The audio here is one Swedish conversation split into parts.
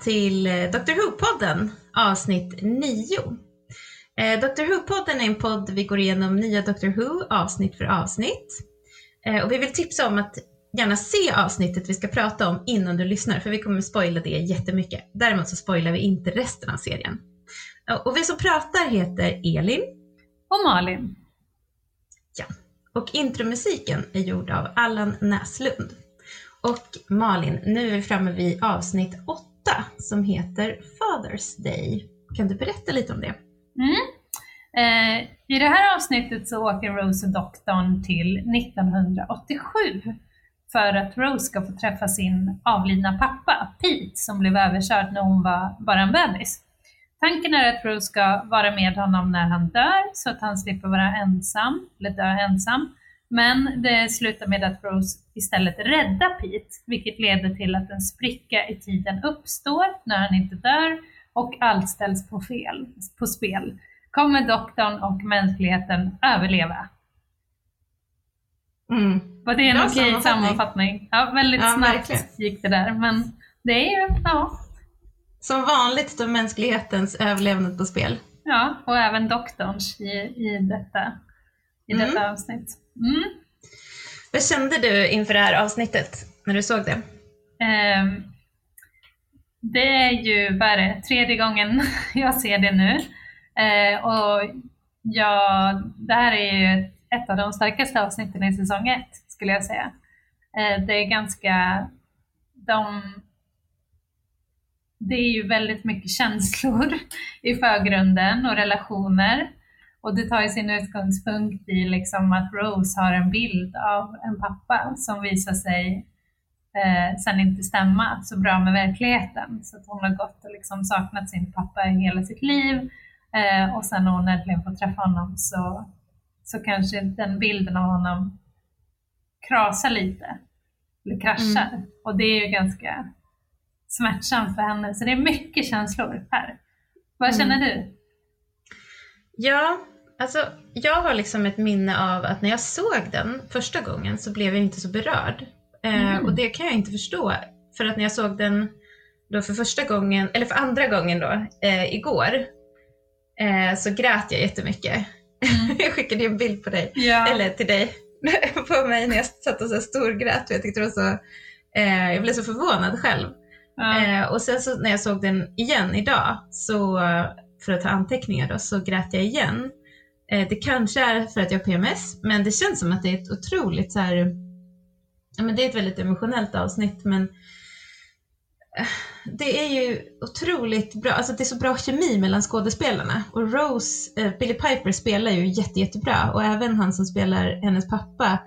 till eh, Dr Who-podden avsnitt 9. Eh, Dr Who-podden är en podd vi går igenom nya Dr Who avsnitt för avsnitt. Eh, och vi vill tipsa om att gärna se avsnittet vi ska prata om innan du lyssnar, för vi kommer spoila det jättemycket. Däremot så spoilar vi inte resten av serien. Och vi som pratar heter Elin. Och Malin. Ja. Och intromusiken är gjord av Allan Näslund. Och Malin, nu är vi framme vid avsnitt 8 som heter Father's Day. Kan du berätta lite om det? Mm. Eh, I det här avsnittet så åker Rose och doktorn till 1987 för att Rose ska få träffa sin avlidna pappa, Pete, som blev överkörd när hon var bara en bebis. Tanken är att Rose ska vara med honom när han dör så att han slipper vara ensam, eller dö ensam. Men det slutar med att Rose istället räddar Pete, vilket leder till att en spricka i tiden uppstår när han inte dör och allt ställs på, fel, på spel. Kommer doktorn och mänskligheten överleva? Mm. Var det en okej sammanfattning? sammanfattning? Ja, väldigt ja, snabbt verkligen. gick det där, men det är ju, ja. Som vanligt står mänsklighetens överlevnad på spel. Ja, och även doktorns i, i detta, i mm. detta avsnitt. Mm. Vad kände du inför det här avsnittet när du såg det? Um, det är ju bara tredje gången jag ser det nu. Uh, och ja, det här är ju ett av de starkaste avsnitten i säsong ett, skulle jag säga. Uh, det är ganska... De, det är ju väldigt mycket känslor i förgrunden och relationer. Och det tar ju sin utgångspunkt i liksom att Rose har en bild av en pappa som visar sig eh, sen inte stämma så bra med verkligheten. Så att hon har gått och liksom saknat sin pappa i hela sitt liv eh, och sen när hon äntligen får träffa honom så, så kanske den bilden av honom krasar lite, eller kraschar. Mm. Och det är ju ganska smärtsamt för henne. Så det är mycket känslor här. Vad mm. känner du? Ja, Alltså, jag har liksom ett minne av att när jag såg den första gången så blev jag inte så berörd. Eh, mm. och det kan jag inte förstå. För att när jag såg den då för första gången, eller för andra gången då, eh, igår, eh, så grät jag jättemycket. Mm. jag skickade en bild på dig, ja. eller till dig, på mig när jag satt och så storgrät. Jag tyckte det så, eh, jag blev så förvånad själv. Ja. Eh, och sen så när jag såg den igen idag, så för att ta anteckningar då, så grät jag igen. Eh, det kanske är för att jag har PMS, men det känns som att det är ett otroligt så här, ja men det är ett väldigt emotionellt avsnitt, men eh, det är ju otroligt bra, alltså det är så bra kemi mellan skådespelarna. Och Rose, eh, Billy Piper spelar ju jätte, jättebra och även han som spelar hennes pappa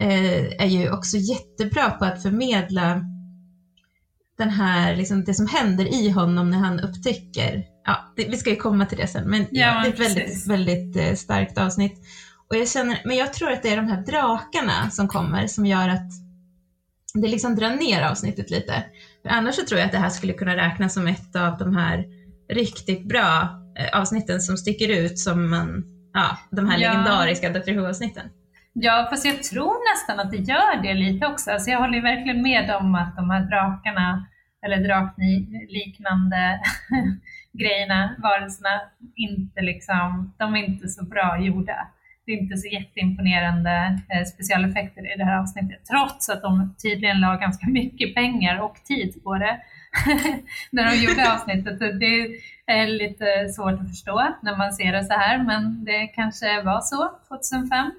eh, är ju också jättebra på att förmedla den här, liksom det som händer i honom när han upptäcker ja, det, vi ska ju komma till det sen, men ja, det är ett väldigt, väldigt eh, starkt avsnitt. Och jag känner, men jag tror att det är de här drakarna som kommer som gör att det liksom drar ner avsnittet lite. För annars så tror jag att det här skulle kunna räknas som ett av de här riktigt bra eh, avsnitten som sticker ut som man, ja, de här ja. legendariska Dr Who-avsnitten. Ja, fast jag tror nästan att det gör det lite också. Alltså jag håller verkligen med om att de här drakarna, eller drakliknande grejerna, varelserna, inte liksom, de är inte så bra gjorda. Det är inte så jätteimponerande eh, specialeffekter i det här avsnittet, trots att de tydligen la ganska mycket pengar och tid på det när de gjorde avsnittet. Det är lite svårt att förstå när man ser det så här, men det kanske var så 2005.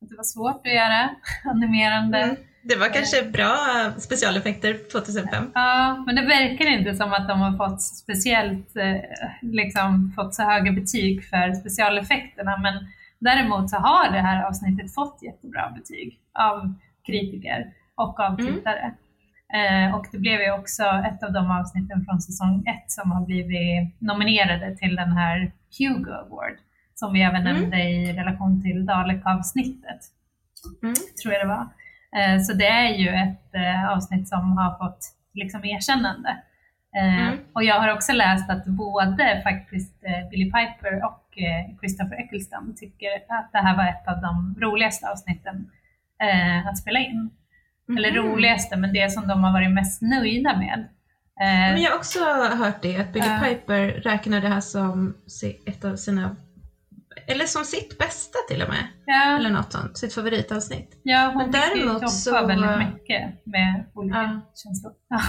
Det var svårt att göra animerande mm. Det var kanske bra specialeffekter 2005. Ja, men det verkar inte som att de har fått speciellt eh, liksom, fått så höga betyg för specialeffekterna. Men däremot så har det här avsnittet fått jättebra betyg av kritiker och av mm. tittare. Mm. och det blev ju också ett av de avsnitten från säsong ett som har blivit nominerade till den här Hugo Award som vi även mm. nämnde i relation till Dalek-avsnittet. Mm. Tror jag det var. Eh, så det är ju ett eh, avsnitt som har fått liksom erkännande. Eh, mm. Och jag har också läst att både faktiskt Billy Piper och Christopher Eccleston tycker att det här var ett av de roligaste avsnitten att spela in. Mm. Eller roligaste, men det som de har varit mest nöjda med. Men jag har också hört det, att Billy Ja. Piper räknar det här som ett av sina, eller som sitt bästa till och med, ja, eller något sånt, sitt favoritavsnitt. ja, hon men ju däremot så- väldigt mycket med olika Ja. känslor. Ja.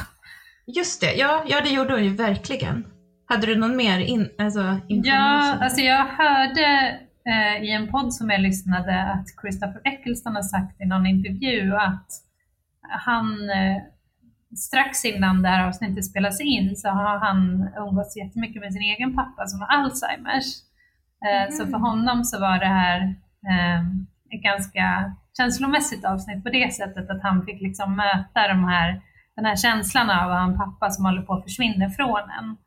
Just det, ja, ja det gjorde hon ju verkligen. Hade du någon mer in, alltså, Ja, alltså jag hörde eh, i en podd som jag lyssnade att Christopher Eccleston har sagt i någon intervju att han eh, strax innan det här avsnittet spelas in så har han umgåtts jättemycket med sin egen pappa som har Alzheimers. Eh, Så för honom så var det här eh, ett ganska känslomässigt avsnitt på det sättet att han fick liksom möta de här, den här känslan av att ha en pappa som håller på att försvinna från en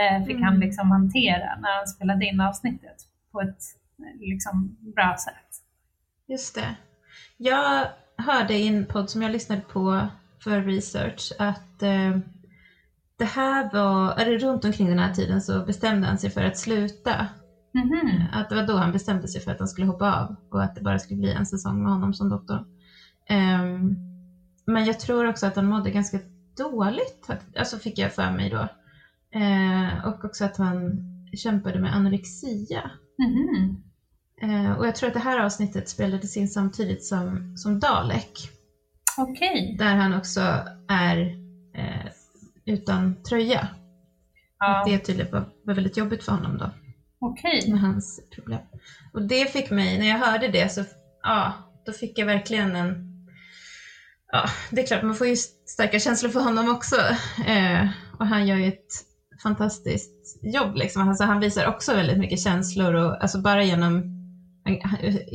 eh, fick han Mm. liksom hantera när han spelade in avsnittet på ett eh, liksom bra sätt. Just det. Jag hörde i en podd som jag lyssnade på för research att eh, det här var, eller runt omkring den här tiden så bestämde han sig för att sluta. Mhm. Att det var då han bestämde sig för att han skulle hoppa av och att det bara skulle bli en säsong med honom som doktor. Ehm, men jag tror också att han mådde ganska dåligt, alltså fick jag för mig då. Eh, och också att han kämpade med anorexia. Mhm. Eh, och jag tror att det här avsnittet spelades in samtidigt som, som Dalek. Okej. Där han också är eh, utan tröja. Ja, det tydligen var, var väldigt jobbigt för honom då. Okej. med hans problem. Och det fick mig, när jag hörde det så, ja, då fick jag verkligen en, ja, det är klart man får ju starka känslor för honom också. Eh, och han gör ju ett fantastiskt jobb liksom. Alltså, han visar också väldigt mycket känslor och alltså bara genom,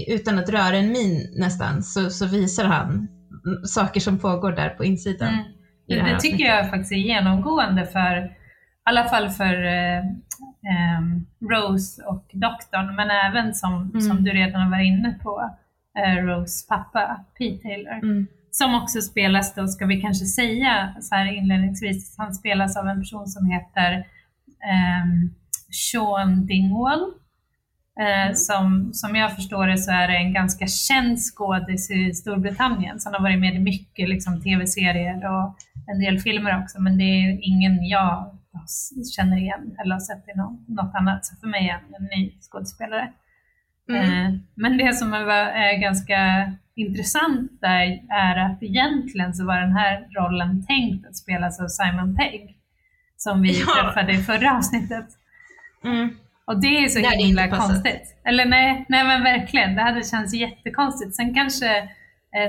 utan att röra en min nästan, så, så visar han saker som pågår där på insidan. Mm. Det, det tycker jag faktiskt är genomgående för, i alla fall för eh, Rose och doktorn, men även som, Mm. som du redan har varit inne på, eh, Rose pappa, Pete Taylor. Mm. Som också spelas då, ska vi kanske säga så här inledningsvis, han spelas av en person som heter ehm, Sean Dingwall. Eh, Mm. som, som jag förstår det så är det en ganska känd skådis i Storbritannien. Han har varit med i mycket liksom, tv-serier och en del filmer också. Men det är ingen jag känner igen eller har sett i något annat. Så för mig är han en ny skådespelare. Mm. Eh, Men det som är, är ganska intressant där är att egentligen så var den här rollen tänkt att spelas av Simon Pegg. Som vi Ja. träffade i förra avsnittet. Mm. Och det är så Det himla passat. konstigt. Eller nej, nej men verkligen, det hade känts jättekonstigt. Sen kanske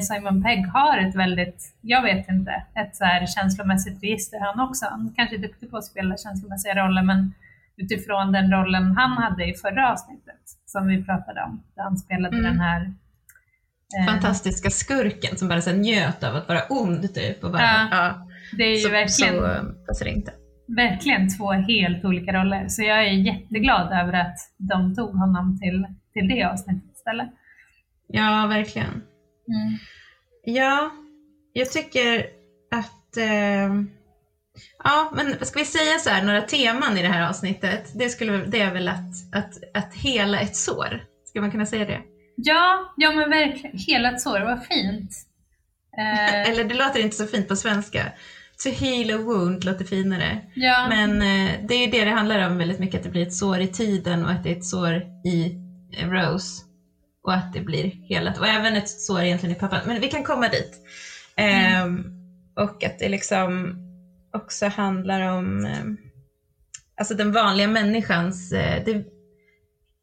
Simon Pegg har ett väldigt, jag vet inte, ett så här känslomässigt register han också. Han kanske är duktig på att spela känslomässiga roller men utifrån den rollen han hade i förra avsnittet som vi pratade om, där han spelade Mm. den här eh, Fantastiska skurken som bara så njöt av att vara ond typ. Och bara, Ja. ja. Det är ju så, verkligen, så eh, passar det inte. verkligen två helt olika roller. Så jag är jätteglad över att de tog honom till, till det avsnittet istället. Ja, verkligen. Mm. Ja, jag tycker att... Eh, ja, men ska vi säga så här, några teman i det här avsnittet? Det, skulle, det är väl att, att, att hela ett sår. Ska man kunna säga det? Ja, ja men verkligen. Hela ett sår, vad fint. Eh, Eller det låter inte så fint på svenska. To heal a wound låter finare. ja, Men eh, det är ju det det handlar om väldigt mycket, att det blir ett sår i tiden och att det är ett sår i eh, Rose. Och att det blir helat. Och även ett sår egentligen i pappan. Men vi kan komma dit. Ehm, och att det liksom också handlar om ehm, alltså den vanliga människans, eh, det,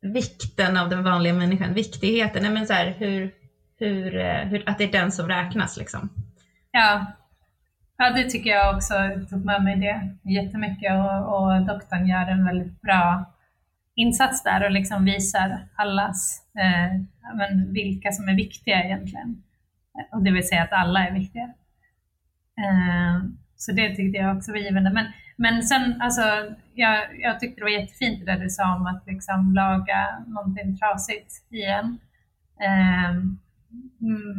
vikten av den vanliga människan, viktigheten, nej men så här, hur, hur, eh, hur, att det är den som räknas liksom. ja. ja, det tycker jag också. Jag tog med mig det jättemycket och, och doktorn gör en väldigt bra insats där och liksom visar allas, eh, men vilka som är viktiga egentligen. Och det vill säga att alla är viktiga. Eh, så det tyckte jag också var givande. Men, men sen, alltså, jag, jag tyckte det var jättefint det där du sa om att liksom laga någonting trasigt igen. Eh,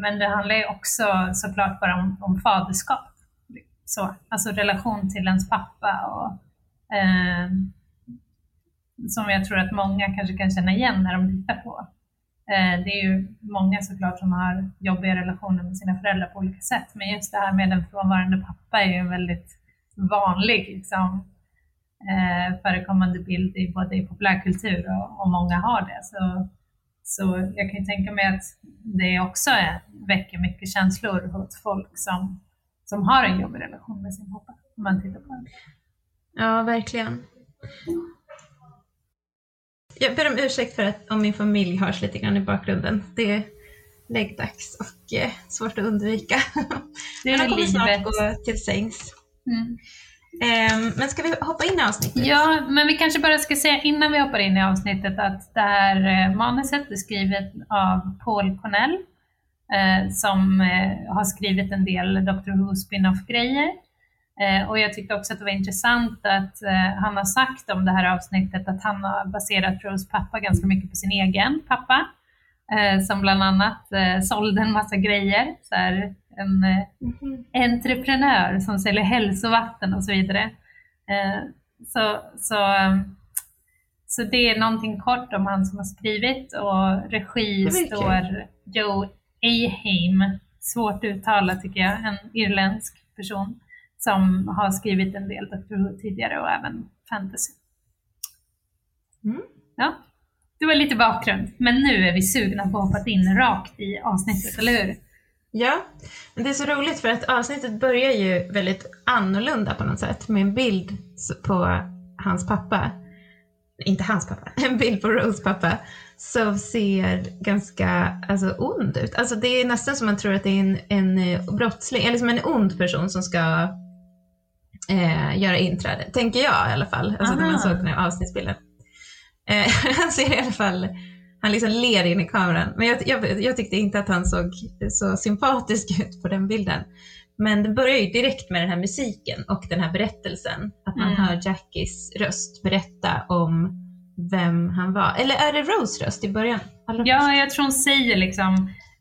men det handlar ju också såklart bara om, om faderskap. Så, alltså relation till ens pappa och eh, som jag tror att många kanske kan känna igen när de tittar på. Eh, det är ju många såklart som har jobbiga relationer med sina föräldrar på olika sätt, men just det här med en frånvarande pappa är ju en väldigt vanlig liksom, eh, förekommande bild i både i populärkultur och, och många har det. Så, så jag kan ju tänka mig att det också är, väcker mycket känslor hos folk som, som har en jobbig relation med sin pappa, om man tittar på det. Ja, verkligen. Jag ber om ursäkt för att om min familj hörs lite grann i bakgrunden. Det är läggdags och eh, svårt att undvika. Det är Men de kommer snart gå till sängs. Mm. Ehm, men ska vi hoppa in i avsnittet? Ja, men vi kanske bara ska säga innan vi hoppar in i avsnittet att det här eh, manuset är skrivet av Paul Cornell eh, som eh, har skrivit en del Doctor Who spin-off-grejer. Eh, och jag tyckte också att det var intressant att eh, han har sagt om det här avsnittet att han har baserat Rose pappa ganska mycket på sin egen pappa. Eh, som bland annat eh, sålde en massa grejer. Så här, en, Mhm. entreprenör som säljer hälsovatten och så vidare. Så, så, så det är någonting kort om han som har skrivit och regi står Joe Aheim, svårt uttalat tycker jag, en irländsk person som har skrivit en del Doctor Who tidigare och även fantasy. Mm. Ja, det var lite bakgrund, men nu är vi sugna på att hoppa in rakt i avsnittet, eller hur? Ja, men det är så roligt för att avsnittet börjar ju väldigt annorlunda på något sätt med en bild på hans pappa. Inte hans pappa, en bild på Rose pappa som ser ganska alltså, ond ut. Alltså det är nästan som man tror att det är en, en eh, brottsling, eller som en ond person som ska eh, göra inträde. Tänker jag i alla fall, alltså när man Aha. såg den här avsnittsbilden. Eh, han ser i alla fall, han liksom ler in i kameran. Men jag, jag, jag tyckte inte att han såg så sympatisk ut på den bilden. Men det börjar ju direkt med den här musiken och den här berättelsen. Att man Mm. hör Jackies röst berätta om vem han var. Eller är det Rose röst i början? Allra? Ja, jag tror hon säger liksom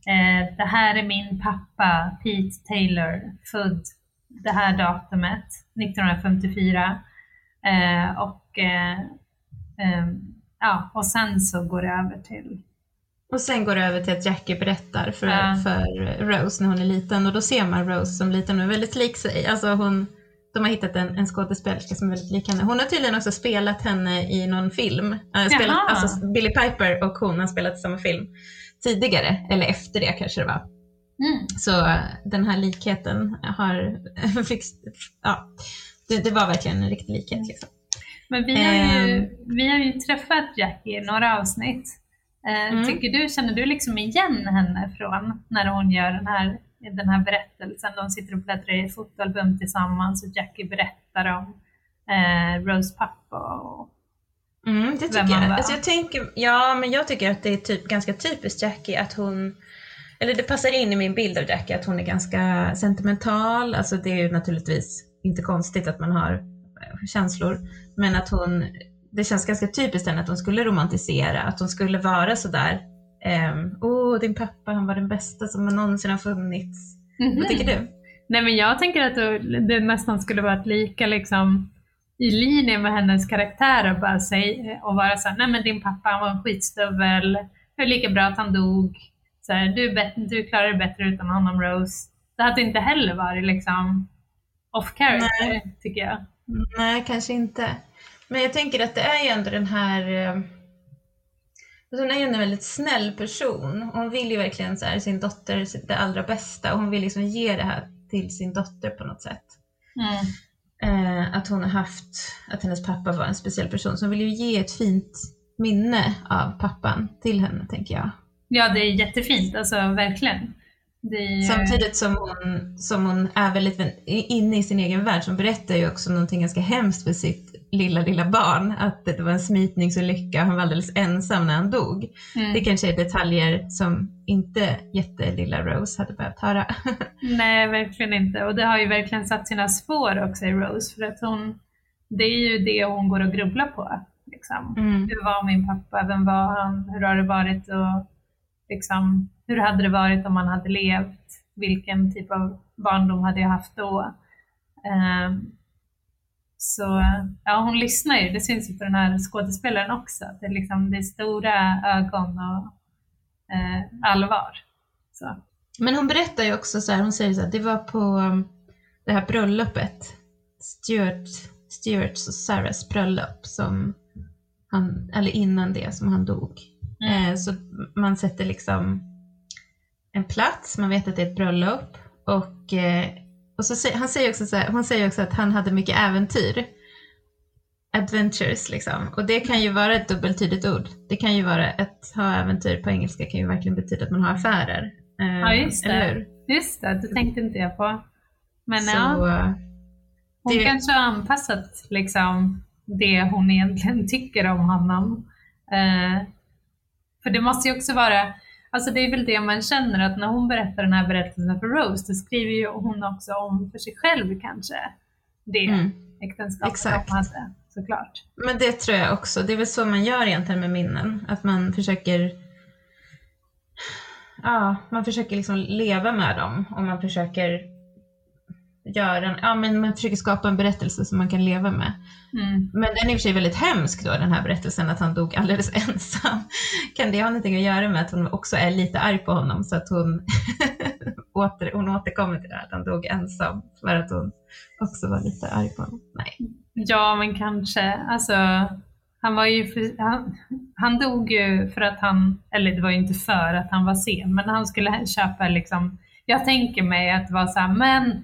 eh, det här är min pappa Pete Taylor, född det här datumet, 1954. Eh, och, eh, eh, ja, och sen så går det över till... Och sen går det över till att Jackie berättar för, Ja. för Rose när hon är liten och då ser man Rose som liten och är väldigt lik sig. Alltså hon, de har hittat en, en skådespelerska som är väldigt lik henne. Hon har tydligen också spelat henne i någon film. Äh, spelat, alltså Billy Piper och hon har spelat i samma film tidigare, eller efter det kanske det var. Mm. Så äh, den här likheten har fix, ja, det, det var verkligen en riktig likhet. Liksom. Men vi har, ju, Ehm. vi har ju träffat Jackie i några avsnitt. Eh, Mm. Tycker du, känner du liksom igen henne från när hon gör den här, den här berättelsen? De sitter och bläddrar i fotoalbum tillsammans och Jackie berättar om eh, Rose pappa. Och, Mm, det tycker jag. Alltså jag tänker, ja, men jag tycker att det är typ ganska typiskt Jackie att hon, eller det passar in i min bild av Jackie att hon är ganska sentimental. Alltså det är ju naturligtvis inte konstigt att man har eh, känslor, men att hon, det känns ganska typiskt henne att hon skulle romantisera, att hon skulle vara sådär, ehm, åh oh, din pappa han var den bästa som någonsin har funnits. Vad tycker du? Nej men jag tänker att det, det nästan skulle varit lika liksom i linje med hennes karaktär att bara säga och vara såhär, nej men din pappa han var en skitstövel, det är lika bra att han dog, så här, du, du klarar det bättre utan honom Rose. Det hade inte heller varit liksom off character tycker jag. Nej, kanske inte. Men jag tänker att det är ju ändå den här... eh, alltså Hon är ju en väldigt snäll person. Hon vill ju verkligen så här, sin dotter det allra bästa och hon vill liksom ge det här till sin dotter på något sätt. Mm. Eh, att hon har haft, att hennes pappa var en speciell person. Så hon vill ju ge ett fint minne av pappan till henne, tänker jag. Ja det är jättefint, alltså verkligen. Är, Samtidigt som hon, som hon är väldigt inne i sin egen värld, hon berättar ju också någonting ganska hemskt för sitt lilla, lilla barn. Att det var en smitningsolycka, han var alldeles ensam när han dog. mm. Det kanske är detaljer som inte jättelilla Rose hade behövt höra. Nej, verkligen inte. Och det har ju verkligen satt sina spår också i Rose, för att hon, det är ju det hon går och grubblar på. Liksom. Mm. Hur var min pappa? Vem var han? Hur har det varit? Och liksom, hur hade det varit om han hade levt? Vilken typ av barndom hade jag haft då? Ehm, så ja, hon lyssnar ju. Det syns ju på den här skådespelaren också. Det, är liksom, det är stora ögon och eh, allvar. Så. Men hon berättar ju också så här, hon säger så här, det var på mm, det här bröllopet Stuart, Stuarts och Sarahs bröllop som han, eller innan det som han dog. Mm. Eh, så man sätter liksom en plats, man vet att det är ett bröllop och, eh, och så säger, han säger också så här, hon säger också att han hade mycket äventyr. Adventures liksom. Och det kan ju vara ett dubbeltydigt ord. Det kan ju vara att ha äventyr på engelska kan ju verkligen betyda att man har affärer. Eh, Ja, just det. Eller hur? Just det, det tänkte inte jag på. Men Så, ja, hon det- kanske har anpassat liksom, det hon egentligen tycker om honom. Eh, för det måste ju också vara, alltså det är väl det man känner att när hon berättar den här berättelsen för Rose, då skriver ju hon också om för sig själv kanske det mm. äktenskapet exakt. de hade, såklart. Men det tror jag också. Det är väl så man gör egentligen med minnen. Att man försöker Ja, man försöker liksom leva med dem och man försöker göra en, ja men man försöker skapa en berättelse som man kan leva med. Mm. Men den är i och för sig väldigt hemsk då, den här berättelsen att han dog alldeles ensam. Kan det ha någonting att göra med att hon också är lite arg på honom så att hon, åter, hon återkommer till det här att han dog ensam för att hon också var lite arg på honom? Nej. Ja, men kanske. Alltså, han var ju för, han, han dog ju för att han, eller det var ju inte för att han var sen, men han skulle köpa liksom, jag tänker mig att det var så här, men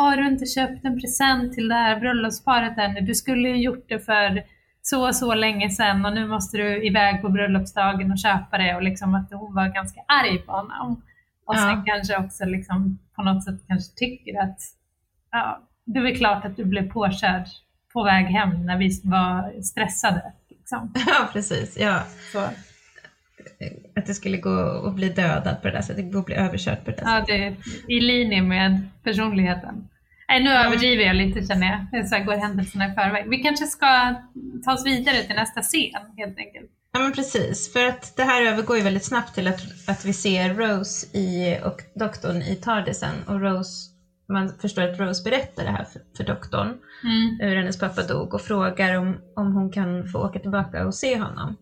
har du inte köpt en present till det här bröllopsparet ännu? Du skulle ju gjort det för så och så länge sedan och nu måste du iväg på bröllopsdagen och köpa det och liksom att hon var ganska arg på honom. Och sen Ja. kanske också liksom på något sätt kanske tycker att ja, det är väl klart att du blev påkörd på väg hem när vi var stressade. Liksom. Ja, precis. Ja. Så, Att det skulle gå att bli dödad på det där sättet, gå att bli överkörd på det där ja, sättet. det är i linje med personligheten. Nej, nu överdriver jag lite känner jag. Så här går händelserna i förväg. Vi kanske ska ta oss vidare till nästa scen helt enkelt. Ja men precis, för att det här övergår ju väldigt snabbt till att, att vi ser Rose i, och doktorn i Tardisen och Rose, man förstår att Rose berättar det här för, för doktorn, Mm. hur hennes pappa dog och frågar om, om hon kan få åka tillbaka och se honom.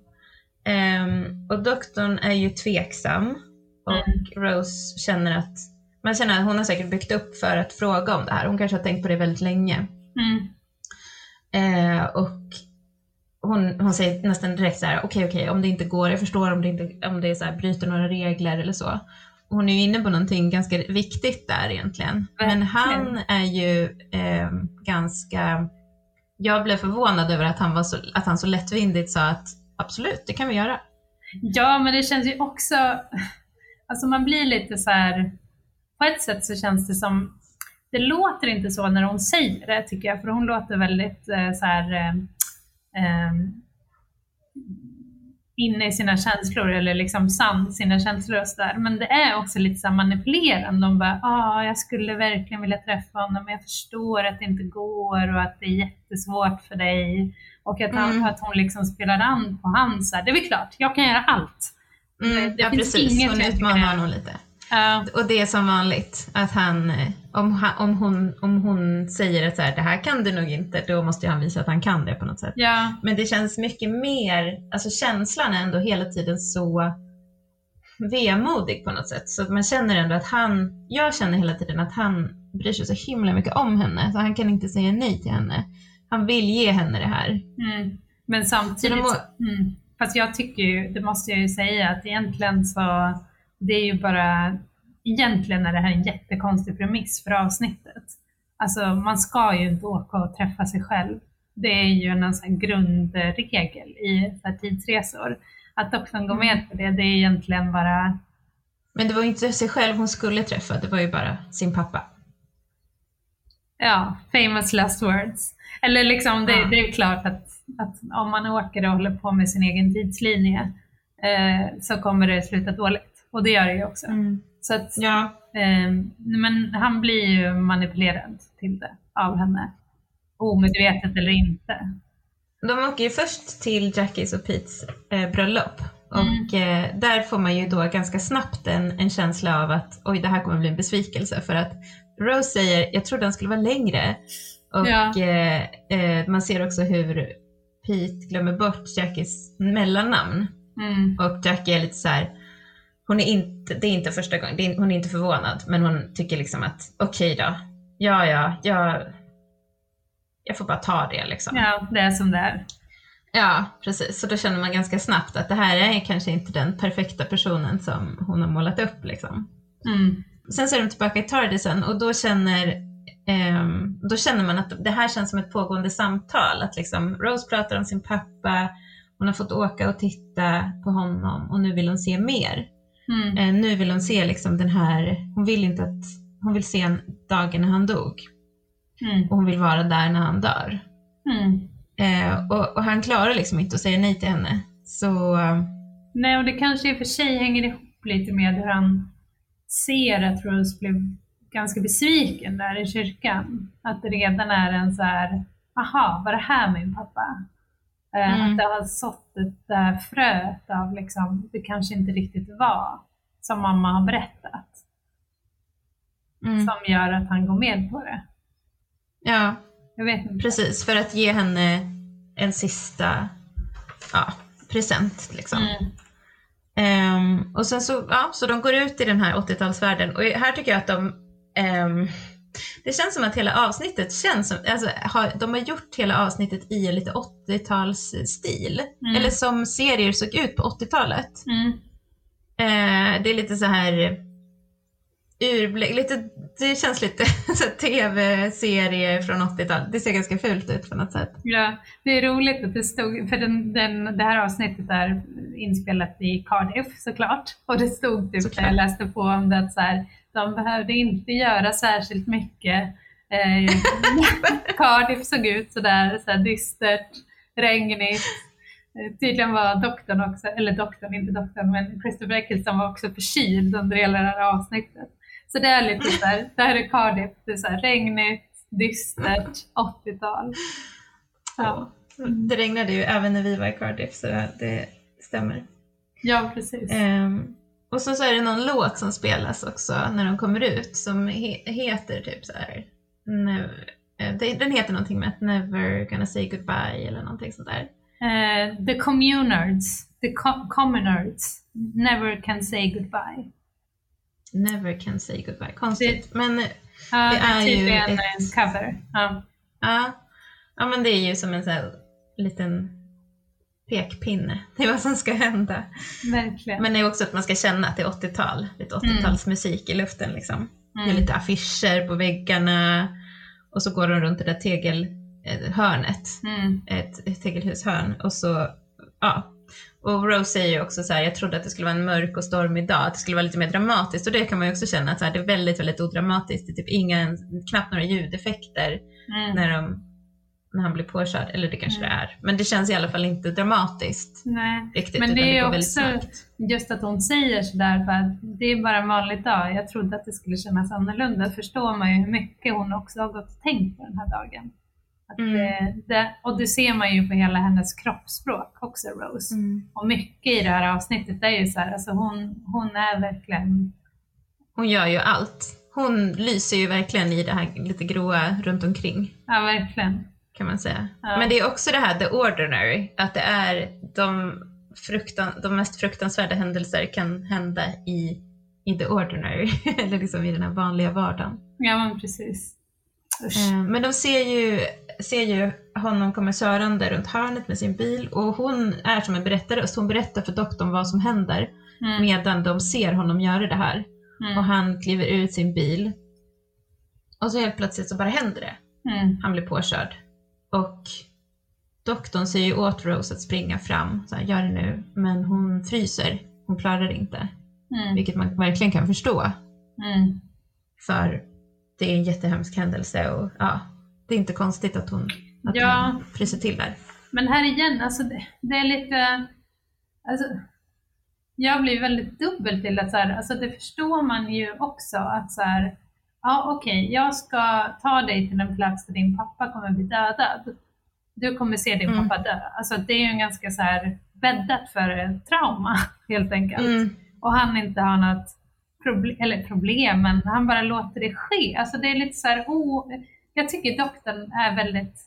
Ehm, och doktorn är ju tveksam och Rose känner att, man känner att hon har säkert byggt upp för att fråga om det här, hon kanske har tänkt på det väldigt länge. Mm. Eh, och hon, hon säger nästan direkt så här: okej okej, om det inte går, jag förstår om det, inte, om det är så här, bryter några regler eller så. Hon är ju inne på någonting ganska viktigt där egentligen. Men han är ju eh, ganska, jag blev förvånad över att han, var så, att han så lättvindigt sa att absolut, det kan vi göra. Ja, men det känns ju också... Alltså man blir lite så här... På ett sätt så känns det som... Det låter inte så när hon säger det tycker jag, för hon låter väldigt eh, så här... Eh, ehm, inne i sina känslor eller liksom sann sina känslor och sådär. Men det är också lite så manipulerande. De bara, ah, jag skulle verkligen vilja träffa honom men jag förstår att det inte går och att det är jättesvårt för dig. Och att, han, Mm. att hon liksom spelar an på hans, det är väl klart, jag kan göra allt. Mm, det ja, finns precis. inget Hon utmanar honom lite. Ja, Och det är som vanligt, att han, eh, om, om, hon, om hon säger att så här, det här kan du nog inte, då måste han visa att han kan det på något sätt. ja, Men det känns mycket mer, alltså känslan är ändå hela tiden så vemodig på något sätt. Så man känner ändå att han, jag känner hela tiden att han bryr sig så himla mycket om henne, så han kan inte säga nej till henne. Han vill ge henne det här. mm. Men samtidigt, de mm. fast jag tycker ju, det måste jag ju säga, att egentligen så, det är ju bara, egentligen är det här en jättekonstig premiss för avsnittet. Alltså man ska ju inte åka och träffa sig själv. Det är ju en sån grundregel i så här tidsresor. Att doktorn går med på det, det är egentligen bara Men det var ju inte sig själv hon skulle träffa, det var ju bara sin pappa. Ja, famous last words. Eller liksom, det, Ja. det är klart att, att om man åker och håller på med sin egen tidslinje eh, så kommer det sluta dåligt. Och det gör det ju också. Så att, Ja, eh, men han blir ju manipulerad till det av henne. Omedvetet eller inte. De åker ju först till Jackies och Petes eh, bröllop. Och eh, där får man ju då ganska snabbt en, en känsla av att oj, det här kommer bli en besvikelse. För att Rose säger, jag trodde den skulle vara längre. Och Ja. eh, eh, man ser också hur Pete glömmer bort Jackies mellannamn. Mm. Och Jackie är lite så här, hon är inte, det är inte första gången, är, hon är inte förvånad, men hon tycker liksom att okej då, ja ja, jag, jag får bara ta det liksom. Ja, det är som det är. Ja, precis. Så då känner man ganska snabbt att det här är kanske inte den perfekta personen som hon har målat upp liksom. Mm. Sen så är de tillbaka i Tardisen och då känner, ehm, då känner man att det här känns som ett pågående samtal. Att liksom Rose pratar om sin pappa, hon har fått åka och titta på honom och nu vill hon se mer. Mm. Eh, nu vill hon se liksom den här, hon vill inte att, hon vill se en dagen när han dog. Mm. Och hon vill vara där när han dör. Mm. Eh, och, och han klarar liksom inte att säga nej till henne. Så eh, Nej, och det kanske i och för sig hänger ihop lite med hur han ser att Rose blev ganska besviken där i kyrkan. Att det redan är en så här, aha, var det här min pappa? Eh, Mm. Att det har sått det där fröet av liksom, det kanske inte riktigt var som mamma har berättat. mm, Som gör att han går med på det. ja, precis. För att ge henne en sista ja, present liksom. Mm. Ehm, och sen så, ja, så de går ut i den här 80-talsvärlden och här tycker jag att de ehm, det känns som att hela avsnittet känns som, alltså, har, de har gjort hela avsnittet i lite 80-talsstil. Mm. Eller som serier såg ut på 80-talet. Mm. Eh, det är lite så här urblick, lite, det känns lite tv-serie från 80-talet. Det ser ganska fult ut på något sätt. Ja, det är roligt att det stod, för den, den, det här avsnittet är inspelat i Cardiff såklart. Och det stod typ Såklart. jag läste på om det att så här, de behövde inte göra särskilt mycket. Eh, Cardiff såg ut sådär så här dystert, regnigt. Eh, Tydligen var doktorn också, eller doktorn, inte doktorn, men Christopher Eccleston var också förkyld under hela det här avsnittet. Så det är lite så här, det här är Cardiff, det är så här regnigt, dystert, 80-tal. Ja. Det regnade ju även när vi var i Cardiff så det stämmer. Ja, precis. Ehm, och så, så är det någon låt som spelas också när de kommer ut som he- heter typ så här. Nev- eh, den heter någonting med att Never gonna say goodbye eller någonting sånt där. Eh, the communards, the co- commonards, never can say goodbye. Never can say goodbye. Konstigt. Men Ja, Det det är är ju tydligen ett- en cover. Ja. ja, ja, men det är ju som en sån här liten pekpinne till vad som ska hända. Verkligen. Men det är också att man ska känna att det är 80-tal. Lite 80-talsmusik i luften liksom. Det är Mm. lite affischer på väggarna och så går de runt det där tegelhörnet, Mm. ett, ett tegelhushörn och så, ja. Och Rose säger ju också så här, jag trodde att det skulle vara en mörk och stormig dag, att det skulle vara lite mer dramatiskt och det kan man ju också känna att så här, det är väldigt, väldigt odramatiskt. Det är typ inga, knappt några ljudeffekter Mm. när, de, när han blir påkörd, eller det kanske Mm. det är. Men det känns i alla fall inte dramatiskt Nej. riktigt, Men det är väldigt också just att hon säger sådär för att det är bara en vanlig dag. Jag trodde att det skulle kännas annorlunda. Förstår man ju hur mycket hon också har gått och tänkt på den här dagen. Att Mm. det, det, och det ser man ju på hela hennes kroppsspråk också, Rose. Mm. Och mycket i det här avsnittet är ju så här, alltså hon, hon är verkligen Hon gör ju allt. Hon lyser ju verkligen i det här lite gråa runt omkring. Ja, verkligen. kan man säga. Ja. Men det är också det här the ordinary, att det är de, fruktan, de mest fruktansvärda händelser kan hända i, i the ordinary, eller liksom i den här vanliga vardagen. Ja, men precis. Usch. Eh, Men de ser ju, ser ju honom komma körande runt hörnet med sin bil och hon är som en berättarröst. Hon berättar för doktorn vad som händer Mm. medan de ser honom göra det här. Mm. Och han kliver ur sin bil och så helt plötsligt så bara händer det. Mm. Han blir påkörd. Och doktorn säger åt Rose att springa fram, så här, gör det nu. Men hon fryser, hon klarar det inte. Mm. Vilket man verkligen kan förstå. Mm. För det är en jättehemsk händelse och ja, det är inte konstigt att hon, att Ja. hon fryser till där. Men här igen, alltså det, det är lite... Alltså, jag blir väldigt dubbel till att så här, alltså det förstår man ju också att så här, ja okej, jag ska ta dig till en plats där din pappa kommer bli dödad. Du kommer se din Mm. pappa dö. Alltså det är ju en ganska så här bäddat för trauma helt enkelt. Mm. Och han inte har något problem, eller problem, men han bara låter det ske. Alltså det är lite så här, o, jag tycker doktorn är väldigt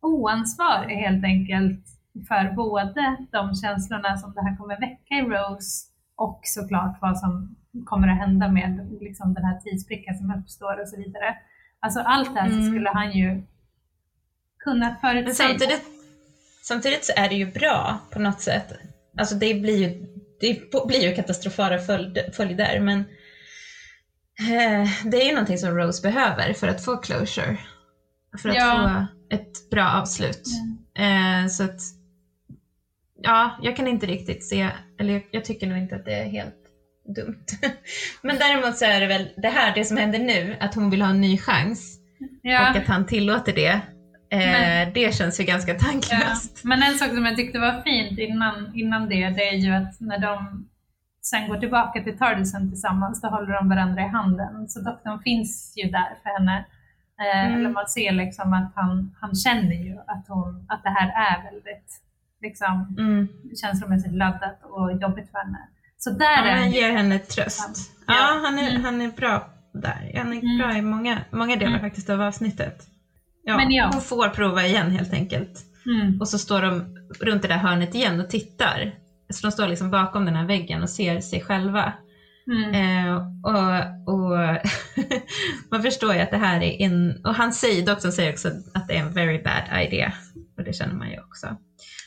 oansvarig helt enkelt för både de känslorna som det här kommer väcka i Rose och såklart vad som kommer att hända med liksom, den här tidsbrickan som uppstår och så vidare. Alltså allt det här Mm. skulle han ju kunnat Men förutsäga. samtidigt, samtidigt så är det ju bra på något sätt. Alltså det blir ju, det blir ju katastrofala följd, följder men det är ju någonting som Rose behöver för att få closure. För att Ja. få ett bra avslut. Eh, så att ja, jag kan inte riktigt se, eller jag, jag tycker nog inte att det är helt dumt. men däremot så är det väl det här, det som händer nu, att hon vill ha en ny chans Ja. och att han tillåter det. Eh, Men- det känns ju ganska Ja, tanklöst. men en sak som jag tyckte var fint innan, innan det, det är ju att när de sen går tillbaka till Tardisen tillsammans, då håller de varandra i handen. Så doktorn finns ju där för henne. Eh, Mm. Eller man ser liksom att han, han känner ju att, hon, att det här är väldigt liksom, Mm. känslomässigt laddat och jobbigt för henne. Så där Ja, är han ger henne tröst. Ja. Ja, han är, Mm. han är bra där. Han är Mm. bra i många, många delar Mm. faktiskt av avsnittet. Ja, Men ja. Hon får prova igen helt enkelt. mm. Och så står de runt det där hörnet igen och tittar. Så de står liksom bakom den här väggen och ser sig själva. Mm. Eh, och och man förstår ju att det här är en, och han säger, doktorn säger också att det är en very bad idea. Och det känner man ju också.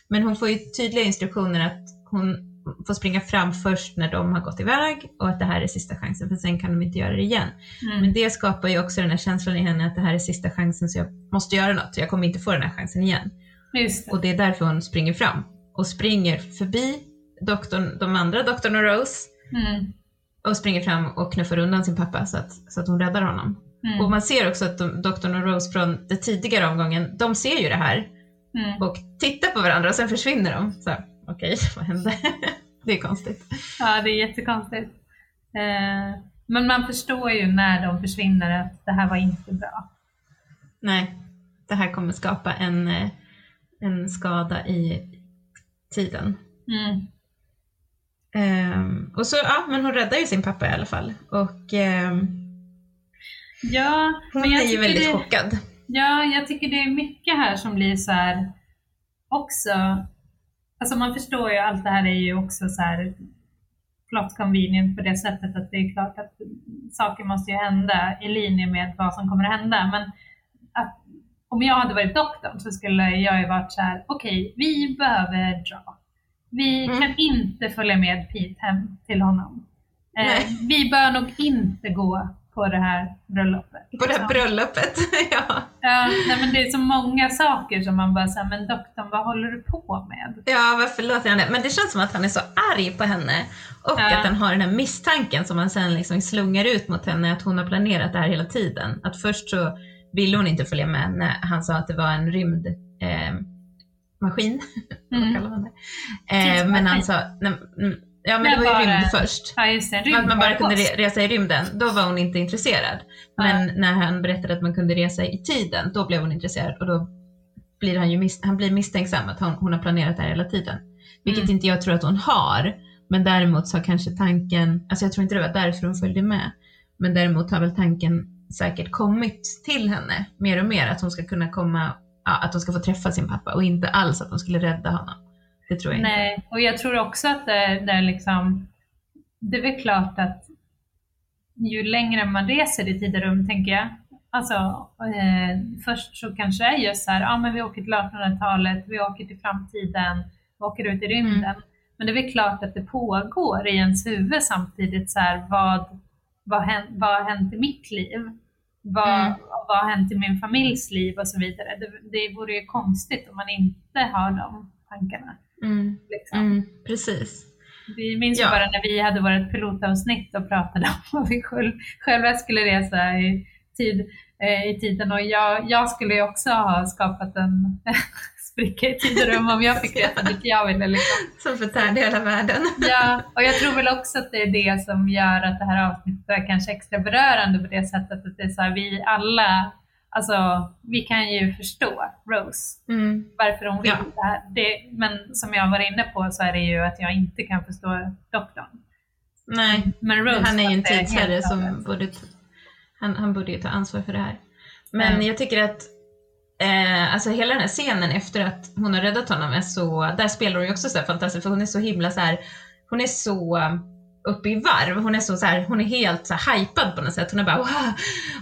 Men hon får ju tydliga instruktioner att hon får springa fram först när de har gått iväg och att det här är sista chansen för sen kan de inte göra det igen. Mm. Men det skapar ju också den här känslan i henne att det här är sista chansen så jag måste göra något. Jag kommer inte få den här chansen igen. Det. Och det är därför hon springer fram och springer förbi doktorn, de andra, doktorn och Rose Mm. och springer fram och knuffar undan sin pappa så att, så att hon räddar honom. Mm. Och man ser också att de, doktorn och Rose från den tidigare omgången, de ser ju det här Mm. och tittar på varandra och sen försvinner de. Så okej, vad hände? det är konstigt. Ja, det är jättekonstigt. Eh, men man förstår ju när de försvinner att det här var inte bra. Nej, det här kommer skapa en, eh, en skada i tiden. Mm. Ehm, och så, ja, men hon räddar ju sin pappa i alla fall. Och ehm, Ja, hon men jag är ju väldigt det, chockad. Ja, jag tycker det är mycket här som blir så här också. Alltså man förstår ju allt det här är ju också så här plot convenient på det sättet att det är klart att saker måste ju hända i linje med vad som kommer att hända. Men att, om jag hade varit doktorn så skulle jag ju varit så här, okej, vi behöver dra. Vi Mm. kan inte följa med Pete hem till honom. Eh, vi bör nog inte gå på det här bröllopet. På det här liksom. bröllopet. ja. Ja, nej, men det är så många saker som man bara säger, men doktorn vad håller du på med? ja, varför låter han det? Men det känns som att han är så arg på henne. Och Ja. att han har den här misstanken som han sen liksom slungar ut mot henne, att hon har planerat det här hela tiden. Att först så ville hon inte följa med när han sa att det var en rymd eh, maskin. Mm. Eh, men sa, nej, mm, ja men Men det var ju bara- rymd först. Ja, just det. en Att man bara kunde resa i rymden, då var hon inte intresserad. Men när han berättade att man kunde resa i tiden, då blev hon intresserad och då blir han ju mis- han blir misstänksam att hon, hon har planerat det här hela tiden. Vilket Mm. inte jag tror att hon har, men däremot så har kanske tanken, alltså jag tror inte det var därför hon följde med, men däremot har väl tanken säkert kommit till henne mer och mer att hon ska kunna komma, ja, att hon ska få träffa sin pappa och inte alls att hon skulle rädda honom. Det tror jag inte. Nej, och jag tror också att det, det är liksom, det är väl klart att ju längre man reser i tid och rum, tänker jag, alltså eh, först så kanske det är just så här, ja men vi åker till 1800-talet, vi åker till framtiden, vi åker ut i rymden. Mm. Men det är väl klart att det pågår i ens huvud samtidigt så här, vad, vad, vad har hänt i mitt liv? Vad, Mm. vad har hänt i min familjs liv och så vidare. Det, det vore ju konstigt om man inte har de tankarna. Mm, Liksom. mm, precis. Vi minns Ja. bara när vi hade vårt pilotavsnitt och pratade om vad vi själv, själva skulle resa i, tid, eh, i tiden. Och jag, jag skulle ju också ha skapat en spricka i tid och rum om jag fick veta dit jag ville. Liksom. Som förtärde hela världen. Ja, och jag tror väl också att det är det som gör att det här avsnittet är kanske extra berörande på det sättet att det är så här, vi alla, alltså vi kan ju förstå Rose, Mm. varför hon vill Ja. det här. Det, men som jag var inne på så är det ju att jag inte kan förstå doktorn. Nej, Men Rose, han är ju en tidsherre som borde, han, han borde ju ta ansvar för det här. Men Mm. jag tycker att eh, alltså hela den här scenen efter att hon har räddat honom är så, där spelar hon ju också så här fantastiskt för hon är så himla så här, hon är så eh, uppe i varv. Hon är så, så här, hon är helt så här hypad på något sätt. Hon är bara wow,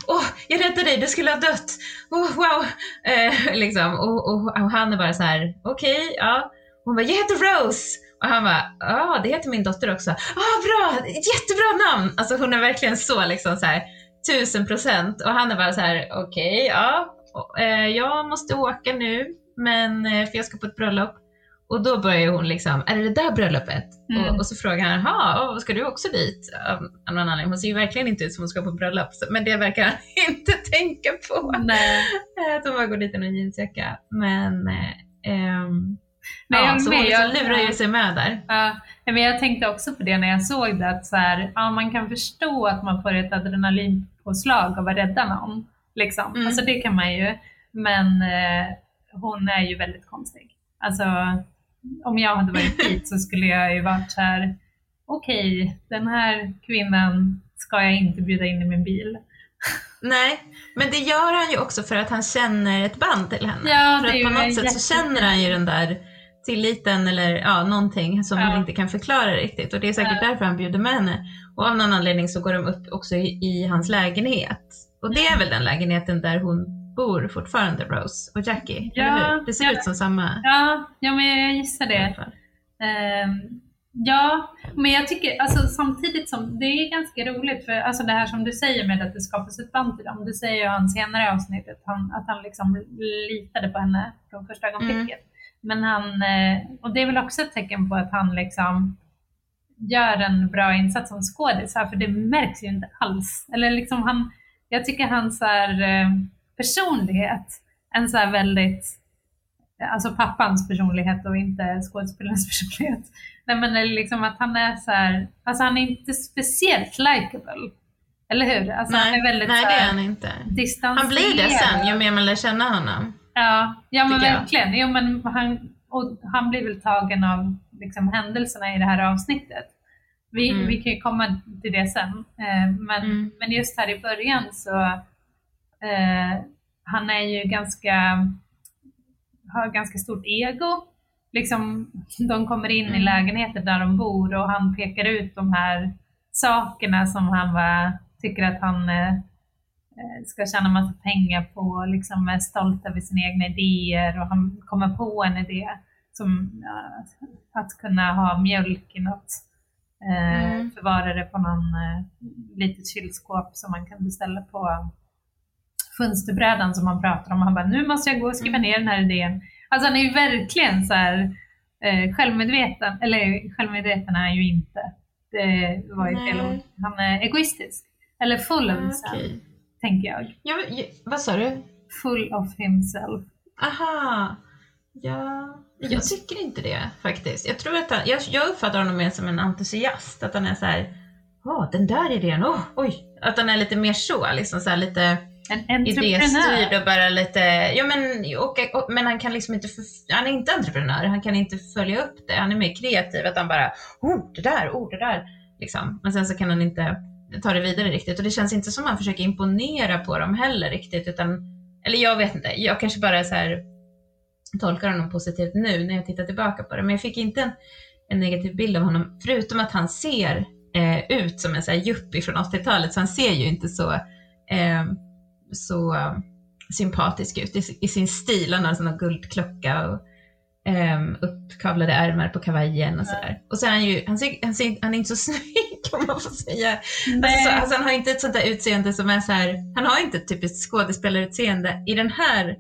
oh, jag räddade dig, du skulle ha dött, oh, wow. Eh, liksom. och, och, och, han är bara så här, okej, okay, ja. Hon bara, jag heter Rose. Och han bara, ja det heter min dotter också. Ah, bra, jättebra namn! Alltså hon är verkligen så liksom så här, tusen procent. Och han är bara så här, okej, okay, ja, jag måste åka nu, men, eh, för jag ska på ett bröllop. Och då börjar hon liksom, är det det där bröllopet? Mm. Och, och, så frågar han, jaha, ska du också dit? Av någon anledning. Hon ser ju verkligen inte ut som hon ska på bröllop, men det verkar han inte tänka på. Nej. Att hon bara går dit i en jeansjacka. Men, eh, um, Nej, ja, så med, hon liksom jag, lurar ju sig med där. Ja, men jag tänkte också på det när jag såg det, att så här, ja, man kan förstå att man får ett adrenalinpåslag av att rädda någon. Liksom. Mm. Alltså det kan man ju. Men eh, hon är ju väldigt konstig. Alltså, om jag hade varit dit så skulle jag ju varit så här, okej, okay, den här kvinnan ska jag inte bjuda in i min bil. Nej, men det gör han ju också för att han känner ett band till henne. Ja, för att på något sätt så känner han ju den där tilliten eller ja, någonting som ja. han inte kan förklara riktigt. Och det är säkert ja. därför han bjuder med henne. Och av någon anledning så går de upp också i, i hans lägenhet. Och det är väl den lägenheten där hon bor fortfarande, Rose och Jackie? Ja? Det ser ut som samma. Ja, ja men jag gissar det. Um, ja, men jag tycker alltså, samtidigt som det är ganska roligt för alltså, det här som du säger med att det skapas ett band till dem. Du säger ju han senare i avsnittet han, att han liksom litade på henne från första ögonblicket. Mm. Men han, eh, och det är väl också ett tecken på att han liksom gör en bra insats som skådis för det märks ju inte alls. Eller liksom han, jag tycker hans här, eh, personlighet, en så här väldigt, alltså pappans personlighet och inte skådespelarens personlighet. Nej men liksom att han är så här, alltså han är inte speciellt likable. Eller hur? Alltså nej, han är väldigt nej det är han inte. Han blir det sen ju mer man lär känna honom. Ja, ja men verkligen. Jo, men han, och han blir väl tagen av liksom, händelserna i det här avsnittet. Vi, mm. vi kan ju komma till det sen. Eh, men, mm. men just här i början så eh, han är ju ganska, har ganska stort ego. Liksom, de kommer in mm. i lägenheter där de bor och han pekar ut de här sakerna som han var, tycker att han eh, Eh, ska tjäna massa pengar på, liksom är stolt över sina egna idéer och han kommer på en idé som att kunna ha mjölk i något, mm. förvara det på någon eh, litet kylskåp som man kan beställa på fönsterbrädan som han pratar om. Han bara, nu måste jag gå och skriva mm. ner den här idén. Alltså han är ju verkligen så här eh, självmedveten, eller självmedveten är han ju inte. Det var ju fel ord. Han är egoistisk. Eller full of himself. Okay tänker jag. Ja, ja, vad sa du? Full of himself. Aha. Ja, jag tycker inte det faktiskt. Jag tror att han, jag, jag uppfattar honom mer som en entusiast. Att han är så här, åh, den där idén, åh, oj. Att han är lite mer så, liksom så här, lite en idéstyrd och bara lite, ja men, och, och, men han kan liksom inte, han är inte entreprenör, han kan inte följa upp det. Han är mer kreativ, att han bara, oh, det där, oh, det där. Liksom. Men sen så kan han inte ta det vidare riktigt och det känns inte som att han försöker imponera på dem heller riktigt utan, eller jag vet inte, jag kanske bara så här tolkar honom positivt nu när jag tittar tillbaka på det, men jag fick inte en, en negativ bild av honom, förutom att han ser eh, ut som en så här yuppie från 80-talet, så han ser ju inte så, eh, så uh, sympatisk ut i, i, sin stil. Han har en sån här guldklocka och um, uppkavlade ärmar på kavajen och sådär. Och så är han ju, han, ser, han, ser, han är inte så snygg om man får säga. Alltså, alltså, han har inte ett sånt där utseende som är så här, han har inte ett typiskt skådespelarutseende i den här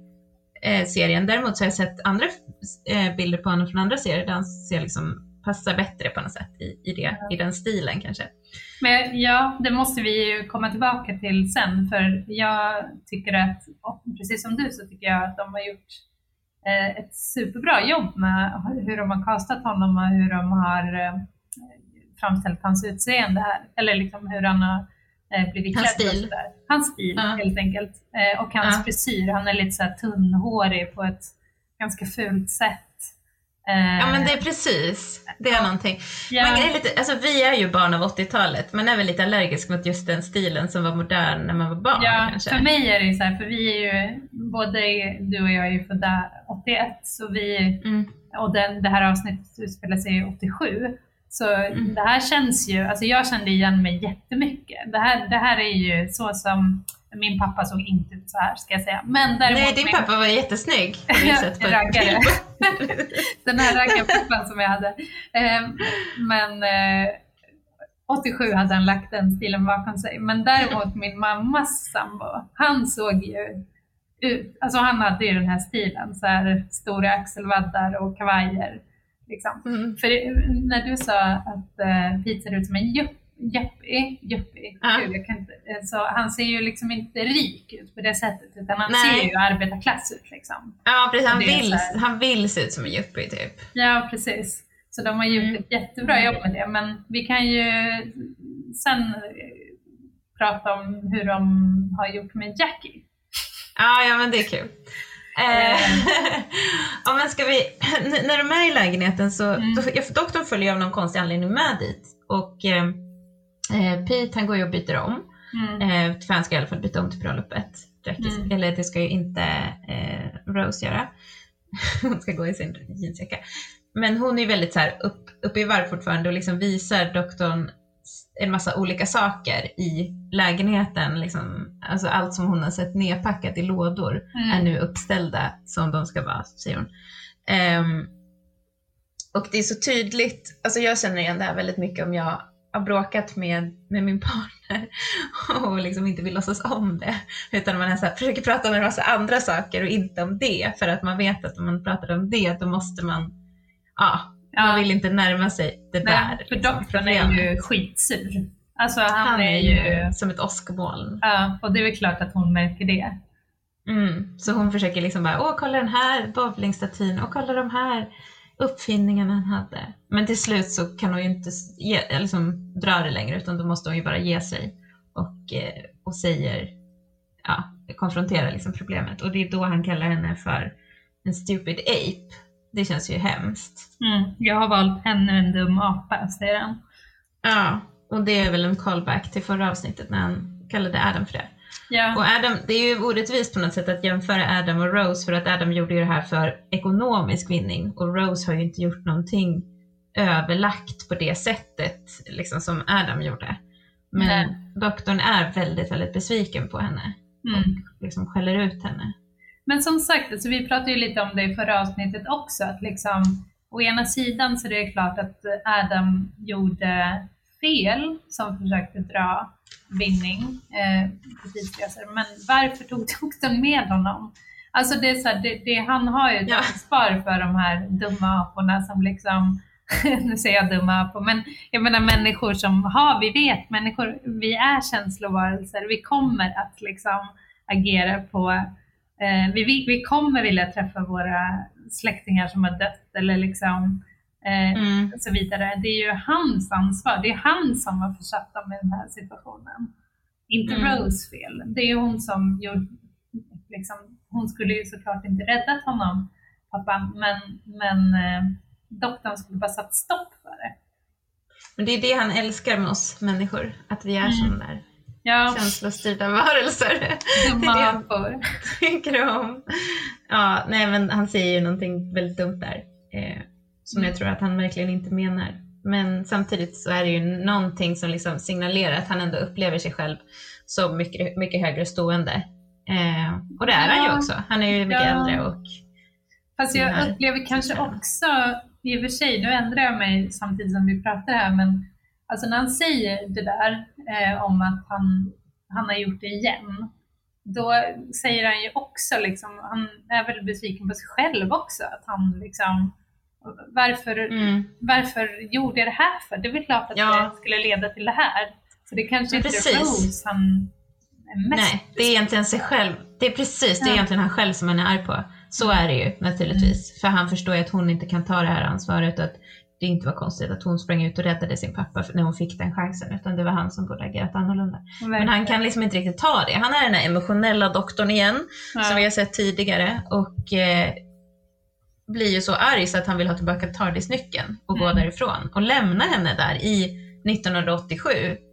eh, serien. Däremot så har jag sett andra eh, bilder på honom från andra serier där han ser liksom passar bättre på något sätt i, i, det, i den stilen kanske. Men ja, det måste vi ju komma tillbaka till sen för jag tycker att, precis som du så tycker jag att de har gjort Eh, ett superbra jobb med hur de har kastat honom och hur de har eh, framställt hans utseende här, eller liksom hur han har eh, blivit klädd. Hans stil. Hans stil ja. helt enkelt. Och hans ja. frisyr, han är lite så här tunnhårig på ett ganska fult sätt. Ja men det är precis, det är ja. någonting. Ja. Man är lite, alltså, vi är ju barn av 80-talet, man är väl lite allergisk mot just den stilen som var modern när man var barn ja, kanske. för mig är det så här, för vi är ju, både du och jag är ju födda 81, så vi, mm. och den, det här avsnittet utspelar sig 87. Så mm. det här känns ju, alltså jag kände igen mig jättemycket. Det här, det här är ju så som min pappa såg inte ut så här ska jag säga. Men däremot Nej, din min... pappa var jättesnygg. raggare. Den här raggarpappan som jag hade. Ehm, men 87 eh, hade han lagt den stilen bakom sig. Men däremot min mammas sambo, han såg ju ut, alltså han hade ju den här stilen, så här stora axelvaddar och kavajer. Liksom. Mm. För när du sa att uh, Pete ser ut som en jupp Jeppy. Ja. Eh, så han ser ju liksom inte rik ut på det sättet utan han Nej. ser ju arbetarklass ut liksom. Ja precis, han vill, här... han vill se ut som en yuppie typ. Ja precis. Så de har gjort mm. ett jättebra jobb med det men vi kan ju sen eh, prata om hur de har gjort med Jackie. Ja, ja men det är kul. Eh, ja, men ska vi, när de är i lägenheten så, mm. doktorn följer av någon konstig anledning med dit och eh, Eh, Pete han går ju och byter om. Mm. Eh, för han ska i alla fall byta om till bröllopet. Mm. Eller det ska ju inte eh, Rose göra. hon ska gå i sin jeansjacka. Men hon är väldigt så här upp, uppe i varv fortfarande och liksom visar doktorn en massa olika saker i lägenheten. Liksom, alltså allt som hon har sett nedpackat i lådor mm. är nu uppställda som de ska vara, säger hon. Um, och det är så tydligt, alltså jag känner igen det här väldigt mycket om jag har bråkat med, med min partner och liksom inte vill låtsas om det. Utan man är så här, försöker prata om en massa andra saker och inte om det. För att man vet att om man pratar om det då måste man, ja, ja. man vill inte närma sig det Nej, där. För liksom, doktorn är ju skitsur. Alltså han, han är, ju som ett åskmoln. Ja, och det är väl klart att hon märker det. Mm, så hon försöker liksom bara, åh kolla den här bowlingstatyn och kolla de här uppfinningarna han hade. Men till slut så kan hon ju inte ge, liksom, dra det längre utan då måste hon ju bara ge sig och, eh, och säger, ja, konfronterar liksom problemet. Och det är då han kallar henne för en stupid ape. Det känns ju hemskt. Mm, jag har valt ännu en dum apa, säger han. Ja, och det är väl en callback till förra avsnittet när han kallade Adam för det. Ja. Och Adam, det är ju orättvist på något sätt att jämföra Adam och Rose för att Adam gjorde ju det här för ekonomisk vinning och Rose har ju inte gjort någonting överlagt på det sättet liksom som Adam gjorde. Men Nej. doktorn är väldigt, väldigt besviken på henne mm. och liksom skäller ut henne. Men som sagt, alltså vi pratade ju lite om det i förra avsnittet också, att liksom å ena sidan så är det klart att Adam gjorde fel som försökte dra vinning eh, men varför tog doktorn med honom? Alltså det är så här, det, det, han har ju ett ja. ansvar för de här dumma aporna som liksom, nu säger jag dumma apor, men jag menar människor som har, vi vet, människor, vi är känslovarelser, vi kommer att liksom agera på, eh, vi, vi kommer vilja träffa våra släktingar som har dött eller liksom mm. och så vidare. Det är ju hans ansvar. Det är han som har försatt dem i den här situationen. Inte mm. Rose fel. Det är hon som gjorde, liksom, hon skulle ju såklart inte räddat honom, pappan, men, men eh, doktorn skulle bara satt stopp för det. Men det är det han älskar med oss människor, att vi är mm. sådana där ja. känslostyrda varelser. Dumma apor. tycker om. Ja, nej men han säger ju någonting väldigt dumt där. Eh, som jag tror att han verkligen inte menar. Men samtidigt så är det ju någonting som liksom signalerar att han ändå upplever sig själv som mycket, mycket högre stående. Eh, och det är ja. han ju också. Han är ju mycket ja. äldre och... Fast jag upplever kanske också, i och för sig, nu ändrar jag mig samtidigt som vi pratar här, men alltså när han säger det där eh, om att han, han har gjort det igen, då säger han ju också, liksom, han är väl besviken på sig själv också, att han liksom varför, mm. varför gjorde jag det här för? Det är väl klart att ja. det skulle leda till det här. Så det kanske inte är Rose han är mest Nej, det är egentligen sig själv. Det är precis, det är egentligen han själv som han är arg på. Så är det ju naturligtvis. Mm. För han förstår ju att hon inte kan ta det här ansvaret och att det inte var konstigt att hon sprang ut och räddade sin pappa när hon fick den chansen, utan det var han som borde agerat annorlunda. Verkligen. Men han kan liksom inte riktigt ta det. Han är den här emotionella doktorn igen, ja. som vi har sett tidigare. Och eh, blir ju så arg så att han vill ha tillbaka TARDIS-nyckeln och mm. gå därifrån och lämna henne där i 1987.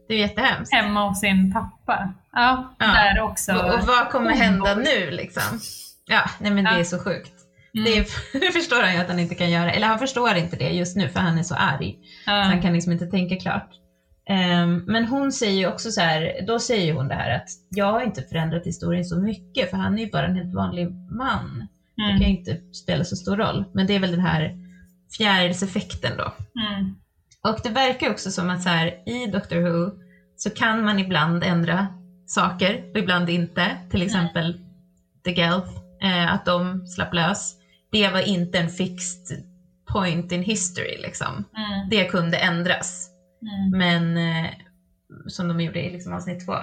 Det är jättehemskt. Hemma hos sin pappa. Ja, ja. där också. Och, och vad kommer hända nu liksom? Ja, nej men det är så sjukt. Mm. Det, det förstår han ju att han inte kan göra. Eller han förstår inte det just nu för han är så arg. Så Ja. han kan liksom inte tänka klart. Ehm, men hon säger ju också så här, då säger hon det här att jag har inte förändrat historien så mycket för han är ju bara en helt vanlig man. Det kan ju Mm. inte spela så stor roll. Men det är väl den här fjärilseffekten då. Mm. Och det verkar också som att så här, i Doctor Who så kan man ibland ändra saker och ibland inte. Till exempel The Gelf, eh, att de slapp lös. Det var inte en fixed point in history liksom. Mm. Det kunde ändras. Mm. Men eh, som de gjorde i liksom avsnitt två.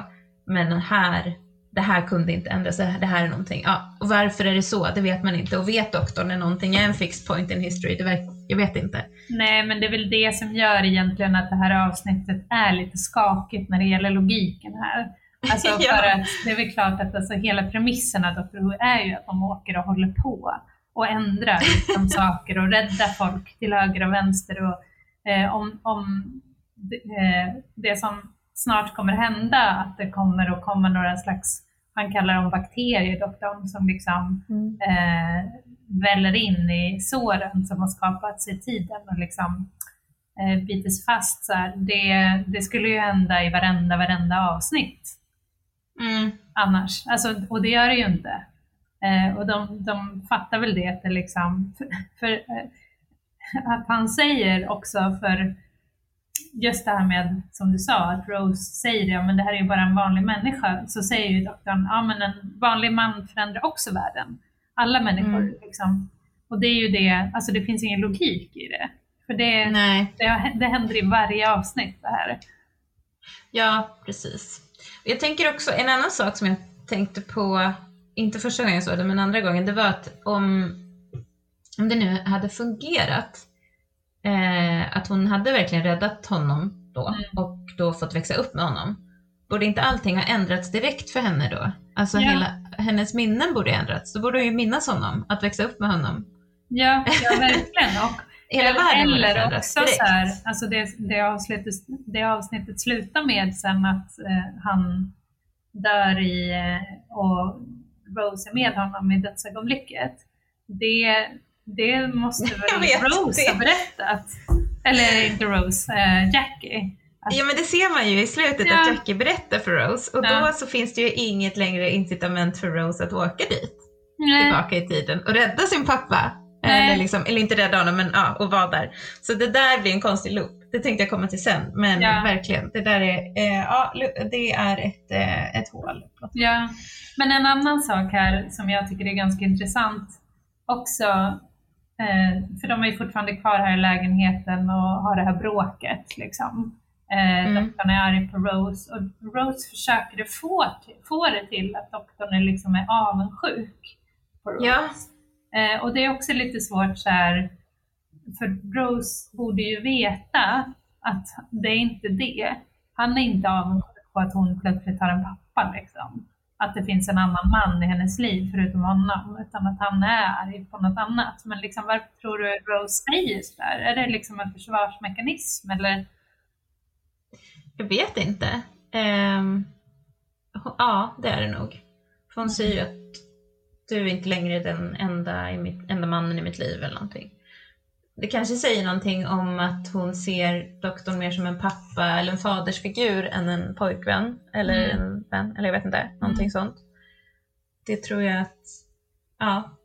Men här, det här kunde inte ändras. Det här, det här är någonting. Ja, och varför är det så? Det vet man inte. Och vet doktorn när någonting är en fixed point in history? Det vet, jag vet inte. Nej, men det är väl det som gör egentligen att det här avsnittet är lite skakigt när det gäller logiken här. Alltså Ja. för att det är väl klart att alltså hela premissen av Dr. Who är ju att de åker och håller på och ändrar liksom saker och räddar folk till höger och vänster. Och, eh, om om det, eh, det som snart kommer hända, att det kommer att komma några slags, han kallar dem bakterier, doktorn, som liksom eh, väller in i såren som har skapats i tiden och liksom eh, bites fast. Så här. Det, det skulle ju hända i varenda, varenda avsnitt Mm. annars. Alltså, och det gör det ju inte. Eh, och de, de fattar väl det, att det liksom, för, för eh, att han säger också för just det här med, som du sa, att Rose säger det, men det här är ju bara en vanlig människa, så säger ju doktorn, ja men en vanlig man förändrar också världen. Alla människor Mm. liksom. Och det är ju det, alltså det finns ingen logik i det. För det, Nej, det, det händer i varje avsnitt det här. ja precis. Jag tänker också, en annan sak som jag tänkte på, inte första gången jag såg det, men andra gången, det var att om, om det nu hade fungerat, eh, att hon hade verkligen räddat honom då Mm. och då fått växa upp med honom, borde inte allting ha ändrats direkt för henne då? Alltså Ja. hela, hennes minnen borde ändrats, då borde hon ju minnas honom, att växa upp med honom. Ja, ja verkligen. Och Hela världen Eller ändrats också direkt. så här, alltså det, det, avsnittet, det avsnittet slutar med sen att eh, han dör i, eh, och Rose är med honom i dödsögonblicket. Det, det måste väl Rose ha berättat? Eller inte Rose, eh, Jackie. Att- Ja men det ser man ju i slutet Ja. att Jackie berättar för Rose och då Ja. så finns det ju inget längre incitament för Rose att åka dit Nej. tillbaka i tiden och rädda sin pappa. Nej. Eller, liksom, eller inte rädda honom men ja, och vara där. Så det där blir en konstig loop. Det tänkte jag komma till sen. Men Ja. verkligen, det där är, eh, ja, det är ett, eh, ett hål. Ja, men en annan sak här som jag tycker är ganska intressant också, för de är ju fortfarande kvar här i lägenheten och har det här bråket liksom. Eh, Mm. Doktorn är arg på Rose och Rose försöker få, få det till att doktorn är, liksom är avundsjuk på Rose. Ja. Eh, och det är också lite svårt så här, för Rose borde ju veta att det är inte det. Han är inte avundsjuk på att hon plötsligt har en pappa liksom. Att det finns en annan man i hennes liv förutom honom, utan att han är arg på något annat. Men liksom, varför tror du Rose säger sådär? Är det liksom en försvarsmekanism eller? Jag vet inte. Um, ja, det är det nog. För hon säger ju att du är inte längre den enda, i mitt, enda mannen i mitt liv eller någonting. Det kanske säger någonting om att hon ser doktorn mer som en pappa eller en fadersfigur än en pojkvän eller Mm. en vän, eller jag vet inte, någonting sånt. Det tror jag att, ja,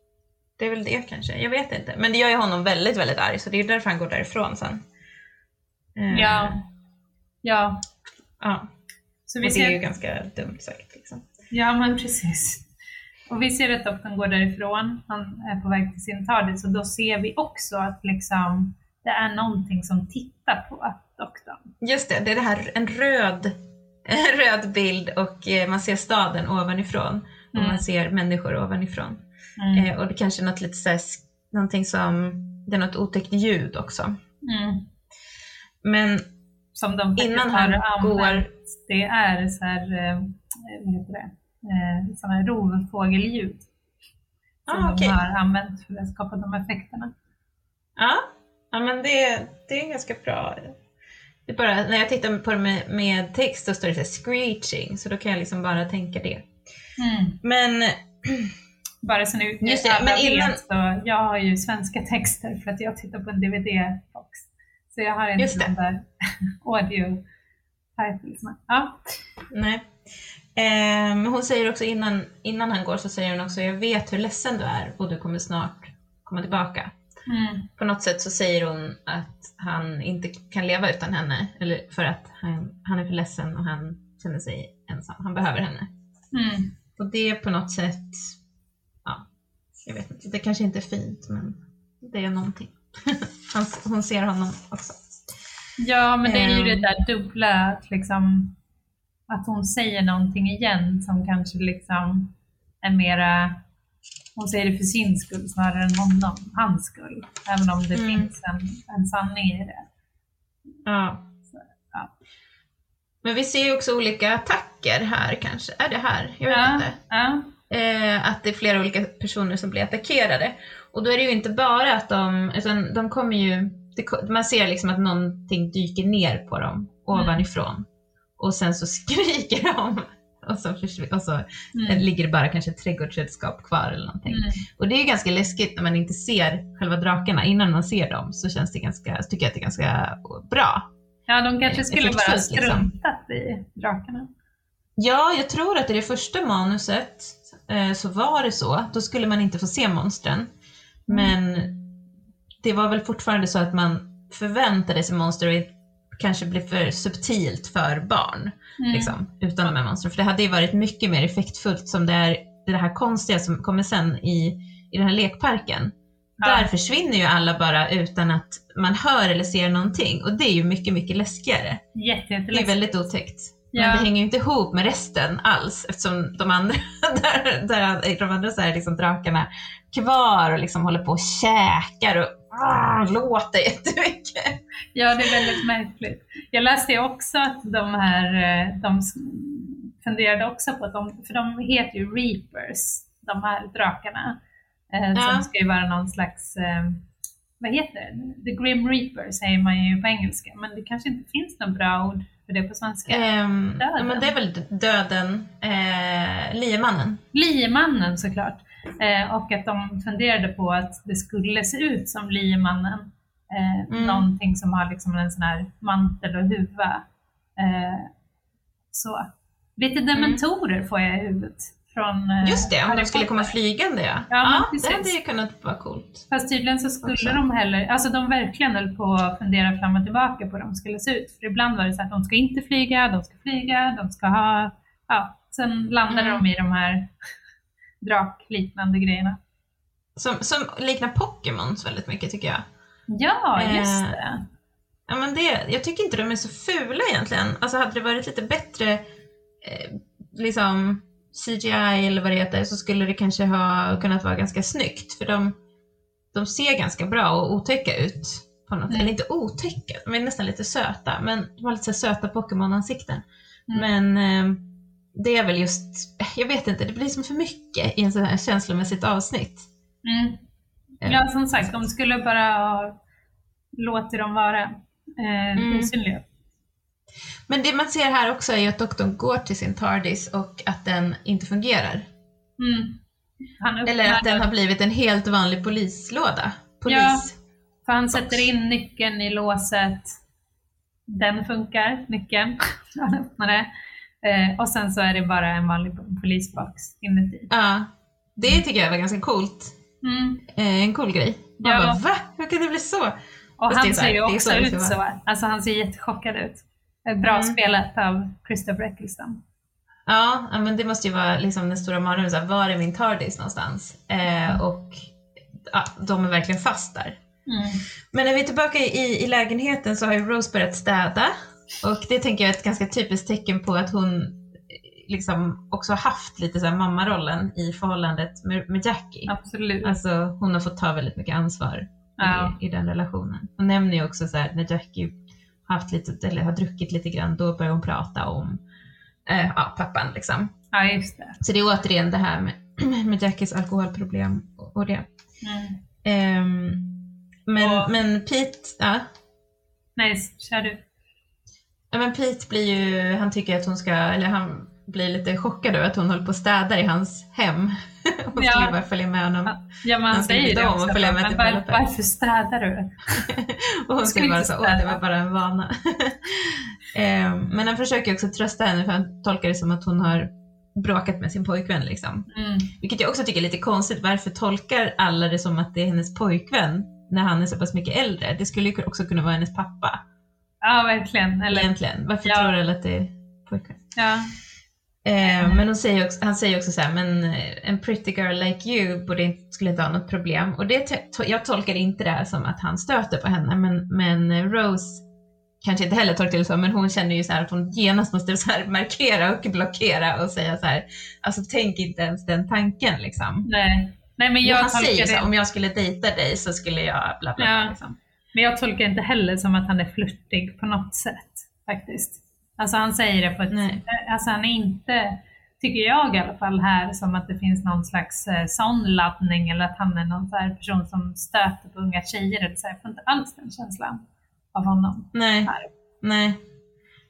det är väl det kanske. Jag vet inte. Men det gör ju honom väldigt, väldigt arg så det är därför han går därifrån sen. Eh, Ja. Ja, ja. så vi det är ju ser, ganska dumt sagt. Liksom. ja men precis. Och vi ser att doktorn går därifrån, han är på väg till sin TARDIS och då ser vi också att liksom, det är någonting som tittar på doktorn. Just det, det är det här, en röd, en röd bild och eh, man ser staden ovanifrån och Mm. man ser människor ovanifrån. Mm. Eh, och det kanske är något lite så här, någonting som, det är något otäckt ljud också. Mm. Men Som de Innan har han använt. går- Det är så här, eh, vad heter det, eh, sådana rovfågelljud. Som Ah, de okej. har använt för att skapa de effekterna. ja, ja men det, det är ganska bra. Det bara, när jag tittar på det med, med text så står det så screeching, så då kan jag liksom bara tänka det. Mm. Men Bara så nu Just det, men innan- vet, så jag har ju svenska texter för att jag tittar på en DVD-box. Så jag har inte de där audio titlesna. Ja. Nej. Eh, hon säger också innan, innan han går så säger hon också jag vet hur ledsen du är och du kommer snart komma tillbaka. Mm. På något sätt så säger hon att han inte kan leva utan henne eller för att han, han är för ledsen och han känner sig ensam. Han behöver henne. Mm. Och det är på något sätt, ja, jag vet inte, det kanske inte är fint men det är någonting. Hon ser honom också. Ja, men det är ju det Ehm. där dubbla, att, liksom, att hon säger någonting igen som kanske liksom är mera, hon säger det för sin skull snarare än honom, hans skull. Även om det Mm. finns en, en sanning i det. Ja. ja. Men vi ser ju också olika attacker här kanske. Är det här? Jag vet Ja, inte. ja. Eh, att det är flera olika personer som blir attackerade. Och då är det ju inte bara att de, utan de kommer ju, det, man ser liksom att någonting dyker ner på dem ovanifrån. Och sen så skriker de. Och så, och så Mm. ligger det bara kanske ett trädgårdsredskap kvar eller någonting. Mm. Och det är ju ganska läskigt när man inte ser själva drakarna. Innan man ser dem så känns det ganska, tycker jag att det är ganska bra. Ja, de kanske skulle bara liksom. struntat i drakarna. Ja, jag tror att i det första manuset eh, så var det så. Då skulle man inte få se monstren. Men det var väl fortfarande så att man förväntade sig monster och kanske blev för subtilt för barn. Mm. Liksom, utan de här monstren. För det hade ju varit mycket mer effektfullt som det är det här konstiga som kommer sen i, i den här lekparken. Ja. Där försvinner ju alla bara utan att man hör eller ser någonting och det är ju mycket, mycket läskigare. Jätte, Det är väldigt otäckt. Ja. Men det hänger ju inte ihop med resten alls eftersom de andra, där, där, de andra så är liksom drakarna kvar och liksom håller på och käkar och ah, låter jättemycket. Ja, det är väldigt märkligt. Jag läste också att de här, eh, de funderade också på att de, för de heter ju Reapers, de här drakarna. Eh, Ja. Som ska ju vara någon slags, eh, vad heter det? The Grim Reaper säger man ju på engelska, men det kanske inte finns något bra ord för det på svenska. Döden. men det är väl döden, eh, liemannen. Liemannen såklart. Eh, och att de funderade på att det skulle se ut som liemannen. Eh, Mm. Någonting som har liksom en sån här mantel och huva. Eh, så. Lite dementorer får jag i huvudet. Från, eh, Mm. Just det, om Harry de skulle komma flygande ja. Ja, men det hade ju kunnat vara coolt. Fast tydligen så skulle Också. de heller, alltså de verkligen höll på att fundera fram och tillbaka på hur de skulle se ut. För ibland var det så att de ska inte flyga, de ska flyga, de ska ha, ja, sen landade Mm. de i de här drakliknande grejerna. Som, som liknar Pokémons väldigt mycket tycker jag. Ja, just Eh, det. Ja, men det, jag tycker inte de är så fula egentligen. Alltså hade det varit lite bättre eh, liksom CGI eller vad det heter så skulle det kanske ha kunnat vara ganska snyggt. För de, de ser ganska bra och otäcka ut. På något. Mm. Eller inte otäcka, de är nästan lite söta. Men de har lite söta Pokémon-ansikten. Mm. Men eh, det är väl just, jag vet inte, det blir som för mycket i en sån här känslomässigt avsnitt. Mm. Eh, Ja, som sagt, de skulle bara låtit dem vara eh, Mm. osynliga. Men det man ser här också är ju att doktorn går till sin TARDIS och att den inte fungerar. Mm. Eller att den har blivit en helt vanlig polislåda. Polis. Ja. För han sätter in nyckeln i låset. Den funkar, nyckeln. Han öppnar det. Eh, och sen så är det bara en vanlig polisbox inuti. Ja. Det tycker jag var ganska coolt. Mm. Eh, en cool grej. Man Ja. bara, va? Hur kan det bli så? Och Fast han ser ju också så ut så. Alltså han ser jättechockad ut. Bra Mm. spelat av Christopher Eccleston. Ja, men det måste ju vara liksom den stora mardrömmen. Var är min TARDIS någonstans? Eh, och ja, de är verkligen fast där. Mm. Men när vi är tillbaka i, i lägenheten så har ju Rose börjat städa. Och det tänker jag är ett ganska typiskt tecken på att hon eh, liksom också haft lite så här mammarollen i förhållandet med, med Jackie. Absolut. Alltså hon har fått ta väldigt mycket ansvar Ja. i, i den relationen. Hon nämner ju också så här när Jackie har haft lite, eller har druckit lite grann, då börjar hon prata om eh, ja, pappan liksom. Ja, just det. Så det är återigen det här med, med Jackies alkoholproblem och, och det. Mm. Ehm, men, Och- men Pete, ja. Nej, kör du. Ja, men Pete blir ju, han tycker att hon ska, eller han blir lite chockad över att hon håller på och städar i hans hem. Hon Ja. skulle bara följa med honom. Ja, men han säger det om och också. följa med till var, varför städar du? Och hon skulle bara säga, åh det var bara en vana. Eh, Men han försöker också trösta henne för han tolkar det som att hon har bråkat med sin pojkvän liksom. Mm. Vilket jag också tycker är lite konstigt. Varför tolkar alla det som att det är hennes pojkvän när han är så pass mycket äldre? Det skulle ju också kunna vara hennes pappa Ja, verkligen. Eller, egentligen. Varför Ja. tror alla att det är pojkvän? ja. Eh, men säger också, han säger också så här, men eh, en pretty girl like you borde skulle inte ha något problem. Och det, to- jag tolkar inte det här som att han stöter på henne, men, men eh, Rose kanske inte heller tolkar det så, men hon känner ju så här att hon genast måste så markera och blockera och säga så här, alltså tänk inte ens den tanken liksom. Nej. Nej, men jag han tolkar säger så det. om jag skulle dejta dig så skulle jag bla bla bla. Ja. Liksom. Men jag tolkar inte heller som att han är flörtig på något sätt faktiskt. Alltså han säger det på ett... Nej. Alltså han är inte, tycker jag i alla fall här, som att det finns någon slags eh, sån laddning eller att han är någon så här person som stöter på unga tjejer eller så. här. Jag får inte alls den känslan av honom. Nej. Här. Nej.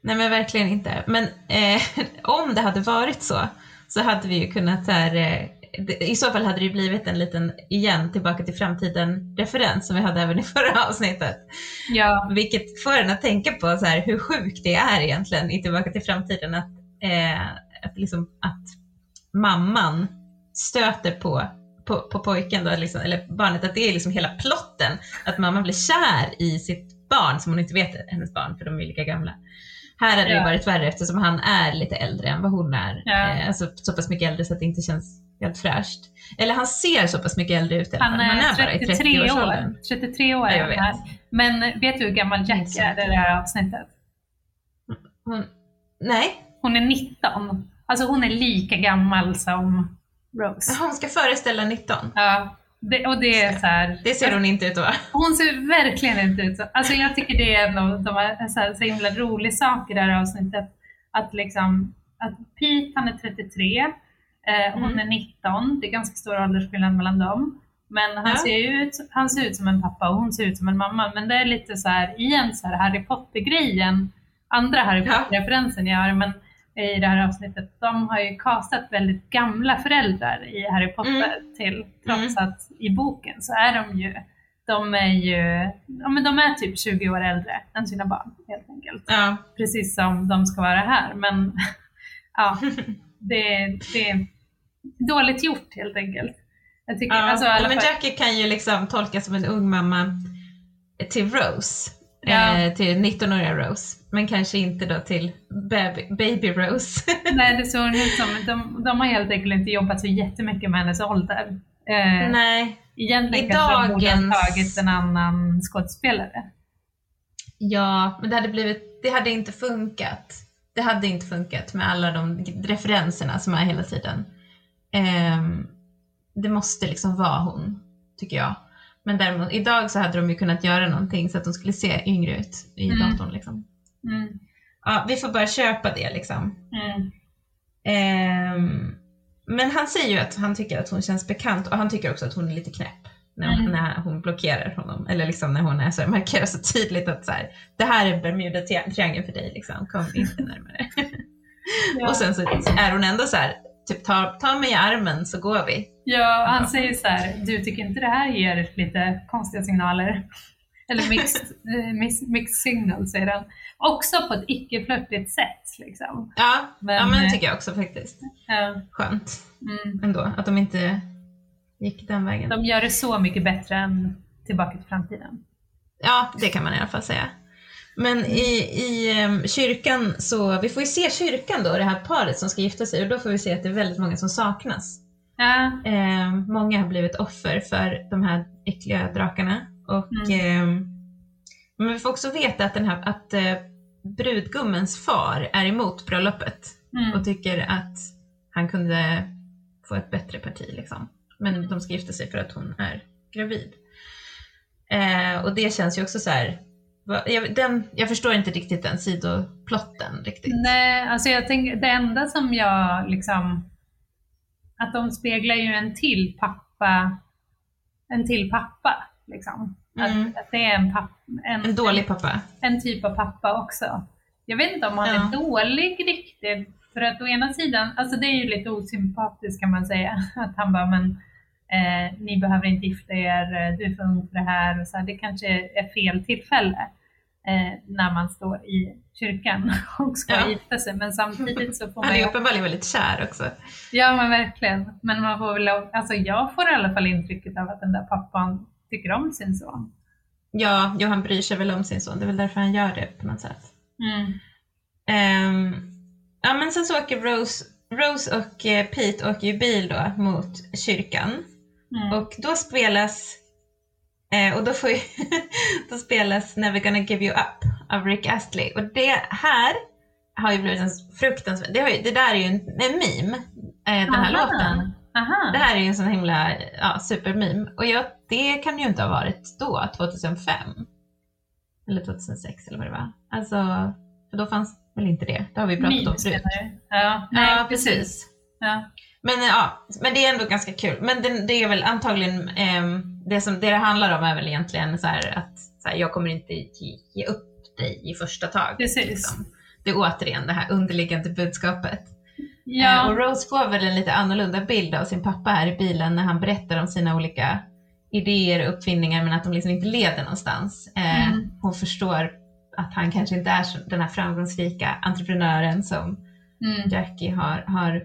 Nej men verkligen inte. Men eh, om det hade varit så, så hade vi ju kunnat här, eh, i så fall hade det blivit en liten, igen, tillbaka till framtiden-referens som vi hade även i förra avsnittet. Ja, Vilket får en att tänka på så här, hur sjukt det är egentligen i Tillbaka till framtiden att, eh, att, liksom, att mamman stöter på, på, på pojken, då, liksom, eller barnet, att det är liksom hela plotten. Att mamman blir kär i sitt barn som hon inte vet är hennes barn för de är lika gamla. Här hade det Ja. varit värre eftersom han är lite äldre än vad hon är. Ja. Eh, alltså så pass mycket äldre så att det inte känns helt fräscht. Eller han ser så pass mycket äldre ut i alla han fall. Han är är bara i 33 30-årsåldern. år. 33 år Ja, är jag han. Men vet du hur gammal Jack är i det här avsnittet? Hon, nej, Hon är 19. Alltså hon är lika gammal som Rose. Hon ska föreställa 19. Ja, det, och det är så här. Det ser hon inte ut att vara. Hon ser verkligen inte ut så. Alltså jag tycker det är en av de här, så, här, så himla rolig sak i det här avsnittet. Att liksom, att Pete han är 33, eh, hon Mm. är 19, det är ganska stor åldersskillnad mellan dem. Men han, Ja. ser ut, han ser ut som en pappa och hon ser ut som en mamma. Men det är lite så här, igen så här Harry Potter-grejen, andra Harry. Potter-referensen jag har, men i det här avsnittet, de har ju castat väldigt gamla föräldrar i Harry Potter till, trots att i boken så är de ju, de är ju, ja men de är typ 20 år äldre än sina barn helt enkelt. Ja, Precis som de ska vara här, men ja, det, det är dåligt gjort helt enkelt. Jag tycker, ja. alltså, alla men Jackie kan ju liksom tolkas som en ung mamma till Rose. Ja. Eh, till 19-åriga Rose. Men kanske inte då till baby, baby Rose. nej det såg hon ut som, de, de har helt enkelt inte jobbat så jättemycket med hennes ålder. Eh, Nej. Egentligen I kanske de borde ha dagens- tagit en annan skådespelare. Ja, men det hade, blivit, det hade inte funkat. Det hade inte funkat med alla de referenserna som är hela tiden. Ehm, det måste liksom vara hon, tycker jag. Men däremot, idag så hade de ju kunnat göra någonting så att de skulle se yngre ut i Mm. datorn. Liksom. Mm. Ja, vi får bara köpa det liksom. Mm. Ehm, men han säger ju att han tycker att hon känns bekant och han tycker också att hon är lite knäpp när hon, Mm. när hon blockerar honom. Eller liksom när hon är så markerar så tydligt att så här, det här är Bermuda-triangeln för dig, liksom. kom inte närmare. Ja. Och sen så är hon ändå så här, typ ta, ta mig i armen så går vi. Ja, han säger så här, du tycker inte det här ger lite konstiga signaler? Eller mixed, eh, mix- mixed signal säger han. Också på ett icke-flörtigt sätt liksom. Ja, Men, ja men det eh, tycker jag också faktiskt. Ja, Skönt mm. ändå, att de inte gick den vägen. De gör det så mycket bättre än Tillbaka till framtiden. Ja, det kan man i alla fall säga. Men i, i em, kyrkan så, vi får ju se kyrkan då, det här paret som ska gifta sig och då får vi se att det är väldigt många som saknas. Ja, Em, många har blivit offer för de här äckliga drakarna. Och, em, men vi får också veta att, den här, att eh, brudgummens far är emot bröllopet mm. och tycker att han kunde få ett bättre parti. Liksom. Men de ska gifta sig för att hon är gravid. Eh, och det känns ju också så här. Jag, den, jag förstår inte riktigt den sidoplotten riktigt. Nej, alltså jag tänker, det enda som jag liksom, att de speglar ju en till pappa, en till pappa liksom. Mm. Att, att det är en, papp, en, En dålig pappa. en typ av pappa också. Jag vet inte om han Ja. är dålig riktigt, För att å ena sidan, alltså det är ju lite osympatiskt kan man säga, att han bara men eh, ni behöver inte gifta er, du är för ung för det här och så här, det kanske är fel tillfälle eh, när man står i kyrkan och ska Ja. gifta sig men samtidigt så får Han man ju är uppenbarligen väldigt kär också. Ja men verkligen. Men man får väl, alltså jag får i alla fall intrycket av att den där pappan tycker om sin son. Ja, jo, han bryr sig väl om sin son. Det är väl därför han gör det på något sätt. Mm. Ehm, ja, men sen så åker Rose, Rose och eh, Pete åker ju bil då mot kyrkan. Mm. Och då spelas eh, och då, får ju, då spelas Never gonna give you up av Rick Astley. Och det här har ju blivit en fruktansvärd, det, ju, det där är ju en, en meme, eh, den här Aha. låten. Aha. Det här är ju en sån himla ja, supermeme. Och jag, det kan ju inte ha varit då, 2005. Eller 2006 eller vad det var. Alltså, för då fanns väl inte det. Det har vi pratat om förut. Ja, nej, Ja, precis. Ja. Men eh, ja, men det är ändå ganska kul. Men det, det är väl antagligen, ehm, det som det, det handlar om är väl egentligen så här att så här, jag kommer inte ge, upp dig i första taget. Precis. liksom. Det är återigen det här underliggande budskapet. Eh, Ja, och Rose får väl en lite annorlunda bild av sin pappa här i bilen när han berättar om sina olika idéer och uppfinningar men att de liksom inte leder någonstans. Eh, Mm. Hon förstår att han kanske inte är den här framgångsrika entreprenören som mm, Jackie har, har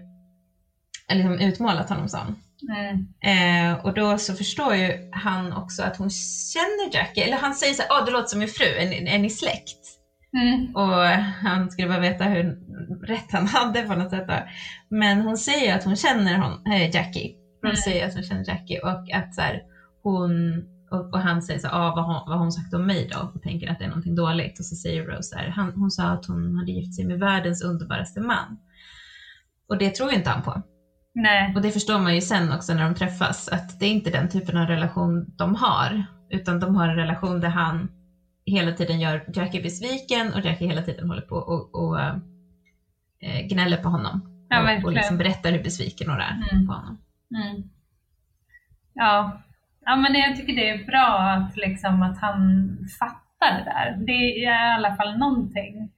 liksom utmålat honom som. mm, Eh, och då så förstår ju han också att hon känner Jackie, eller han säger så här, ah, du låter som min fru, är, ni- är ni släkt? mm, Och han skulle bara veta hur rätt han hade på något sätt. Då. Men hon säger att hon känner hon, äh, Jackie. Hon Mm. säger att hon känner Jackie och att så här, hon och, och han säger så här, ah, vad, har, vad hon sagt om mig då? Och tänker att det är någonting dåligt. Och så säger Rose så här, han, hon sa att hon hade gift sig med världens underbaraste man. Och det tror ju inte han på. Nej, Och det förstår man ju sen också när de träffas, att det är inte den typen av relation de har. Utan de har en relation där han hela tiden gör Jackie besviken och Jackie hela tiden håller på och, och eh, gnäller på honom. Ja, och, och liksom berättar hur besviken hon är Mm. på honom. mm. Ja. ja, men jag tycker det är bra att, liksom, att han fattar det där. Det är i alla fall någonting.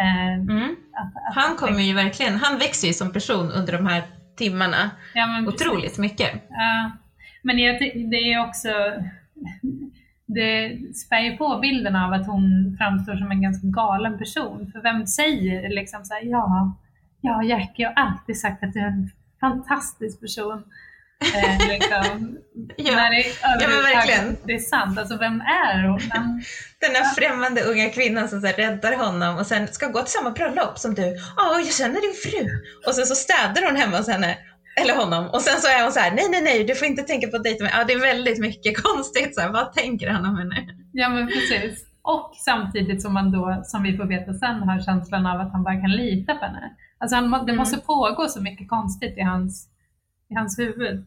Eh, Mm. att, att, Han kommer ju verkligen, han växer ju som person under de här timmarna ja, otroligt mycket. Ja, men jag, det är också, det spär ju på bilden av att hon framstår som en ganska galen person. För vem säger liksom så här, ja, ja Jackie har alltid sagt att du är en fantastisk person. Eh, liksom, Ja, det men överhuvudtaget verkligen. Det är sant, alltså vem är hon? Den här främmande unga kvinnan som så räddar honom och sen ska gå till samma bröllop som du. Ja, jag känner din fru. Och sen så städar hon hemma hos henne, eller honom. Och sen så är hon så här, nej, nej, nej, du får inte tänka på att dejta mig. Ja, det är väldigt mycket konstigt. Så här, vad tänker han om henne? ja men precis. Och samtidigt som man då, som vi får veta sen, har känslan av att han bara kan lita på henne. Alltså han, det Mm. måste pågå så mycket konstigt i hans, i hans huvud.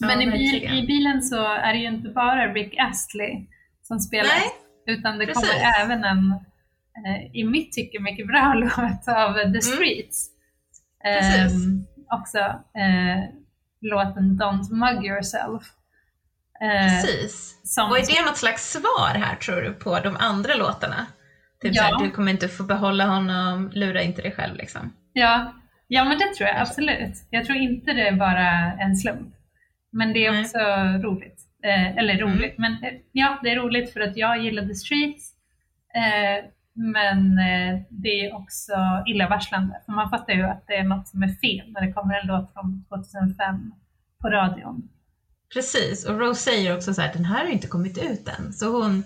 Men i, bil, i bilen så är det ju inte bara Rick Astley som spelar, Nej, utan det precis. kommer även en, eh, i mitt tycke, mycket bra låt av The Streets. Mm. Precis. Ehm, också eh, låten Don't Mug Yourself. Eh, Precis. som, Och är det något slags svar här tror du på de andra låtarna? Typ Ja. så här, du kommer inte få behålla honom, lura inte dig själv liksom. Ja, ja, men det tror jag absolut. Jag tror inte det är bara en slump. Men det är Nej. också roligt. Eh, eller roligt, men eh, ja, det är roligt för att jag gillar The Streets. Eh, men eh, det är också illavarslande. För man fattar ju att det är något som är fel när det kommer en låt från 2005 på radion. Precis, och Rose säger också så här, den här har inte kommit ut än. Så hon,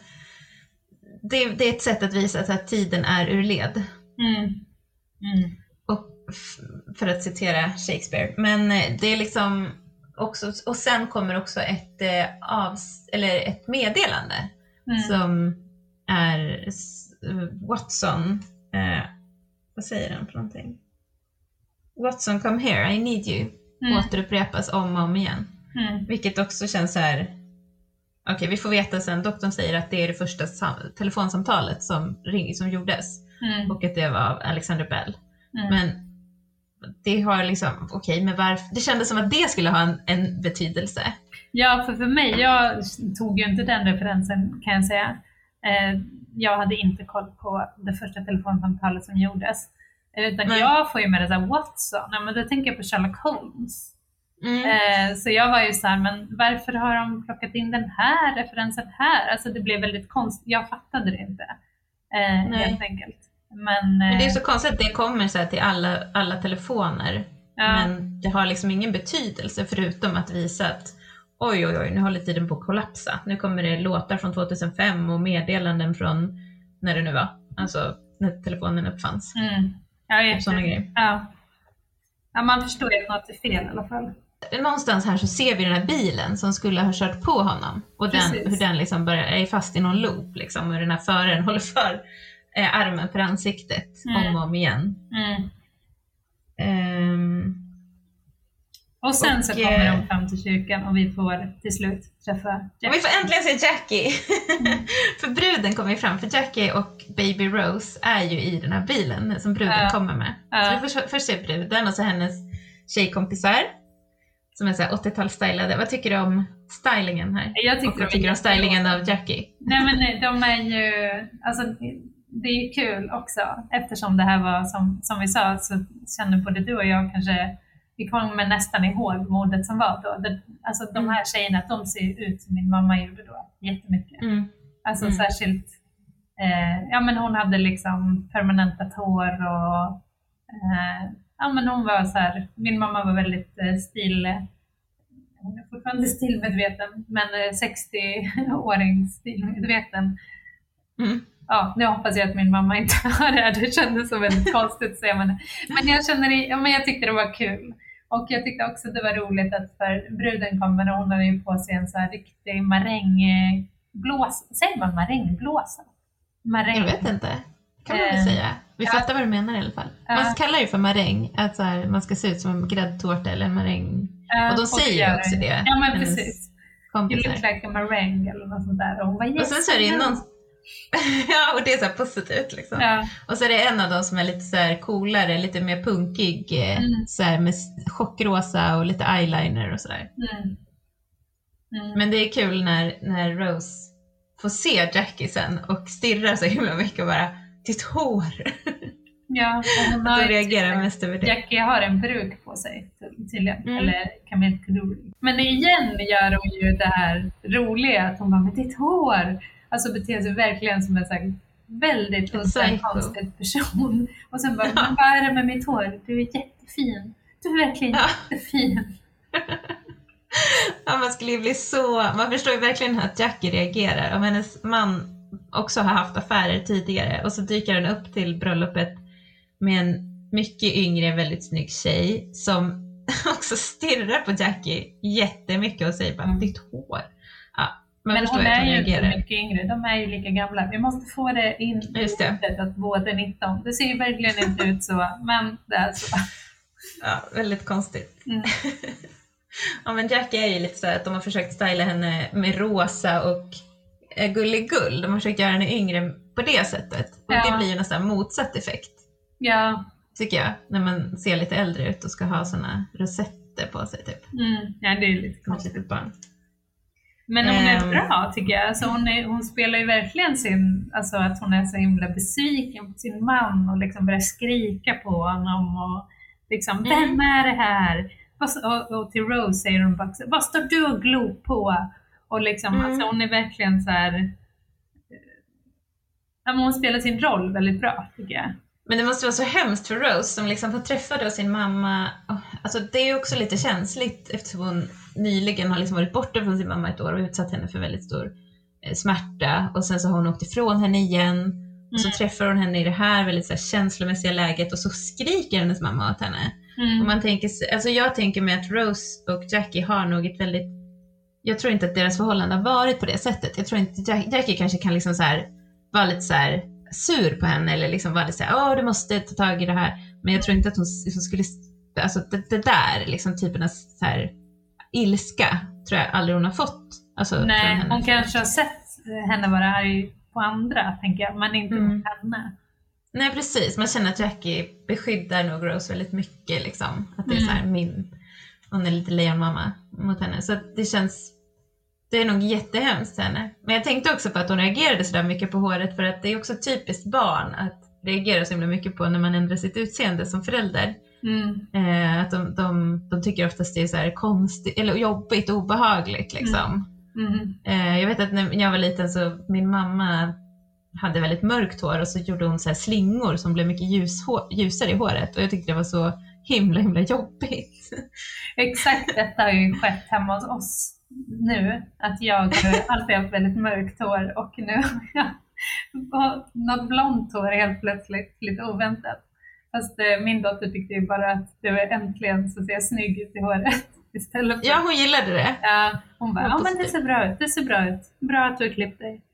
det, det är ett sätt att visa att tiden är ur led. Mm. Mm. Och, för att citera Shakespeare. Men eh, det är liksom också, och sen kommer också ett, eh, avs, eller ett meddelande Mm. som är Watson, eh, vad säger den för någonting? Watson come here, I need you. Mm. Återupprepas om och om igen. Mm. Vilket också känns så här. Okej, vi får veta sen. Doktorn säger att det är det första sam- telefonsamtalet som, ring, som gjordes Mm. och att det var av Alexander Bell. Mm. Men det har liksom, okej, men varför? Det kändes som att det skulle ha en, en betydelse. Ja, för för mig, jag tog ju inte den referensen kan jag säga. Eh, jag hade inte koll på det första telefonsamtalet som gjordes. Utan Nej. jag får ju med det såhär, Watson, ja, men då tänker jag på Sherlock Holmes. Mm. Eh, så jag var ju så här, men varför har de plockat in den här referensen här? Alltså det blev väldigt konstigt, jag fattade det inte. Eh, helt enkelt. Men, Men det är eh, så konstigt att det kommer så till alla, alla telefoner. ja, Men det har liksom ingen betydelse förutom att visa att oj, oj, oj, nu håller tiden på att kollapsa. Nu kommer det låtar från 2005 och meddelanden från när det nu var. Alltså när telefonen uppfanns. mm, ja, sådana grejer. ja. ja, man förstår ju att något är fel i alla fall. Någonstans här så ser vi den här bilen som skulle ha kört på honom. Och den, hur den liksom bara är fast i någon loop liksom. Och den här föraren håller för eh, armen för ansiktet Mm. om och om igen. Mm. Ehm, Och sen så Och, kommer eh, de fram till kyrkan och vi får till slut träffa Och Jack. vi får äntligen se Jackie! Mm. för bruden kommer ju fram, för Jackie och Baby Rose är ju i den här bilen som bruden Ja. kommer med. Ja. Så vi får först se bruden och så hennes tjejkompisar som är så här 80-talsstylade. Vad tycker du om stylingen här? Jag Och tycker vad de tycker du om stylingen av Jackie? Nej men nej, de är ju, alltså det är ju kul också eftersom det här var som, som vi sa så känner både du och jag kanske, vi kommer nästan ihåg mordet som var då. Det, alltså de här tjejerna, de ser ut som min mamma gjorde då jättemycket. Mm. Alltså Mm. särskilt, eh, ja men hon hade liksom permanentat hår och eh, ja men hon var så här, min mamma var väldigt eh, stil, hon är fortfarande stilmedveten, men eh, 60-åring stilmedveten. Mm. Ja, nu hoppas jag att min mamma inte hör det här, det kändes så väldigt konstigt att säga. Men, men jag känner, ja, men jag tyckte det var kul. Och jag tyckte också det var roligt att för bruden kommer och hon har ju på sig en så här riktig marängblås, säger man marängblåsa? Maräng. Jag vet inte. kan man väl Eh, säga. Vi ja. fattar vad du menar i alla fall. Man kallar det för maräng, att så här, man ska se ut som en gräddtårta eller en maräng. Ja, Och de säger ju också det. Ja men precis. You Kompisar. look like a meringue eller något sånt där. Och hon var Och sen så är det ju någon... ja, och det är så positivt liksom. Ja, Och så är det en av dem som är lite så coolare, lite mer punkig, eh, Mm. så med chockrosa och lite eyeliner och sådär. mm. Mm. Men det är kul när, när Rose får se Jackie sen och stirrar så himla mycket och bara ditt hår. ja, och hon har reagerar mest över det. Jackie har en peruk på sig ty- tydligen, Mm. eller Camille Kuduri. Men igen gör hon ju det här roliga att hon bara med ditt hår, alltså beter sig verkligen som en så här väldigt En konstig person. Och sen bara, Ja. men vad är det med mitt hår? Du är jättefin. Du är verkligen Ja. jättefin. Ja, man skulle ju bli så... Man förstår ju verkligen att Jackie reagerar. Om hennes man också har haft affärer tidigare och så dyker han upp till bröllopet med en mycket yngre, väldigt snygg tjej som också stirrar på Jackie jättemycket och säger bara Mm. ditt hår. Men förstår hon är ju inte mycket yngre, de är ju lika gamla. Vi måste få det in Just det. att båda är 19. Det ser ju verkligen inte ut så, men det är så. Ja, väldigt konstigt. Mm. Ja, men Jackie är ju lite så att de har försökt styla henne med rosa och eh, gulligull. De har försökt göra henne yngre på det sättet. Och Ja. det blir ju nästan motsatt effekt. Ja, tycker jag, när man ser lite äldre ut och ska ha såna rosetter på sig typ. mm. ja det är lite ett konstigt. litet barn. Men hon är Ehm. bra tycker jag. Alltså hon, är, hon spelar ju verkligen sin, alltså att hon är så himla besviken på sin man och liksom börjar skrika på honom och liksom, Mm. vem är det här? Och, och till Rose säger hon bara, vad står du och glor på? Och liksom, Mm. alltså hon är verkligen så här. eh, Ja, men hon spelar sin roll väldigt bra tycker jag. Men det måste vara så hemskt för Rose som liksom får träffa då sin mamma. Alltså det är ju också lite känsligt eftersom hon nyligen har liksom varit borta från sin mamma ett år och utsatt henne för väldigt stor eh, smärta. Och sen så har hon åkt ifrån henne igen. Och så Mm. träffar hon henne i det här väldigt så här, känslomässiga läget och så skriker hennes mamma åt henne. Mm. Och man tänker, alltså jag tänker mig att Rose och Jackie har nog ett väldigt jag tror inte att deras förhållande har varit på det sättet. Jag tror inte Jack, Jackie kanske kan liksom så här, vara lite så här sur på henne eller liksom vara lite så här, åh du måste ta tag i det här. Men jag tror inte att hon liksom skulle, alltså det, det där liksom typen av så här ilska tror jag aldrig hon har fått. Alltså, Nej, hon kanske har sett henne vara arg på andra, tänker jag, men inte Mm. på henne. Nej precis, man känner att Jackie beskyddar nog Rose väldigt mycket liksom. Att det är Mm. så här min, hon är lite lejonmamma mot henne. Så det känns, det är nog jättehemskt henne. Men jag tänkte också på att hon reagerade sådär mycket på håret för att det är också typiskt barn att reagerar så himla mycket på när man ändrar sitt utseende som förälder. Mm. Eh, att de, de, de tycker oftast det är så här konstigt, eller jobbigt och obehagligt liksom. Mm. Eh, jag vet att när jag var liten så min mamma hade väldigt mörkt hår och så gjorde hon så här slingor som blev mycket ljushår, ljusare i håret och jag tyckte det var så himla himla jobbigt. Exakt detta har ju skett hemma hos oss nu. Att jag har alltid haft väldigt mörkt hår och nu har jag något blont hår helt plötsligt, lite oväntat. Fast eh, min dotter tyckte ju bara att det var äntligen så ser jag snygg ut i håret. Istället för, Ja, hon gillade det. ja, hon bara, ja men det ser bra ut, det ser bra ut. Bra att du har klippt dig.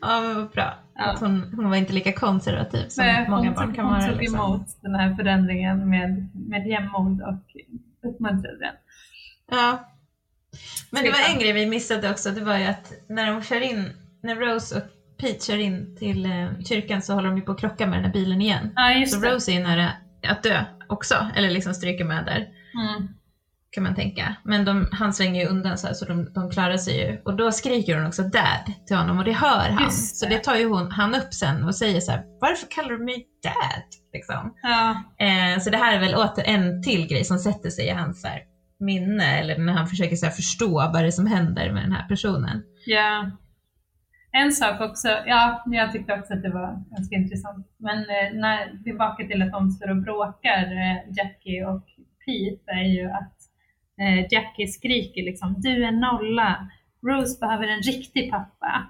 Ja, men vad bra. Ja. Att hon, hon var inte lika konservativ som Nej, många hon barn tog, kan hon vara. tog Liksom. emot den här förändringen med, med jämnmod och uppmuntrade den. Ja. Men det var en grej vi missade också, det var ju att när de kör in, när Rose och Pete kör in till eh, kyrkan så håller de ju på att krocka med den här bilen igen. Ja, Så det. Rose är ju nära att dö också, eller liksom stryker med där. Mm. kan man tänka. Men de, han svänger ju undan så här, så de, de klarar sig ju. Och då skriker hon också dad till honom och det hör han. Just Så det. det tar ju hon, han upp sen och säger så här, varför kallar du mig dad? Liksom. Ja, Eh, så det här är väl åter en till grej som sätter sig i hans här, minne eller när han försöker så här, förstå vad det är som händer med den här personen. ja. En sak också, ja, jag tyckte också att det var ganska intressant. Men eh, när, tillbaka till att de står och bråkar, eh, Jackie och Pete, är ju att eh, Jackie skriker liksom du är nolla, Rose behöver en riktig pappa.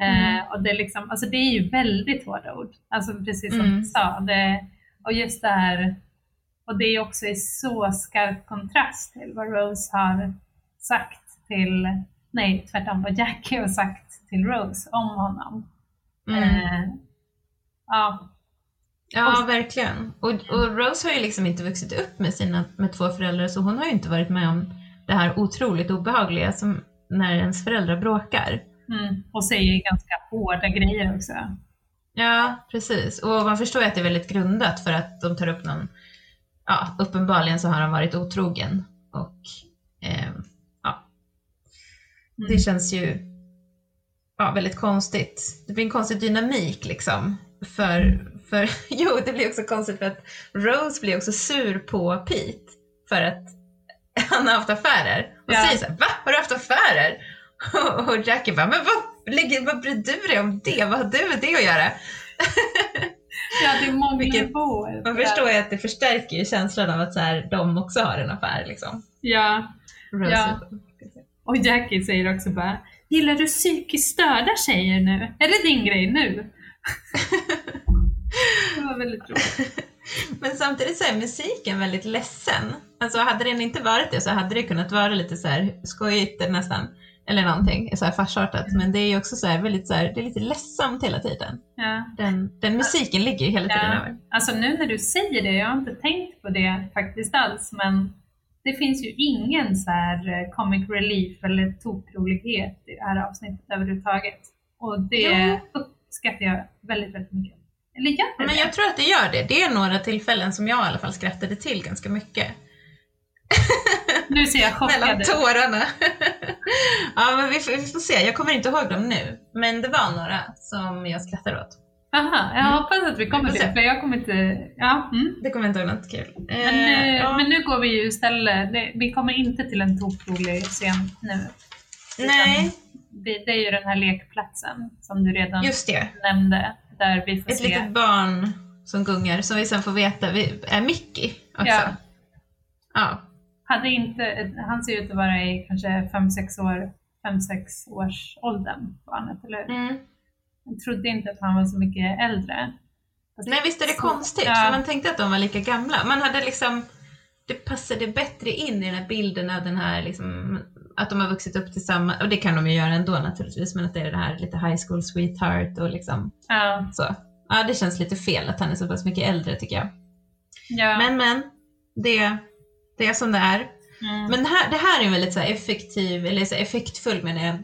Mm. Eh, och det, är liksom, alltså det är ju väldigt hårda ord, alltså precis som Mm. du sa. Det, och just det här, och det är också i så skarp kontrast till vad Rose har sagt till, nej tvärtom vad Jackie har sagt till Rose om honom. Mm. Eh, ja, Ja, verkligen. Och, och Rose har ju liksom inte vuxit upp med sina med två föräldrar så hon har ju inte varit med om det här otroligt obehagliga som när ens föräldrar bråkar. mm, och säger ganska hårda grejer också. Ja, precis. Och man förstår ju att det är väldigt grundat för att de tar upp någon, ja, uppenbarligen så har han varit otrogen. Och Mm. Det känns ju ja, väldigt konstigt. Det blir en konstig dynamik liksom. För, för, jo, det blir också konstigt för att Rose blir också sur på Pete för att han har haft affärer. Och Ja. säger så här, va? Har du haft affärer? Och Jackie bara, men vad, lägger- vad bryr du dig om det? Vad har du med det att göra? Ja, det är många Vilket- nivåer. Man förstår ju att det förstärker ju känslan av att så här, de också har en affär. Liksom. Ja, Rose Ja. Och Jackie säger också bara Gillar du psykiskt störda tjejer nu? Är det din grej nu? det var väldigt roligt. Men samtidigt så är musiken väldigt ledsen. Alltså hade den inte varit det så hade det kunnat vara lite så här skojigt nästan. Eller någonting, så här farsartat. Men det är ju också så här väldigt så här, det är lite ledsamt hela tiden. Ja. Den, den musiken ligger ju hela tiden Ja, över. alltså nu när du säger det, jag har inte tänkt på det faktiskt alls, men det finns ju ingen så här eh, comic relief eller tokrolighet i det här avsnittet överhuvudtaget. Och det Jo. uppskattar jag väldigt, väldigt mycket. Eller gör det Men det? jag tror att det gör det. Det är några tillfällen som jag i alla fall skrattade till ganska mycket. Nu ser jag chockad Mellan tårarna. ja, men vi får, vi får se. Jag kommer inte ihåg dem nu. Men det var några som jag skrattade åt. Aha, jag Mm. hoppas att vi kommer till det, för jag kommer inte... Ja, mm. Det kommer inte ihåg något kul. Men, Eh, eh, ja. men nu går vi ju istället, det, vi kommer inte till en tokrolig scen nu. Nej, Det, det är ju den här lekplatsen som du redan nämnde, där vi får Ett se... litet barn som gungar som vi sen får veta vi, är Mickey också. Ja. Ja. Hade inte, han ser ut att vara i kanske 5-6 år, 5-6 års åldern, barnet, eller hur? Mm. Jag trodde inte att han var så mycket äldre. Fast Nej visst är det så- konstigt, Ja. för man tänkte att de var lika gamla. Man hade liksom, det passade bättre in i den här bilden av den här liksom, att de har vuxit upp tillsammans, och det kan de ju göra ändå naturligtvis, men att det är det här lite high school sweetheart och liksom Ja, så. Ja, det känns lite fel att han är så pass mycket äldre tycker jag. ja. Men men, det, det är som det är. mm. Men det här, det här är en väldigt så effektiv, eller så effektfull menar jag,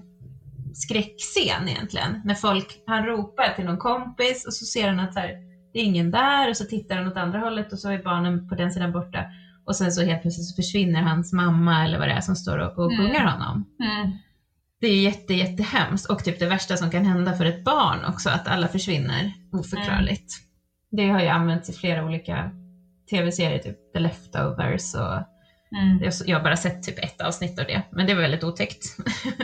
skräckscen egentligen. När folk, han ropar till någon kompis och så ser han att så här, det är ingen där och så tittar han åt andra hållet och så är barnen på den sidan borta. Och sen så helt plötsligt så försvinner hans mamma eller vad det är som står och, och Mm. gungar honom. Mm. det är ju jätte, jättehemskt och typ det värsta som kan hända för ett barn också, att alla försvinner oförklarligt. Det har ju använts i flera olika tv-serier, typ The Leftovers och Mm. jag jag har bara sett typ ett avsnitt av det, men det var väldigt otäckt.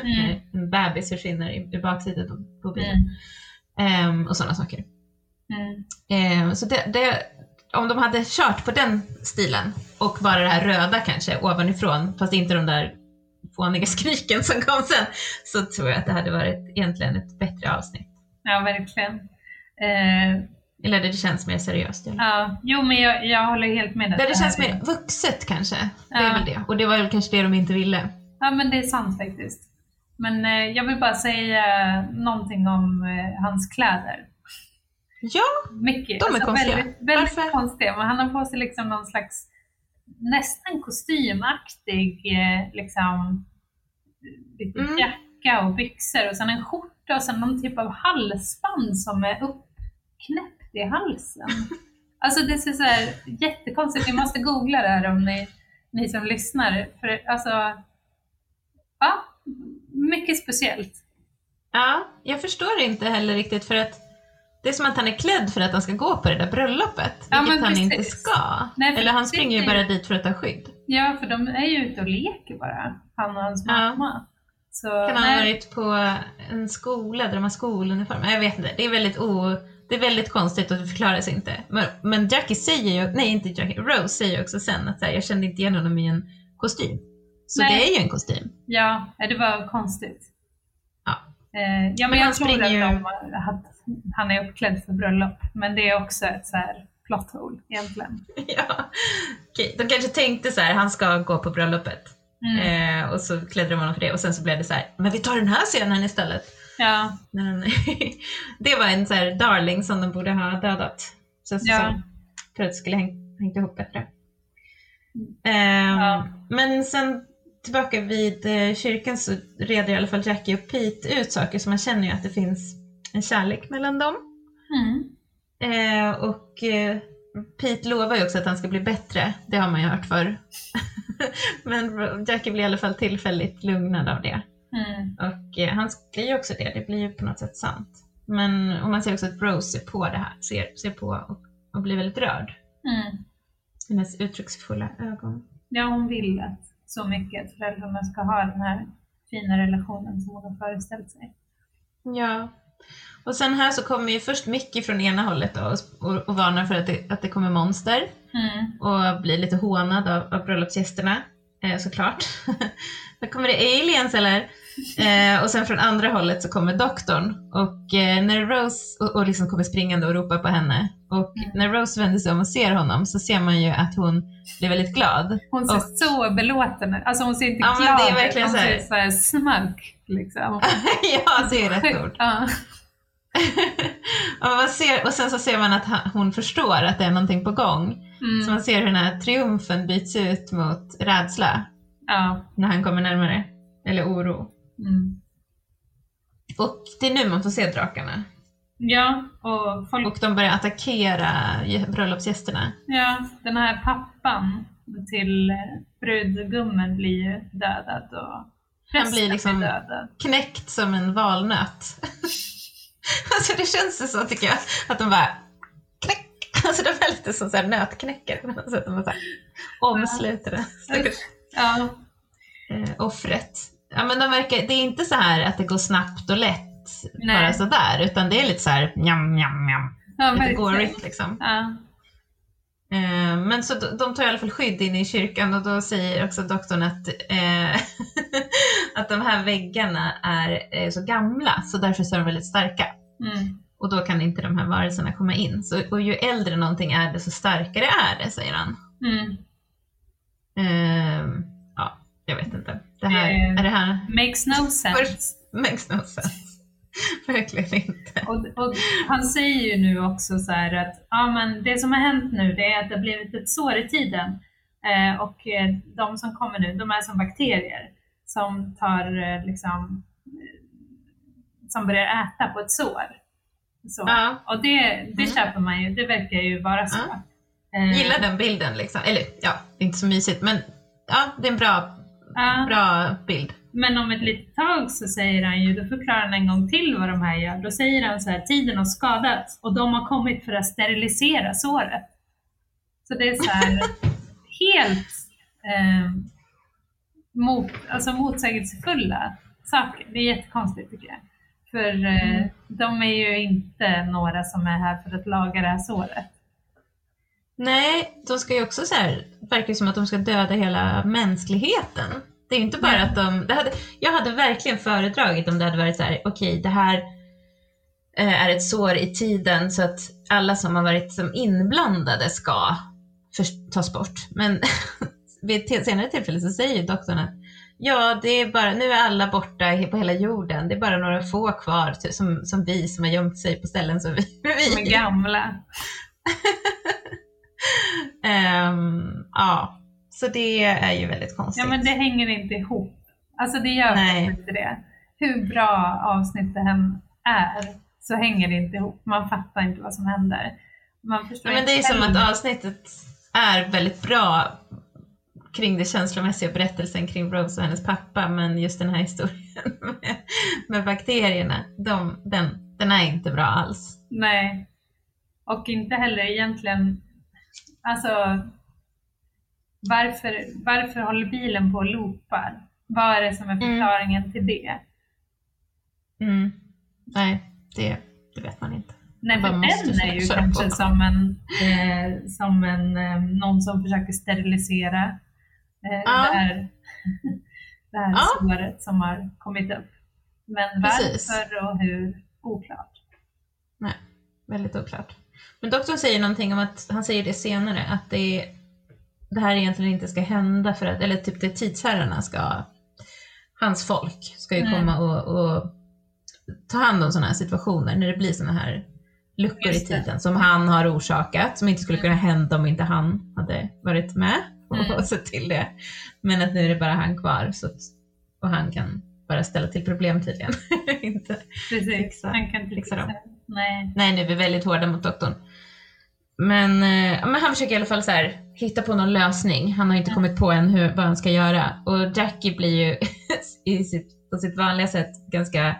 Mm. en bebis försvinner i, i baksidan på, på bilen. Ehm, och sådana saker. Ehm, så det, det, om de hade kört på den stilen och bara det här röda kanske ovanifrån, fast inte de där fåniga skriken som kom sen, så tror jag att det hade varit egentligen ett bättre avsnitt. Ja, verkligen. Eh, Eller det känns mer seriöst. Eller? ja. Jo, men jag, jag håller helt med. Där det känns här är- mer vuxet kanske. Det är Ja. väl det. Och det var väl kanske det de inte ville. Ja, men det är sant faktiskt. Men eh, jag vill bara säga någonting om eh, hans kläder. Ja, Mycket. De är konstiga. Väldigt, väldigt Varför? konstiga. Men han har på sig liksom någon slags nästan kostymaktig eh, liksom, lite Mm. jacka och byxor och sen en skjorta och sen någon typ av halsband som är uppknäppt i halsen. Alltså det ser så här jättekonstigt Ni måste googla det här om ni, ni som lyssnar. För alltså, ja, mycket speciellt. ja, jag förstår inte heller riktigt för att det är som att han är klädd för att han ska gå på det där bröllopet, Ja, vilket han inte ska. Nej, Eller han springer ju bara dit för att ta skydd. Ja, för de är ju ute och leker bara, han och hans Ja. mamma. Så, Kan han ha varit på en skola där de har skoluniform? Jag vet inte, det är väldigt o... Det är väldigt konstigt och det förklaras inte. Men, men Jackie säger ju, nej inte Jackie, Rose säger ju också sen att så här, jag kände inte igen honom i en kostym. Så Nej. det är ju en kostym. ja, det var konstigt. Ja. Eh, ja, men, jag tror att, ju- att han är uppklädd för bröllop. Men det är också ett så här plot hole egentligen. ja. Okej, de kanske tänkte så här, han ska gå på bröllopet. Mm. Eh, och så klädde de honom för det och sen så blev det så här, men vi tar den här scenen istället. Ja, han- det var en så här darling som de borde ha dödat. Känns det Ja. För att det skulle häng, hängt ihop bättre. Ehm, Ja. Men sen tillbaka vid eh, kyrkan så reder i alla fall Jackie och Pete ut saker så man känner ju att det finns en kärlek mellan dem. mm. Eh, och eh, Pete lovar ju också att han ska bli bättre, det har man ju hört förr. Men Jackie blir i alla fall tillfälligt lugnad av det. Mm. Och eh, han blir ju också det, det blir ju på något sätt sant. Men och man ser också att Rose ser på det här, ser, ser på och, och blir väldigt rörd. Mm. Hennes uttrycksfulla ögon. Ja, hon vill att så mycket att föräldrarna ska ha den här fina relationen som hon har föreställt sig. Ja. Och sen här så kommer ju först Mickey från ena hållet då och, och, och varnar för att det, att det kommer monster. Mm. och blir lite hånad av, av bröllopsgästerna, eh, såklart. Då kommer det aliens eller? Eh, och sen från andra hållet så kommer doktorn och eh, när Rose, och, och liksom kommer springande och ropar på henne. Och Mm. när Rose vänder sig om och ser honom så ser man ju att hon blir väldigt glad. Hon ser Och- så belåten ut. Alltså hon ser inte Ja, glad det är ut, hon så här- ser så här smug liksom. ja, det är rätt ord. Ja. och, man ser, och sen så ser man att han, hon förstår att det är någonting på gång. Så Mm. man ser hur den här triumfen byts ut mot rädsla Ja. när han kommer närmare. Eller oro. Mm. Och det är nu man får se drakarna. ja, och folk Och de börjar attackera gä- bröllopsgästerna. Ja, den här pappan till eh, brudgummen blir ju dödad och Han blir liksom- dödad. Knäckt som en valnöt. alltså det känns ju så tycker jag. Att de bara knäck. Alltså de är lite som så här nötknäckare. De bara så här omsluter det. Ja, eh, offret. Ja men de verkar, det är inte så här att det går snabbt och lätt Nej. bara sådär. Utan det är lite så här njam njam njam. ja Lite gorigt liksom. Ja. Eh, Men så de, tar i alla fall skydd inne i kyrkan och då säger också doktorn att, eh, att de här väggarna är eh, så gamla så därför så är de väldigt starka. Mm. Och då kan inte de här varelserna komma in. Så, och ju äldre någonting är desto starkare är det, säger han. Mm. Eh, jag vet inte. Det här, Eh. är det här Makes no sense. makes no sense. Verkligen inte. Och, och han säger ju nu också så här att ja, men det som har hänt nu det är att det har blivit ett sår i tiden. Eh, och eh, de som kommer nu, de är som bakterier som tar eh, liksom eh, som börjar äta på ett sår. Så. Ja, Och det, det Mm. köper man ju, det verkar ju vara så. Ja. Gillar den bilden liksom. Eller ja, det är inte så mysigt men ja, det är en bra, ja, bra bild. Men om ett litet tag så säger han ju, då förklarar han en gång till vad de här gör. Då säger han så här, tiden har skadats och de har kommit för att sterilisera såret. Så det är så här helt eh, mot, alltså motsägelsefulla saker. Det är jättekonstigt tycker jag. För eh, Mm. de är ju inte några som är här för att laga det här såret. Nej, de ska ju också så här, verkar som att de ska döda hela mänskligheten. Det är ju inte bara Nej. att de, det hade, jag hade verkligen föredragit om det hade varit så här, okej det här eh, är ett sår i tiden så att alla som har varit som inblandade ska för, tas bort. Men vid ett senare tillfälle så säger ju doktorn att ja, det är bara, nu är alla borta på hela jorden. Det är bara några få kvar som, som vi som har gömt sig på ställen som vi. De är gamla. Ehm, ja, så det är ju väldigt konstigt. Ja men det hänger inte ihop. Alltså det gör Nej. inte det. Hur bra avsnittet än är så hänger det inte ihop. Man fattar inte vad som händer. Man förstår Ja, men det är som att avsnittet är väldigt bra kring det känslomässiga berättelsen kring Rose och hennes pappa, men just den här historien med, med bakterierna, de, den, den är inte bra alls. Nej. Och inte heller egentligen, alltså varför, varför håller bilen på och loopar? Vad är det som är förklaringen till det? Mm. Nej, det, det vet man inte. Nej, för den är ju kanske på. som en, eh, som en eh, någon som försöker sterilisera eh, Ja. det här, det här Ja. såret som har kommit upp. Men Precis. varför och hur, oklart. Väldigt oklart. Men doktorn säger någonting om att, han säger det senare, att det, det här egentligen inte ska hända för att, eller typ det tidsherrarna ska, hans folk ska ju Mm. komma och, och ta hand om sådana här situationer när det blir sådana här luckor i tiden som han har orsakat, som inte skulle kunna hända om inte han hade varit med och Mm. sett till det. Men att nu är det bara han kvar så att, och han kan bara ställa till problem tydligen. inte Precis, Fixa- han kan inte fixa dem. Nej. Nej, nu är vi väldigt hårda mot doktorn. Men, eh, men han försöker i alla fall så här, hitta på någon lösning. Han har inte Ja. kommit på än hur, vad han ska göra. Och Jackie blir ju i sitt, på sitt vanliga sätt ganska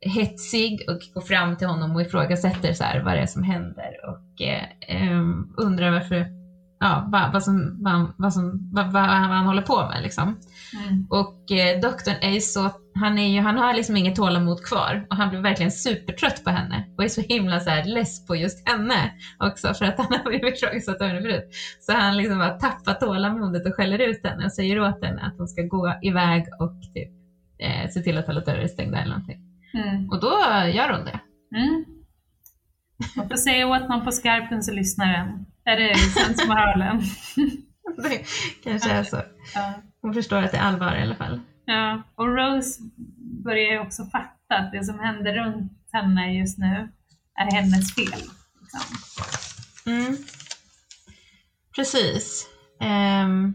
hetsig och går fram till honom och ifrågasätter så här, vad det är som händer och eh, ehm, undrar varför, ja, vad, vad, som, vad, han- vad, som, vad, vad han håller på med liksom. Mm. Och eh, doktorn är så, han, är ju, han har liksom inget tålamod kvar och han blir verkligen supertrött på henne och är så himla så här less på just henne också för att han har blivit ifrågasatt av henne förut. Så han liksom bara tappar tålamodet och skäller ut henne och säger åt henne att hon ska gå iväg och typ eh, se till att alla dörrar är stängda eller någonting. Mm. Och då gör hon det. Mm. Man får säga åt någon på skarpen så lyssnar den. Är det sensmoralen? det kanske är så. ja. Hon förstår att det är allvar i alla fall. ja. Och Rose börjar ju också fatta att det som händer runt henne just nu är hennes fel. Liksom. Mm. Precis. Ehm,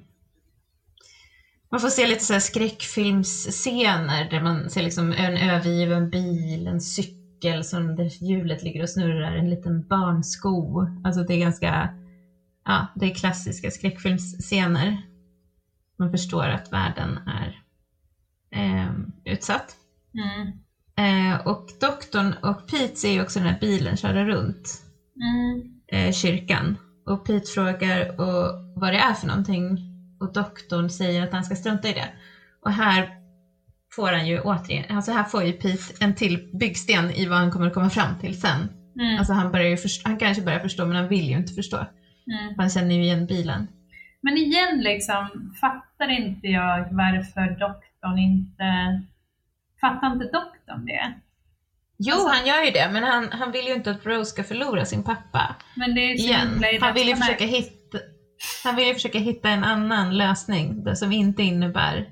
man får se lite så här skräckfilmsscener där man ser liksom en övergiven bil, en cykel som där hjulet ligger och snurrar, en liten barnsko. Alltså det är ganska, ja, det är klassiska skräckfilmsscener. Man förstår att världen är ehm, utsatt. Mm. Eh, och doktorn och Pete ser ju också den här bilen köra runt Mm. eh, kyrkan. Och Pete frågar och, vad det är för någonting och doktorn säger att han ska strunta i det. Och här får han ju återigen, alltså här får ju Pete en till byggsten i vad han kommer att komma fram till sen. Mm. Alltså han, börjar ju förstå, han kanske börjar förstå men han vill ju inte förstå. Mm. Han känner ju igen bilen. Men igen liksom, fattar inte jag varför doktorn inte... Fattar inte doktorn det? Jo, Alltså- han gör ju det, men han, han vill ju inte att Rose ska förlora sin pappa. Men det är så Igen. Han vill ju försöka hitta, han vill ju försöka hitta en annan lösning som inte innebär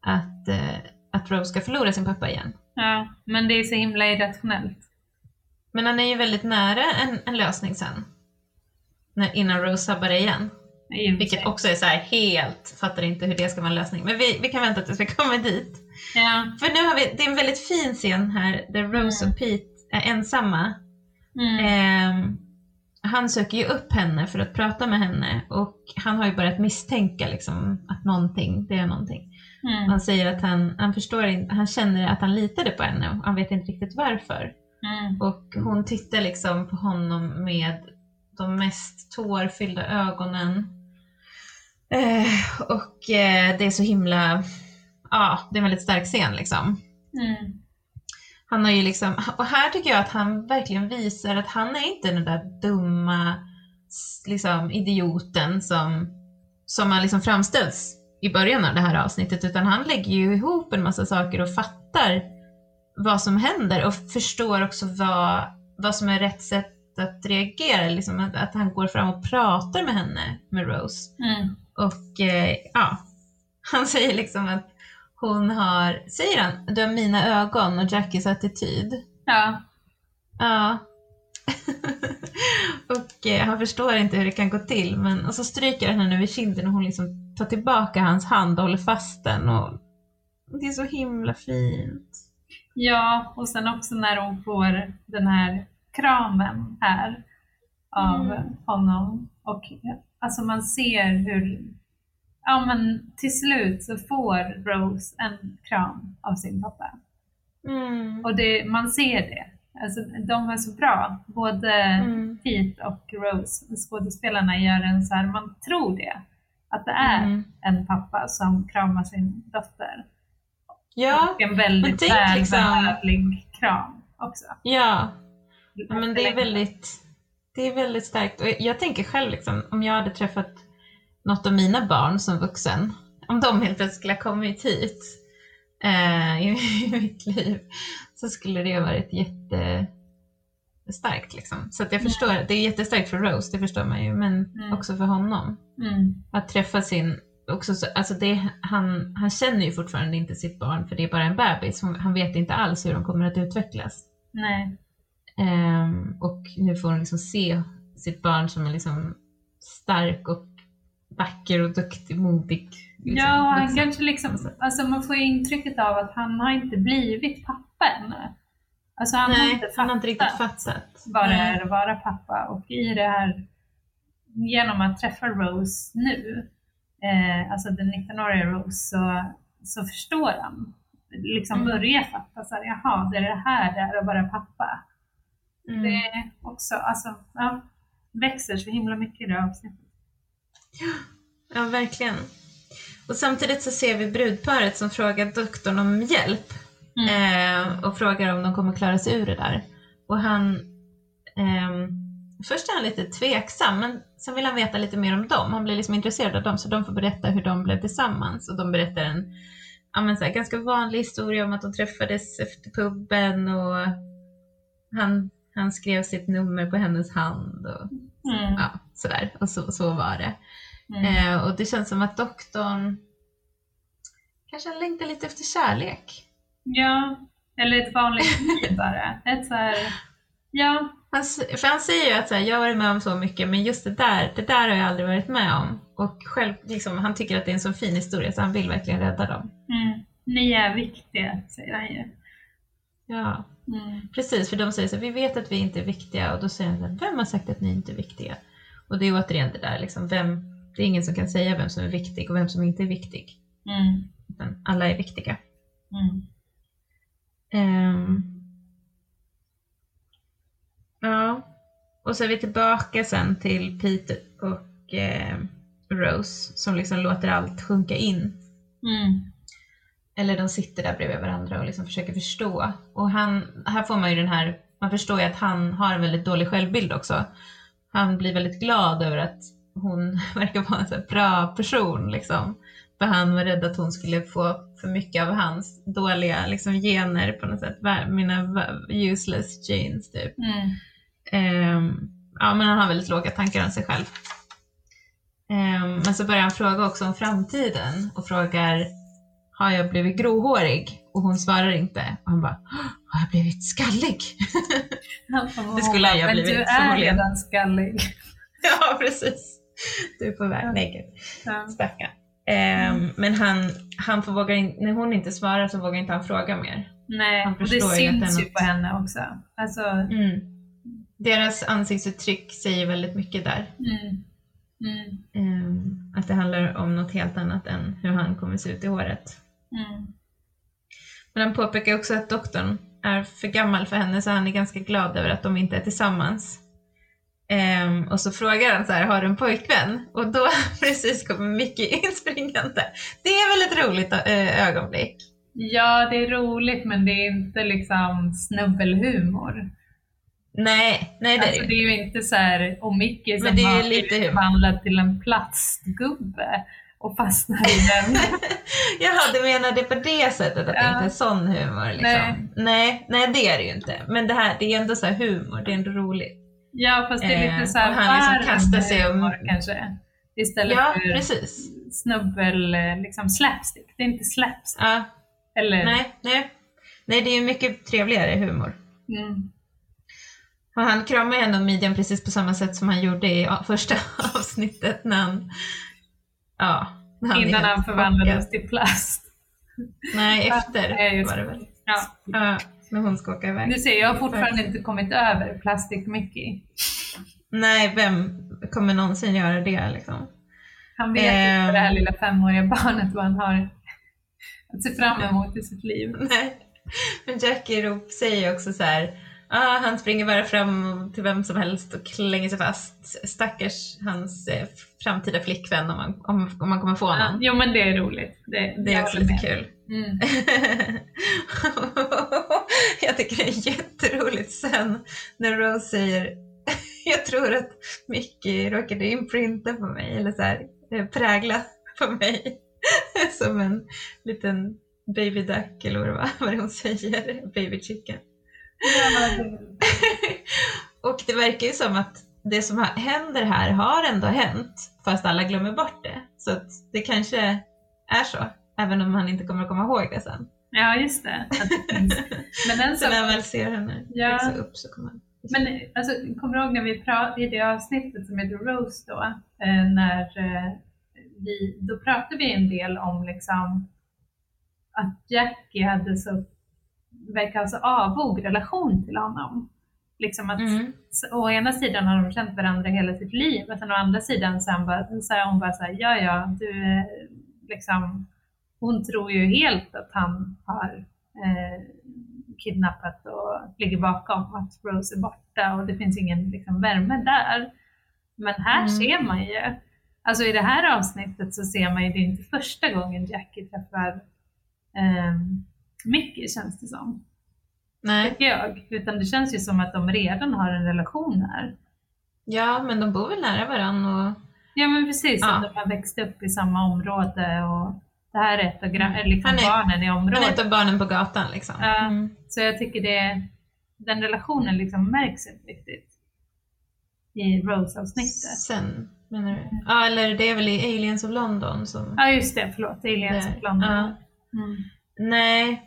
att, eh, att Rose ska förlora sin pappa igen. Ja, men det är så himla irrationellt. Men han är ju väldigt nära en, en lösning sen. När, innan Rose sabbar igen. Vilket också är så här helt, fattar inte hur det ska vara en lösning. Men vi, vi kan vänta tills vi kommer dit. Ja. För nu har vi, det är en väldigt fin scen här där Rose Mm. och Pete är ensamma. Mm. Ehm, han söker ju upp henne för att prata med henne och han har ju börjat misstänka liksom att någonting, det är någonting. Mm. Han säger att han, han förstår inte, han känner att han litade på henne och han vet inte riktigt varför. Mm. Och hon tittar liksom på honom med de mest tårfyllda ögonen. Eh, och eh, det är så himla, ja, det är en väldigt stark scen liksom. Mm. Han har ju liksom, och här tycker jag att han verkligen visar att han är inte den där dumma liksom, idioten som, som har liksom framställts i början av det här avsnittet, utan han lägger ju ihop en massa saker och fattar vad som händer och förstår också vad, vad som är rätt sätt att reagera, liksom att, att han går fram och pratar med henne, med Rose. Mm. Och eh, ja, han säger liksom att hon har, säger han, du har mina ögon och Jackies attityd. Ja. Ja. och eh, han förstår inte hur det kan gå till, men och så stryker han henne över kinden och hon liksom tar tillbaka hans hand och håller fast den och det är så himla fint. ja, och sen också när hon får den här kramen här av Mm. honom. Och alltså man ser hur, ja men till slut så får Rose en kram av sin pappa. Mm. Och det, man ser det. Alltså, de är så bra. Både Mm. Pete och Rose, skådespelarna, gör en så här, man tror det. Att det är Mm. en pappa som kramar sin dotter. Ja, Och en väldigt liksom- välbehövlig kram också. Ja, men det är väldigt, det är väldigt starkt. Och jag tänker själv, liksom, om jag hade träffat något av mina barn som vuxen, om de helt plötsligt skulle ha kommit hit eh, i, i mitt liv, så skulle det ha varit jättestarkt. Liksom. Så att jag förstår, det är jättestarkt för Rose, det förstår man ju, men Mm. också för honom. Mm. Att träffa sin, också så, alltså det, han, han känner ju fortfarande inte sitt barn, för det är bara en bebis. Han vet inte alls hur de kommer att utvecklas. Nej. Ehm, och nu får hon liksom se sitt barn som är liksom stark och vacker och duktig, modig. Liksom, Ja, han vuxen. kanske liksom, alltså man får ju intrycket av att han har inte blivit pappa ännu. Alltså han har Nej, inte han har inte riktigt fattat vad det är att vara pappa. Och i det här, genom att träffa Rose nu, eh, alltså den 19-åriga Rose, så, så förstår han. Liksom Mm. börjar fatta så här, jaha, det är det här det är att vara pappa. Mm. Det är också, alltså, ja, växer så himla mycket i det avsnittet. Ja, verkligen. Och samtidigt så ser vi brudparet som frågar doktorn om hjälp. Eh, och frågar om de kommer klara sig ur det där. Och han, ehm, först är han lite tveksam, men sen vill han veta lite mer om dem. Han blir liksom intresserad av dem, så de får berätta hur de blev tillsammans. Och de berättar en ja, men så här, ganska vanlig historia om att de träffades efter puben och han, han skrev sitt nummer på hennes hand och Mm. ja, sådär. Och så, så var det. Mm. Eh, och det känns som att doktorn kanske längtar lite efter kärlek. Ja, eller ett vanligt liv bara. Ett så här, ja, Han, för han säger ju att så här, jag har varit med om så mycket men just det där, det där har jag aldrig varit med om. Och själv, liksom, han tycker att det är en så fin historia så han vill verkligen rädda dem. mm, ni är viktiga, säger han ju. Ja, Mm. precis. För de säger så här, vi vet att vi inte är viktiga och då säger han så här, vem har sagt att ni inte är viktiga? Och det är återigen det där, liksom, vem, det är ingen som kan säga vem som är viktig och vem som inte är viktig. Mm. Utan alla är viktiga. Mm. Ehm. ja, och så är vi tillbaka sen till Peter och eh, Rose som liksom låter allt sjunka in. Mm. Eller de sitter där bredvid varandra och liksom försöker förstå. Och han, här får man ju den här, man förstår ju att han har en väldigt dålig självbild också. Han blir väldigt glad över att hon verkar vara en så bra person liksom. För han var rädd att hon skulle få för mycket av hans dåliga liksom, gener på något sätt. Mina useless genes typ. Mm. Ehm, ja, men han har väldigt låga tankar om sig själv. Ehm, men så börjar han fråga också om framtiden och frågar har jag blivit gråhårig? Och hon svarar inte. Och han bara, har jag blivit skallig? Det skulle jag ha Men blivit, du är redan skallig. ja, precis. Du är på väg, Ja. naked. Ja. Stackarn. Ehm, men han, han får våga in, när hon inte svarar så vågar inte han fråga mer. Nej, Han och det ju syns ju på henne också. Alltså, Mm. Deras ansiktsuttryck säger väldigt mycket där. mm. Mm. Ehm, att det handlar om något helt annat än hur han kommer se ut i håret. Mm. Men han påpekar också att doktorn är för gammal för henne så han är ganska glad över att de inte är tillsammans. Ehm, och så frågar han så här, har du en pojkvän? Och då precis kommer Mickey inspringande. Det är väl ett roligt äh, ögonblick? Ja, det är roligt men det är inte liksom snubbelhumor. Nej, nej det alltså, är det. är ju inte så här, och Mickey som Men det är ju har lite blivit förvandlad till en plastgubbe och fastnar i den. Jaha, du menar det på det sättet att det Ja. inte är sån humor? Liksom. Nej. nej. Nej, det är det ju inte. Men det här, det är ändå så här humor, det är ändå roligt. ja, fast det är Eh, lite så här och han liksom kastar sig om- humor kanske. Istället Ja, för precis. snubbel, eh, liksom slapstick. Det är inte slapstick. Ja, Eller? nej, nej. Nej, det är ju mycket trevligare humor. Mm. Och han kramar ju ändå midjan precis på samma sätt som han gjorde i första avsnittet när han... Ja. är Innan han förvandlades chockad. till plast. Nej, efter Ja, var det väl. Ja. När hon ska åka iväg. Du ser, jag har fortfarande inte kommit över Plastic Mickey. Nej, vem kommer någonsin göra det liksom? Han vet Ehm. inte det här lilla femåriga barnet vad han har att se fram emot i sitt liv. Nej. Men Jackie Roop säger också så här. Ah, han springer bara fram till vem som helst och klänger sig fast. Stackars hans eh, framtida flickvän om man, om, om man kommer få Ja, någon. jo men det är roligt. Det, Det är också lite med. kul. Mm. jag tycker det är jätteroligt sen när Rose säger jag tror att Mickey råkade imprinta på mig eller så här, eh, prägla på mig som en liten baby duck eller vad det var hon säger, baby chicken. Och det verkar ju som att det som händer här har ändå hänt fast alla glömmer bort det. Så att det kanske är så, även om han inte kommer att komma ihåg det sen. Ja, just det. Men en Så sak när han väl ser henne Ja. växa upp så kommer han... Men alltså, kommer du ihåg när vi pratade i det avsnittet som heter Rose då? Eh, när eh, vi, då pratade vi en del om liksom att Jackie hade så, verkar alltså avog relation till honom. Liksom att Mm. så, å ena sidan har de känt varandra hela sitt liv, men sen å andra sidan så, han bara, så hon bara såhär, ja ja, du liksom, hon tror ju helt att han har eh, kidnappat och ligger bakom att Rose är borta och det finns ingen liksom, värme där. Men här Mm. ser man ju, alltså i det här avsnittet så ser man ju, det är inte första gången Jackie träffar eh, Mickey känns det som Nej. tycker jag. Utan det känns ju som att de redan har en relation här. Ja, men de bor väl nära varandra och... Ja men precis, Ja. de har växt upp i samma område och det här är ett av Mm. liksom Han är- barnen i Han är området. ett av barnen på gatan liksom. Ja. Mm. Så jag tycker det, den relationen liksom märks inte riktigt i Rose-avsnittet. Sen, menar du? Ja, eller det är väl i Aliens of London som... Ja just det, förlåt, Aliens Nej. of London. Ja. Mm. Nej.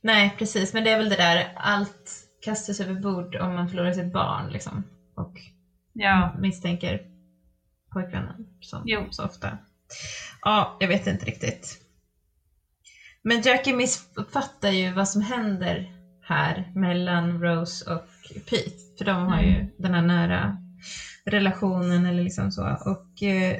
Nej, precis. Men det är väl det där, allt kastas över bord om man förlorar sitt barn liksom. Och Ja, misstänker pojkvännen som Jo. så ofta. Ja, jag vet inte riktigt. Men Jackie missuppfattar ju vad som händer här mellan Rose och Pete. För de har ju Mm. den här nära relationen eller liksom så. Och eh,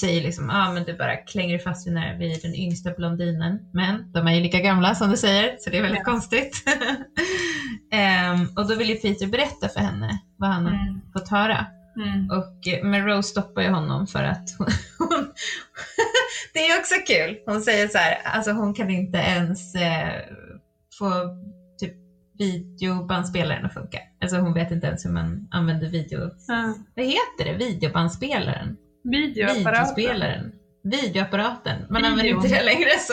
säger liksom, ja ah, men du bara klänger fast vid, vid den yngsta blondinen. Men de är ju lika gamla som du säger, så det är väldigt Ja. konstigt. Ehm, och då vill ju Peter berätta för henne vad han har mm. fått höra. Mm. Och, eh, men Rose stoppar ju honom för att hon, hon Det är också kul. Hon säger så här, alltså hon kan inte ens eh, få typ videobandspelaren att funka. Alltså hon vet inte ens hur man använder video... Ja. Vad heter det? Videobandspelaren? Videoapparaten. Videospelaren? Videoapparaten. Man Video. använder inte det längre så.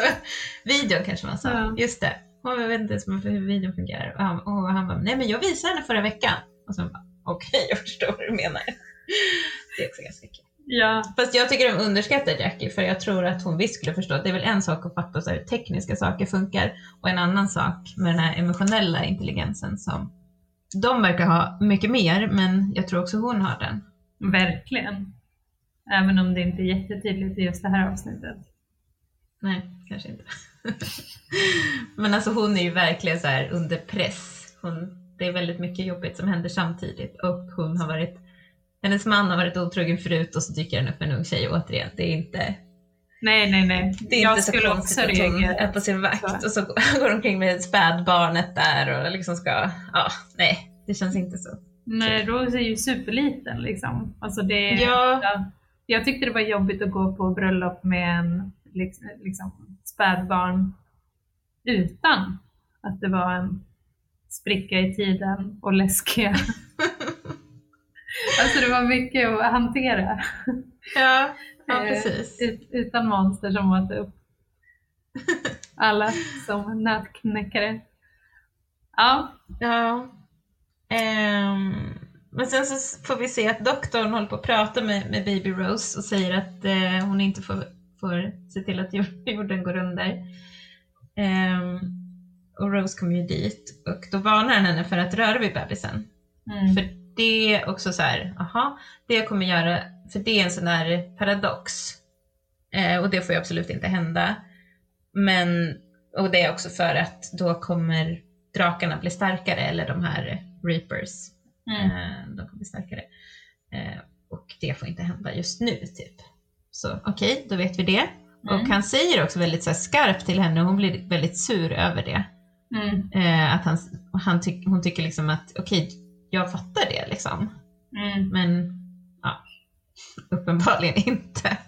Videon kanske man sa. Ja. Just det. Hon vet inte ens hur videon fungerar. Och han, och han bara, nej men jag visade henne förra veckan. Och sen bara, okej jag förstår vad du menar. Det är också ganska kul. Ja, Fast jag tycker de underskattar Jackie för jag tror att hon visst skulle förstå. Det är väl en sak att fatta så hur tekniska saker funkar och en annan sak med den här emotionella intelligensen som de verkar ha mycket mer men jag tror också hon har den. verkligen. Även om det inte är jättetydligt i just det här avsnittet. Nej, kanske inte. men alltså hon är ju verkligen så här under press. Hon, det är väldigt mycket jobbigt som händer samtidigt och hon har varit hennes man har varit otrogen förut och så dyker han upp en ung tjej återigen. Det är inte, Nej, nej, nej. Det är jag inte så konstigt att hon är på sin vakt Så. och så går hon omkring med spädbarnet där och liksom ska, ja, nej, det känns inte så. Nej, Rose är ju superliten liksom. Alltså det, Ja. ja, jag tyckte det var jobbigt att gå på bröllop med en liksom, liksom, spädbarn utan att det var en spricka i tiden och läskiga. alltså det var mycket att hantera. Ja, ja Eh, precis. Ut, utan monster som åt upp alla som nötknäckare. Ja, Ja. Ehm, men sen så får vi se att doktorn håller på att prata med, med Baby Rose och säger att eh, hon inte får, får se till att jord- jorden går under. Ehm, och Rose kommer ju dit och då varnar han henne för att röra vid bebisen. mm. För det är också så här, aha, det jag kommer göra, för det är en sån där paradox. Eh, och det får ju absolut inte hända. Men, och det är också för att då kommer drakarna bli starkare, eller de här reapers, Mm. eh, de kommer starkare. Eh, och det får inte hända just nu, typ. Så okej, då vet vi det. Mm. Och han säger också väldigt så skarpt till henne, och hon blir väldigt sur över det. Mm. Eh, att han, han tyck, hon tycker liksom att okej, jag fattar det liksom. Mm. Men ja, uppenbarligen inte.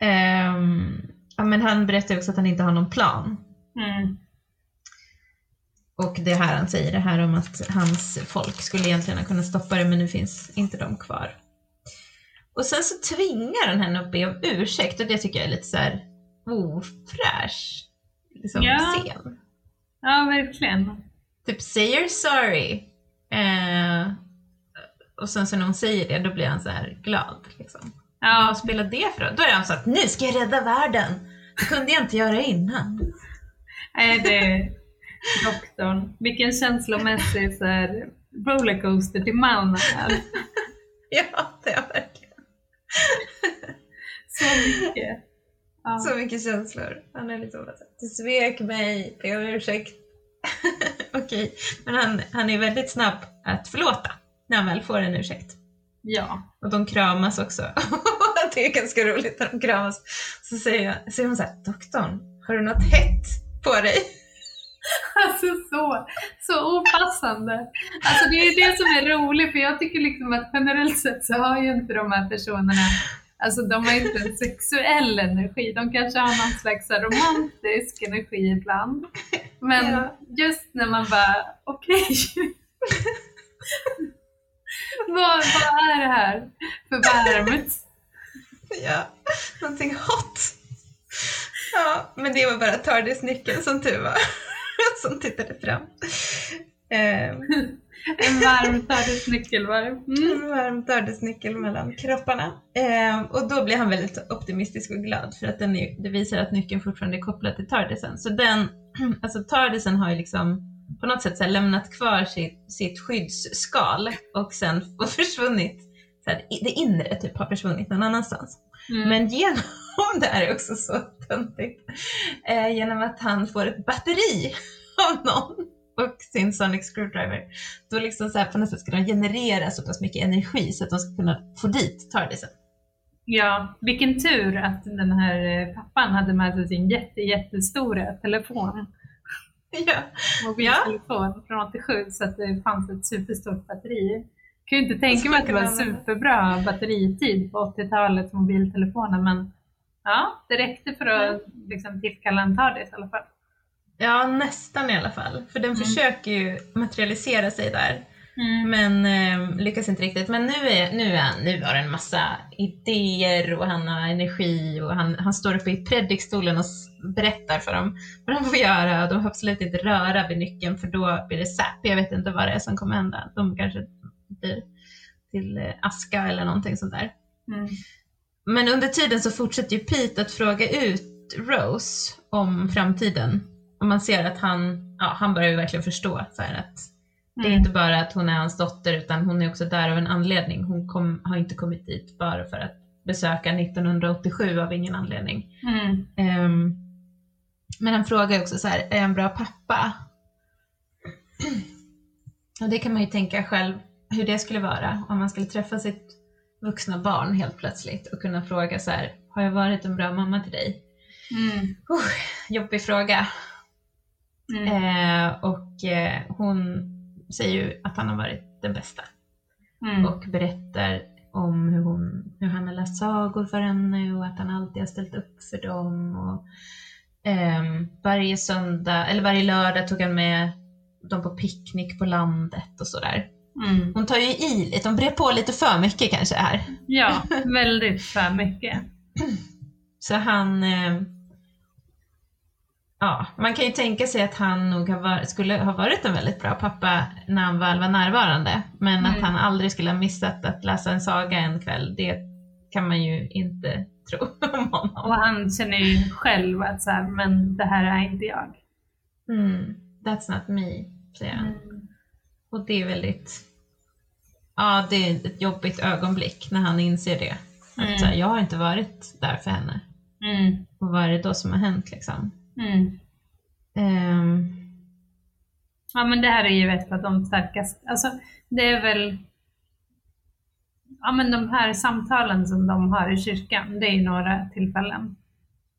Ehm, ja, men han berättar också att han inte har någon plan. Mm. Och det här han säger, det här om att hans folk skulle egentligen ha kunnat stoppa det men nu finns inte de kvar. Och sen så tvingar han henne att be om ursäkt och det tycker jag är lite så här ofräsch liksom, Ja. scen. Ja, verkligen. Typ say you're sorry. Eh, och sen så när hon säger det då blir han så här glad. Liksom. Ja, Vad spelar det för roll? Då är han så att nu ska jag rädda världen. Det kunde jag inte göra innan. Nej, det doktorn. Vilken känslomässig så här, rollercoaster till man är. Ja, det är verkligen. Så mycket. Ja. Så mycket känslor. Han är så här, du svek mig, be om ursäkt. Okej, men han, han är väldigt snabb att förlåta när han väl får en ursäkt. ja. Och de kramas också. det är ganska roligt när de kramas. Så säger, jag, säger hon så här, doktorn, har du något hett på dig? Alltså så, så opassande. Alltså det är det som är roligt för jag tycker liksom att generellt sett så har ju inte de här personerna Alltså de har inte en sexuell energi, de kanske har någon slags romantisk energi ibland. Men Ja. just när man bara, okej. vad, vad är det här för varmt? Ja, någonting hot. Ja, men det var bara TARDIS-nyckeln som tur var, som tittade fram. Ehm, En varm nyckelvarv. Mm. En varm TARDIS-nyckel mellan kropparna. Ehm, och då blir han väldigt optimistisk och glad för att den är, det visar att nyckeln fortfarande är kopplad till TARDISen. Så den, alltså TARDISen har ju liksom på något sätt så lämnat kvar sitt, sitt skyddsskal och sen och försvunnit, så här, det inre typ har försvunnit någon annanstans. Mm. Men genom, det här är också så töntigt, eh, genom att han får ett batteri av någon och sin Sonic Screwdriver, då liksom så här på något sätt ska de generera så pass mycket energi så att de ska kunna få dit TARDISen. Ja, vilken tur att den här eh, pappan hade med sig sin jätte, jättestora telefon. Ja, Mobiltelefon från 87 så att det fanns ett superstort batteri. Kan ju inte tänka mig att det var kunna superbra batteritid på 80-talets mobiltelefoner men ja, det räckte för att liksom, tillkalla en TARDIS i alla fall. ja, nästan i alla fall. För den Mm. försöker ju materialisera sig där. Mm. Men eh, lyckas inte riktigt. Men nu, är, nu, är han, nu har han en massa idéer och han har energi och han, han står uppe i predikstolen och berättar för dem vad de får göra. De får absolut inte röra vid nyckeln för då blir det säp. Jag vet inte vad det är som kommer hända. De kanske till eh, aska eller någonting sånt där. Mm. Men under tiden så fortsätter ju Pete att fråga ut Rose om framtiden. Och man ser att han, ja, han börjar ju verkligen förstå så här att det är Mm. inte bara att hon är hans dotter utan hon är också där av en anledning. Hon kom, har inte kommit dit bara för att besöka 1987 av ingen anledning. Mm. Ehm, men han frågar också så här, är jag en bra pappa? Och det kan man ju tänka själv hur det skulle vara om man skulle träffa sitt vuxna barn helt plötsligt och kunna fråga så här, har jag varit en bra mamma till dig? Mm. Uh, jobbig fråga. Mm. Eh, och eh, hon säger ju att han har varit den bästa Mm. och berättar om hur, hon, hur han har läst sagor för henne och att han alltid har ställt upp för dem. Och, ehm, varje söndag, eller varje lördag tog han med dem på picknick på landet och sådär. Mm. Hon tar ju i lite, hon brer på lite för mycket kanske här. Ja, väldigt för mycket. Så han... Eh, ja, man kan ju tänka sig att han nog har varit, skulle ha varit en väldigt bra pappa när han väl var närvarande. Men att Mm. han aldrig skulle ha missat att läsa en saga en kväll, det kan man ju inte tro om honom. Och han känner ju själv att så här, men det här är inte jag. Mm, that's not me, säger han. Mm. Och det är väldigt... Ja, det är ett jobbigt ögonblick när han inser det. Att Mm. så här, jag har inte varit där för henne. Mm. Och vad är det då som har hänt liksom? Mm. Ehm, Ja men det här är ju ett av de starkaste, alltså det är väl Ja men de här samtalen som de har i kyrkan, det är ju några tillfällen.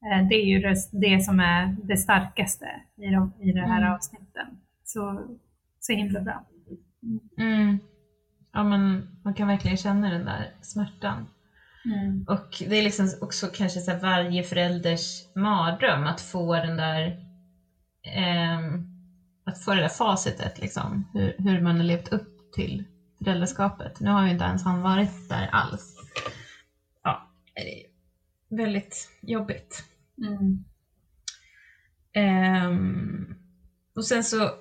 Eh, Det är ju det, det som är det starkaste i de, i de här Mm. avsnitten. Så, så himla bra. Mm. Ja, men man kan verkligen känna den där smärtan. Mm. Och det är liksom också kanske så varje förälders mardröm att få den där ehm, att få det där facitet liksom, hur, hur man har levt upp till föräldraskapet. Nu har ju inte ens han varit där alls. Ja, det är väldigt jobbigt. Mm. Ehm, och sen så,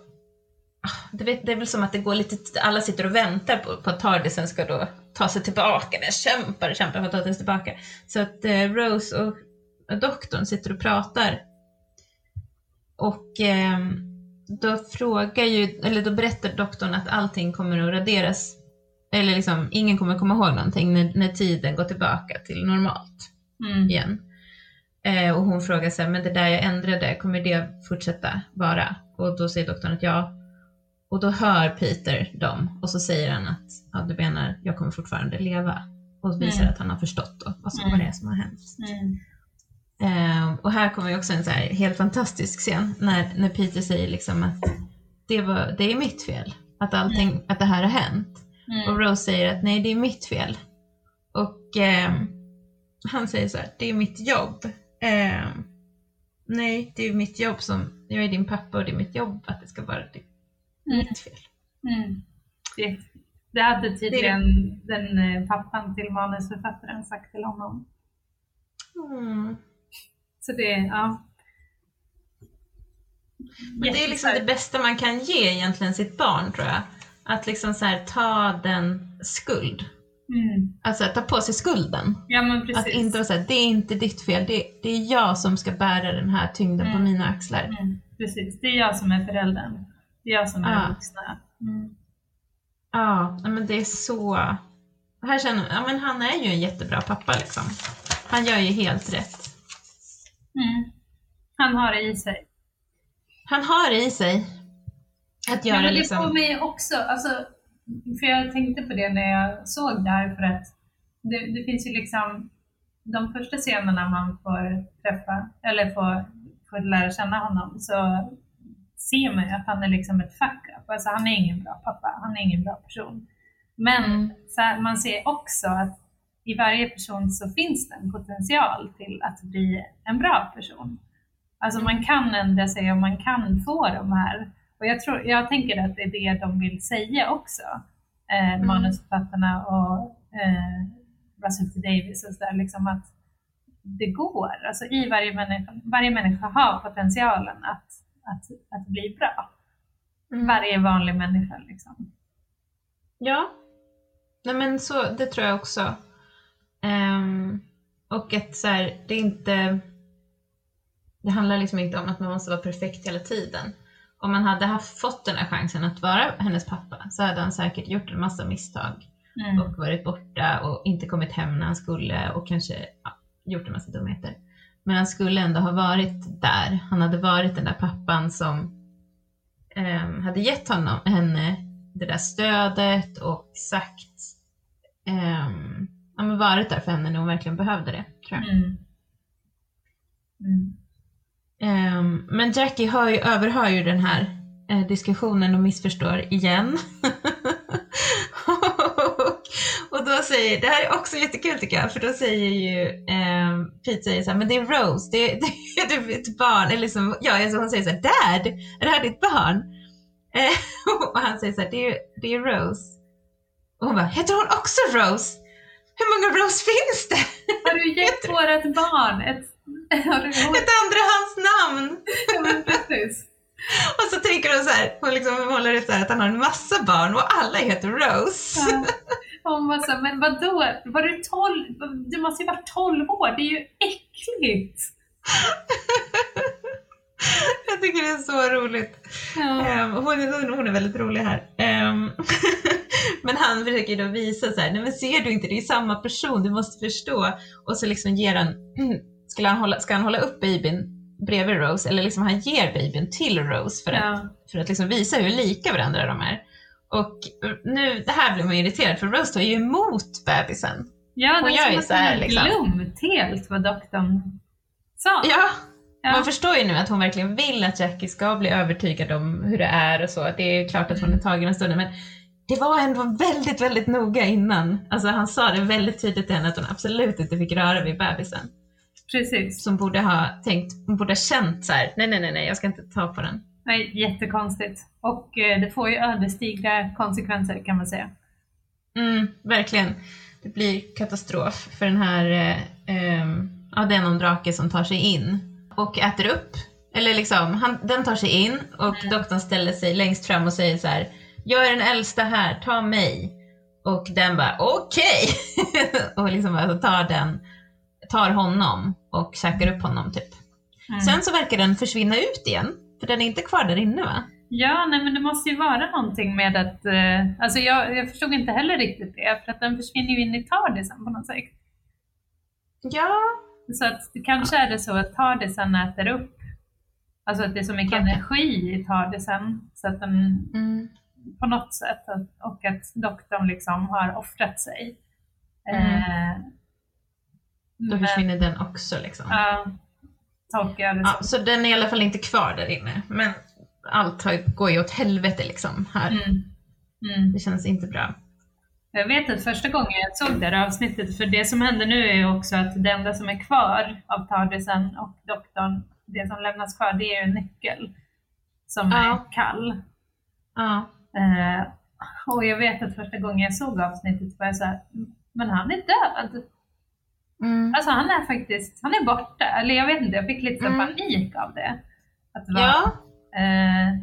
det, vet, det är väl som att det går lite, alla sitter och väntar på, på att Tardisen ska då ta sig tillbaka. Den kämpar och kämpar för att ta sig tillbaka. Så att eh, Rose och, och doktorn sitter och pratar. Och ehm, då frågar ju, eller då berättar doktorn att allting kommer att raderas. Eller liksom, ingen kommer komma ihåg någonting när, när tiden går tillbaka till normalt Mm. igen. Eh, och hon frågar sig, men det där jag ändrade, kommer det fortsätta vara? Och då säger doktorn att ja. Och då hör Peter dem och så säger han att ja, du menar, jag kommer fortfarande leva. Och visar Mm. att han har förstått då, vad som Mm. det är som har hänt. Mm. Eh, och här kommer ju också en så här helt fantastisk scen när, när Peter säger liksom att det, var, det är mitt fel. Att, allting, att det här har hänt. Och Mm. Rose säger att nej, det är mitt fel. Och ehm, han säger så här, det är mitt jobb. Ehm, nej, det är mitt jobb som, jag är din pappa och det är mitt jobb att det ska vara det, Mm. mitt fel. Mm. Det, det hade tydligen den eh, pappan till manusförfattaren sagt till honom. Mm. Så det, ja. Men det är liksom det bästa man kan ge egentligen sitt barn tror jag. Att liksom så här, ta den skuld. Mm. Alltså ta på sig skulden. Ja. Att inte vara såhär, det är inte ditt fel, det, det är jag som ska bära den här tyngden på Mm. mina axlar. Mm, precis, det är jag som är föräldern. Jag som är den vuxna. Mm. Ja, men det är så... Här känner ja, men han är ju en jättebra pappa liksom. Han gör ju helt rätt. Mm. Han har det i sig. Han har det i sig att göra ja, men det liksom... får mig också, alltså, för jag tänkte på det när jag såg det här för att det, det finns ju liksom de första scenerna man får träffa eller får, får lära känna honom så ser man ju att han är liksom ett fuck up. Alltså han är ingen bra pappa, han är ingen bra person. Men Mm. här, man ser också att i varje person så finns det en potential till att bli en bra person. Alltså man kan ändra sig och man kan få de här. Och jag, tror, jag tänker att det är det de vill säga också. Eh, Mm. Manusförfattarna och eh, Russell T Davis och sådär. Liksom att det går. Alltså i varje människa, varje människa har potentialen att, att, att bli bra. Mm. Varje vanlig människa liksom. Ja. Nej men så, det tror jag också. Ehm, och att så här, det är inte... Det handlar liksom inte om att man måste vara perfekt hela tiden. Om man hade haft, fått den här chansen att vara hennes pappa så hade han säkert gjort en massa misstag Mm. och varit borta och inte kommit hem när han skulle och kanske ja, gjort en massa dumheter. Men han skulle ändå ha varit där. Han hade varit den där pappan som ehm, hade gett honom, henne det där stödet och sagt ehm, ja, men varit där för henne när hon verkligen behövde det. Tror jag. Mm. Mm. Ehm, men Jackie hör ju, överhör ju den här eh, diskussionen och missförstår igen. säger, det här är också jättekul tycker jag, för då säger ju ehm, Pete säger så här, men det är Rose, det, det, det är ett barn, eller liksom, ja, alltså hon säger så här, Dad, är det här ditt barn? Eh, och han säger så här, det är, det är Rose. Och hon bara, heter hon också Rose? Hur många Rose finns det? Har du gett vårt barn ett... Ett andrahandsnamn! Ja, men precis. Och så tänker hon så här, hon liksom målar upp så här att han har en massa barn och alla heter Rose. Ja. Hon var så här, men vadå? Var du 12? Du måste ju vara 12 år, det är ju äckligt! Jag tycker det är så roligt. Ja. Ehm, hon, är, hon är väldigt rolig här. Ehm, men han försöker då visa så här, nej men ser du inte, det är samma person, du måste förstå. Och så liksom ger han, skulle han hålla, ska han hålla upp babyn bredvid Rose, eller liksom han ger babyn till Rose för att, Ja. för att liksom visa hur lika varandra de är. Och nu, det här blir man irriterad för Rose tar ju emot bebisen. Ja, Hon det är som att hon liksom. glömt helt vad doktorn sa. Ja, Ja. Man förstår ju nu att hon verkligen vill att Jackie ska bli övertygad om hur det är och så. Att det är klart att hon är tagen en stund men det var ändå väldigt, väldigt noga innan. Alltså han sa det väldigt tydligt till henne att hon absolut inte fick röra vid bebisen. Precis. Som borde ha tänkt, hon borde ha känt så här: nej, nej, nej, nej, jag ska inte ta på den. Nej, jättekonstigt. Och eh, det får ju ödesdigra konsekvenser kan man säga. Mm, verkligen. Det blir katastrof för den här, eh, ehm, ja det är någon drake som tar sig in och äter upp. Eller liksom, han, den tar sig in och Mm. doktorn ställer sig längst fram och säger så här: jag är den äldsta här, ta mig. Och den bara okej! och liksom alltså tar den, tar honom och käkar upp honom typ. Mm. Sen så verkar den försvinna ut igen, för den är inte kvar där inne va? Ja, nej men det måste ju vara någonting med att... Eh, alltså jag, jag förstod inte heller riktigt det, för att den försvinner ju in i tardisen på något sätt. Ja, Så att det kanske är det så att tardisen äter upp, alltså att det är så mycket Okej. energi i tardisen, så att den mm. på något sätt, och att doktorn liksom har offrat sig. Mm. Eh, då men- försvinner den också liksom. Ja, det Ja, så den är i alla fall inte kvar där inne. Men allt har- går ju åt helvete liksom här. Mm. Mm. Det känns inte bra. Jag vet att första gången jag såg det här avsnittet, för det som händer nu är ju också att det enda som är kvar av Tardisen och doktorn, det som lämnas kvar, det är en nyckel som Ja. är kall. Ja. Eh, och jag vet att första gången jag såg avsnittet var jag såhär, men han är död. Mm. Alltså han är faktiskt, han är borta. Eller jag vet inte, jag fick lite så Mm. panik av det. Att det var, ja, eh,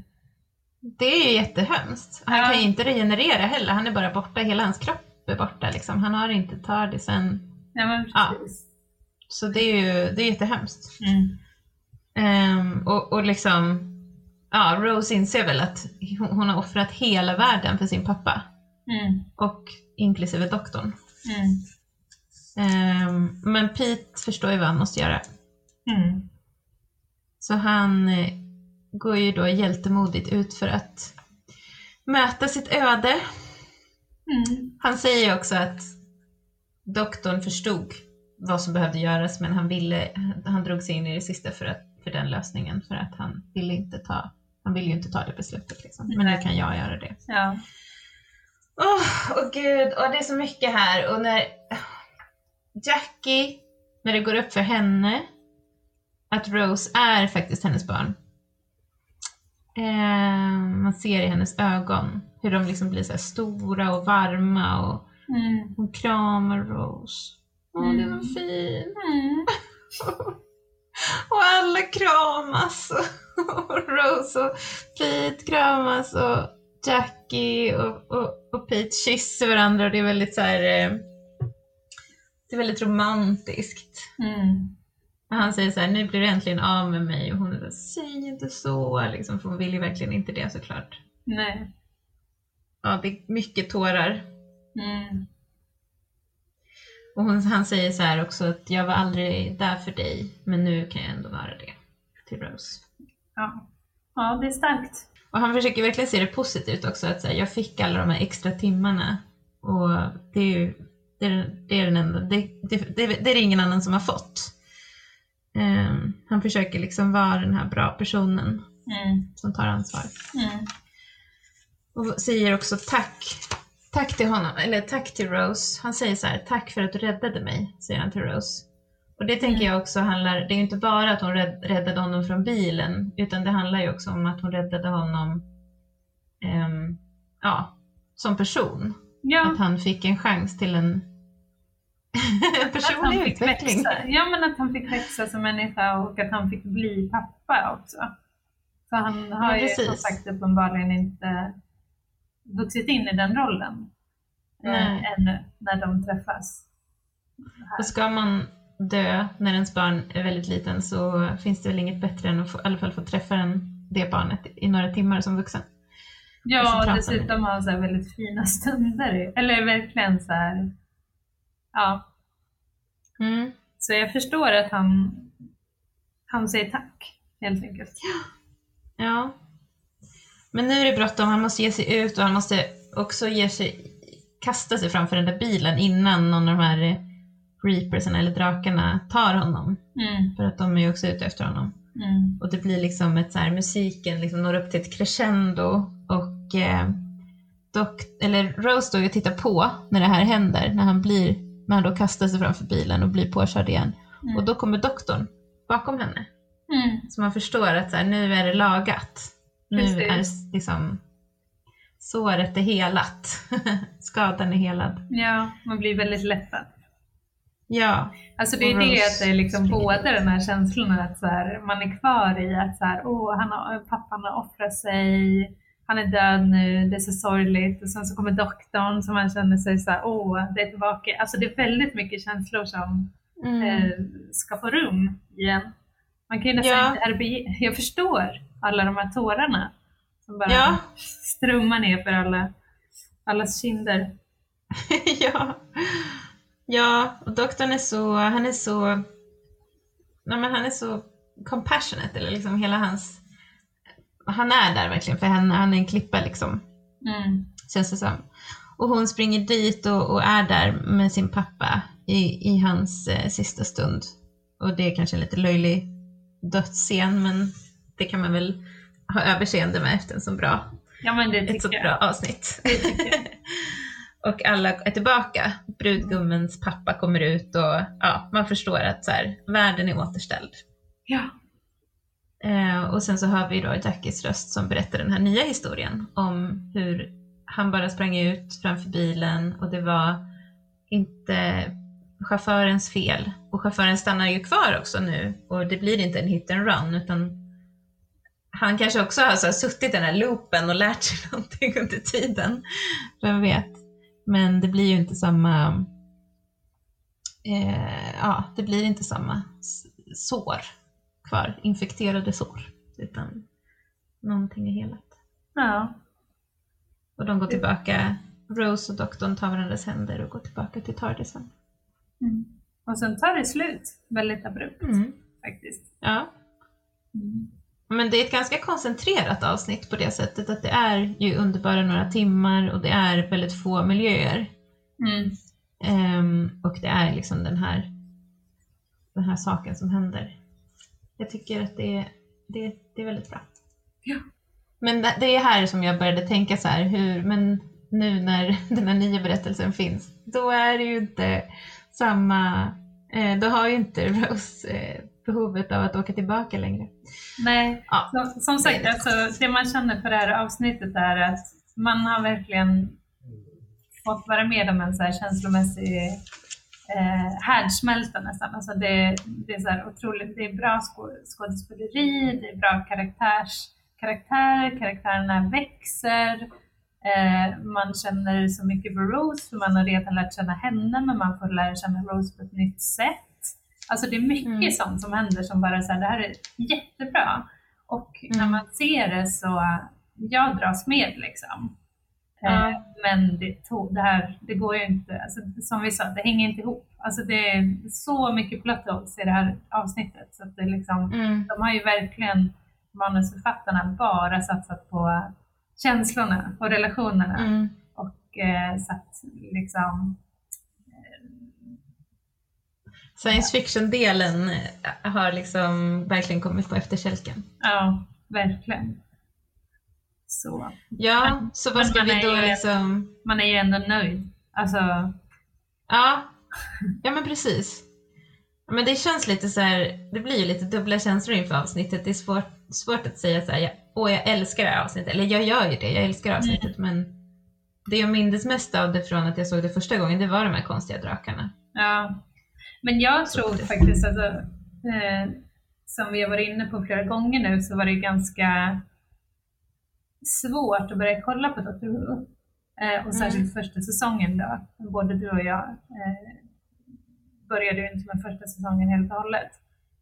det är ju jättehemskt. Han Ja. kan ju inte regenerera heller. Han är bara borta. Hela hans kropp är borta liksom. Han har inte tardisen. ja men Ja. precis. Så det är ju det är jättehemskt. Mm. Ehm, och, och liksom, ja, Rose inser väl att hon, hon har offrat hela världen för sin pappa. Mm. Och inklusive doktorn. Mm. Ehm, men Pete förstår ju vad han måste göra. Mm. Så han eh, går ju då hjältemodigt ut för att möta sitt öde. Mm. Han säger också att doktorn förstod vad som behövde göras men han ville, han drog sig in i det sista för, att, för den lösningen för att han ville inte ta, han ville ju inte ta det beslutet liksom. Men nu Nej. kan jag göra det. Ja. Åh, åh gud, och det är så mycket här och när Jackie, när det går upp för henne att Rose är faktiskt hennes barn. Eh, man ser i hennes ögon hur de liksom blir så stora och varma och Mm. hon kramar Rose. Åh, det är Mm. så fin. Mm. Och alla kramas. Och Rose och Pete kramas och Jackie och, och, och Pete kysser varandra och det är väldigt så här. eh, Det är väldigt romantiskt. Mm. Och han säger så här, nu blir du äntligen av med mig och hon är så här, säg inte så liksom, för hon vill ju verkligen inte det såklart. Nej. Ja, det är mycket tårar. Mm. Och hon, han säger så här också att jag var aldrig där för dig, men nu kan jag ändå vara det. Till Rose. Ja. ja, det är starkt. Och han försöker verkligen se det positivt också, att så här, jag fick alla de här extra timmarna. Och det är ju Det är, det är, den enda, det, det, det, det är det ingen annan som har fått. Ehm, han försöker liksom vara den här bra personen Mm. som tar ansvar. Mm. Och säger också tack. Tack till honom, eller tack till Rose. Han säger så här, tack för att du räddade mig, säger han till Rose. Och det tänker Mm. jag också handlar, det är ju inte bara att hon rädd, räddade honom från bilen, utan det handlar ju också om att hon räddade honom ehm, ja, som person. Ja, Att han fick en chans till en personlig fick utveckling. växa. Ja, men att han fick växa som människa och att han fick bli pappa också. Så han har Ja, ju som sagt uppenbarligen inte vuxit in i den rollen eh, Nej. ännu när de träffas. Och ska man dö när ens barn är väldigt liten så finns det väl inget bättre än att få, i alla fall få träffa den, det barnet i några timmar som vuxen. Ja, och dessutom ha så väldigt fina stunder. Eller verkligen så här, ja. Mm. Så jag förstår att han, han säger tack, helt enkelt. Ja. Men nu är det bråttom, han måste ge sig ut och han måste också ge sig, kasta sig framför den där bilen innan någon av de här reapersen eller drakarna tar honom. Mm, För att de är ju också ute efter honom. mm, Och det blir liksom ett så här, musiken liksom når upp till ett crescendo och eh, dock, eller Rose står ju och tittar på när det här händer, när han blir, när han då kastar sig framför bilen och blir påkörd igen. mm. Och då kommer doktorn bakom henne. Mm. Så man förstår att så här, nu är det lagat. Nu Precis. är det liksom såret är helat. Skadan är helad. Ja, man blir väldigt lättad. Ja, Alltså det är det att det är liksom båda den här känslan att så här, man är kvar i att så här, åh, han har, pappan har offrat sig, han är död nu, det är så sorgligt. Och sen så kommer doktorn som man känner sig så här, åh, det är tillbaka. Alltså det är väldigt mycket känslor som mm. eh, ska få rum igen. Man kan ju nästan Ja. inte RBG. Jag förstår alla de här tårarna som bara Ja. strömmar ner för alla, allas kinder. ja. ja, och doktorn är så, han är så, nej men han är så compassionate, eller liksom hela hans, han är där verkligen för henne, han är en klippa liksom. Mm. känns det som. Och hon springer dit och, och är där med sin pappa i, i hans eh, sista stund. Och det är kanske en lite löjlig dödsscen, men det kan man väl ha överseende med efter en så bra, Ja men det ett så bra avsnitt. Och alla är tillbaka. Brudgummens pappa kommer ut och ja, man förstår att så här, världen är återställd. Ja. Eh, och sen så hör vi då Jackies röst som berättar den här nya historien om hur han bara sprang ut framför bilen och det var inte chaufförens fel. Och chauffören stannar ju kvar också nu och det blir inte en hit and run utan han kanske också har så här suttit i den här loopen och lärt sig någonting under tiden. Vem vet. Men det blir ju inte samma eh, ja, det blir inte samma sår kvar, infekterade sår, utan någonting är helat. ja. Och de går tillbaka, Rose och doktorn tar varandras händer och går tillbaka till Tardisen. Mm. Och sen tar det slut väldigt abrupt Mm. faktiskt. Ja, Mm. men det är ett ganska koncentrerat avsnitt på det sättet att det är ju underbara några timmar och det är väldigt få miljöer. Ehm, och det är liksom den här, den här saken som händer. Jag tycker att det är, det, det är väldigt bra. Ja. Men det, är här som jag började tänka så här, hur, men nu när den här nya berättelsen finns, då är det ju inte samma, eh, då har ju inte Rose eh, behovet av att åka tillbaka längre. Nej, Ja, som, som sagt, det alltså, det man känner på det här avsnittet är att man har verkligen fått vara med om en så här känslomässig eh, härdsmälta nästan. Alltså det, det är så här otroligt, det är bra skå- skådespeleri, det är bra karaktärs, karaktär, karaktärerna växer, eh, man känner så mycket för Rose, för man har redan lärt känna henne, men man får lära känna Rose på ett nytt sätt. Alltså det är mycket Mm. sånt som händer som bara så här, det här är jättebra. Och när Mm. man ser det så, jag dras med liksom. Eh, men det, tog, det här, det går ju inte, alltså, som vi sa, det hänger inte ihop. Alltså det är så mycket plot holes i det här avsnittet. Så att det liksom, Mm. de har ju verkligen, manusförfattarna, bara satsat på känslorna och relationerna Mm. och eh, satt liksom Science fiction-delen eh, har liksom verkligen kommit på efterkälken. Ja, verkligen. Så. Ja, så vad ska vi då ju- liksom... Man är ju ändå nöjd. Alltså, Ja, ja men precis. Men det känns lite så här, det blir ju lite dubbla känslor inför avsnittet. Det är svårt, svårt att säga så här, jag, åh jag älskar det här avsnittet. Eller jag gör ju det, jag älskar avsnittet men det jag mindes mest av det från att jag såg det första gången, det var de här konstiga drakarna. Ja, men jag tror faktiskt alltså, eh, som vi har varit inne på flera gånger nu så var det ganska svårt att börja kolla på Doctor Who. Eh, och särskilt första säsongen då. Både du och jag eh, började ju inte med första säsongen helt och hållet.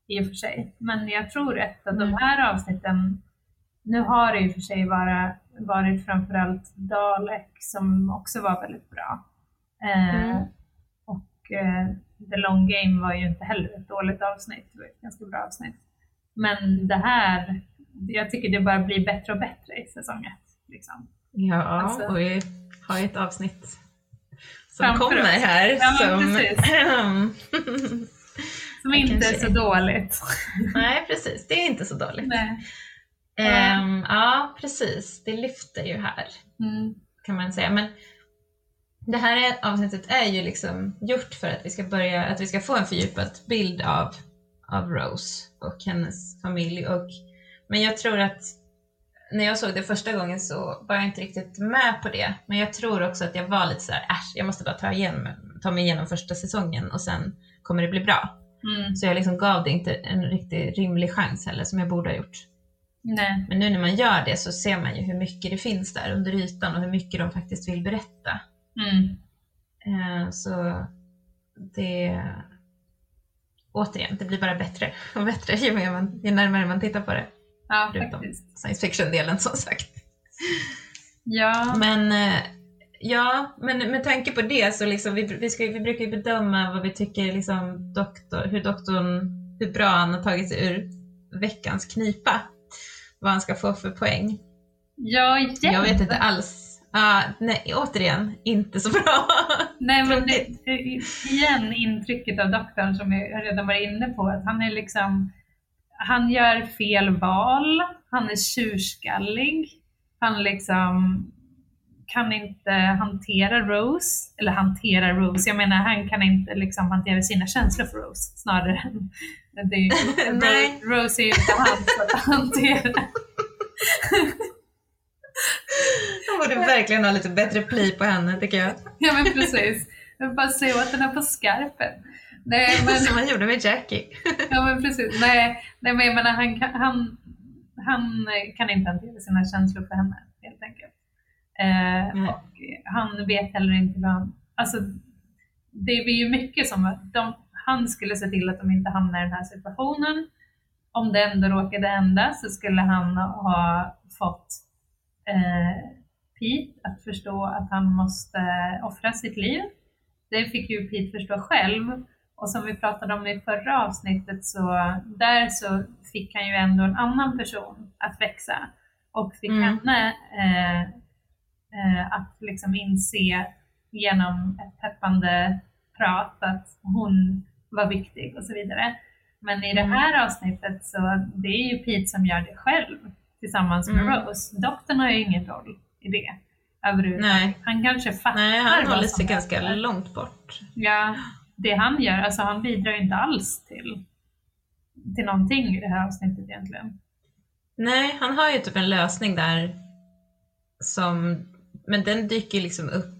I och för sig. Men jag tror att av de Mm. här avsnitten, nu har det i och för sig bara varit framförallt Dalek som också var väldigt bra. Eh, Mm. och eh, The Long Game var ju inte heller ett dåligt avsnitt, det var ett ganska bra avsnitt. Men det här, jag tycker det bara blir bättre och bättre i säsong ett. Liksom. Ja, Alltså- och vi har ett avsnitt som kommer oss. här. Ja, som... Som inte är så dåligt. Nej, precis. Det är inte så dåligt. Nej. Ehm, ja, precis. Det lyfter ju här. Mm. kan man säga. Men det här är- avsnittet är ju liksom gjort för att vi ska börja, att vi ska få en fördjupad bild av, av Rose och hennes familj. Och, men jag tror att när jag såg det första gången så var jag inte riktigt med på det. Men jag tror också att jag var lite så här, äsch, jag måste bara ta, igen, ta mig igenom första säsongen och sen kommer det bli bra. Mm. Så jag liksom gav det inte en riktigt rimlig chans heller, som jag borde ha gjort. Nej. Men nu när man gör det så ser man ju hur mycket det finns där under ytan och hur mycket de faktiskt vill berätta. Mm. Eh, Så det... Återigen, det blir bara bättre och bättre ju, mer man, ju närmare man tittar på det. Ja, Förutom faktiskt. science fiction-delen som sagt. Ja. Men eh, ja, men med tanke på det så liksom, vi, vi, ska, vi brukar ju bedöma vad vi tycker liksom doktor, hur doktorn, hur bra han har tagit sig ur veckans knipa. Vad han ska få för poäng. Ja, igen. Jag vet inte alls. Ja, nej, återigen, inte så bra. Nej, men det, igen intrycket av doktorn som jag redan var inne på, att han är liksom, han gör fel val, han är tjurskallig, han liksom kan inte hantera Rose, eller hantera Rose, jag menar han kan inte liksom hantera sina känslor för Rose snarare än, det är ju, Nej. Rose är ju inte han att hantera. Jag borde verkligen ha lite bättre pli på henne tycker jag. Ja men precis, jag vill bara se åt den här på skarpen. Nej men Som han gjorde med Jackie. Ja men precis. Nej, nej men jag menar han han, han kan inte hantera sina känslor för henne helt enkelt. Eh, och han vet heller inte vad han... Alltså, det blir ju mycket som att de, han skulle se till att de inte hamnar i den här situationen. Om det ändå råkade hända så skulle han ha fått eh, Pete att förstå att han måste offra sitt liv. Det fick ju Pete förstå själv. Och som vi pratade om i förra avsnittet så där så fick han ju ändå en annan person att växa och fick Mm. henne eh, eh, att liksom inse genom ett peppande prat att hon var viktig och så vidare. Men i det Mm. här avsnittet så det är ju Pete som gör det själv tillsammans med Mm. Rose. Doktorn har ju ingen roll i det överhuvudtaget. Nej. Han kanske fattar Nej, han håller sig ganska långt bort. Ja, det han gör, alltså han bidrar ju inte alls till, till någonting i det här avsnittet egentligen. Nej, han har ju typ en lösning där som, men den dyker liksom upp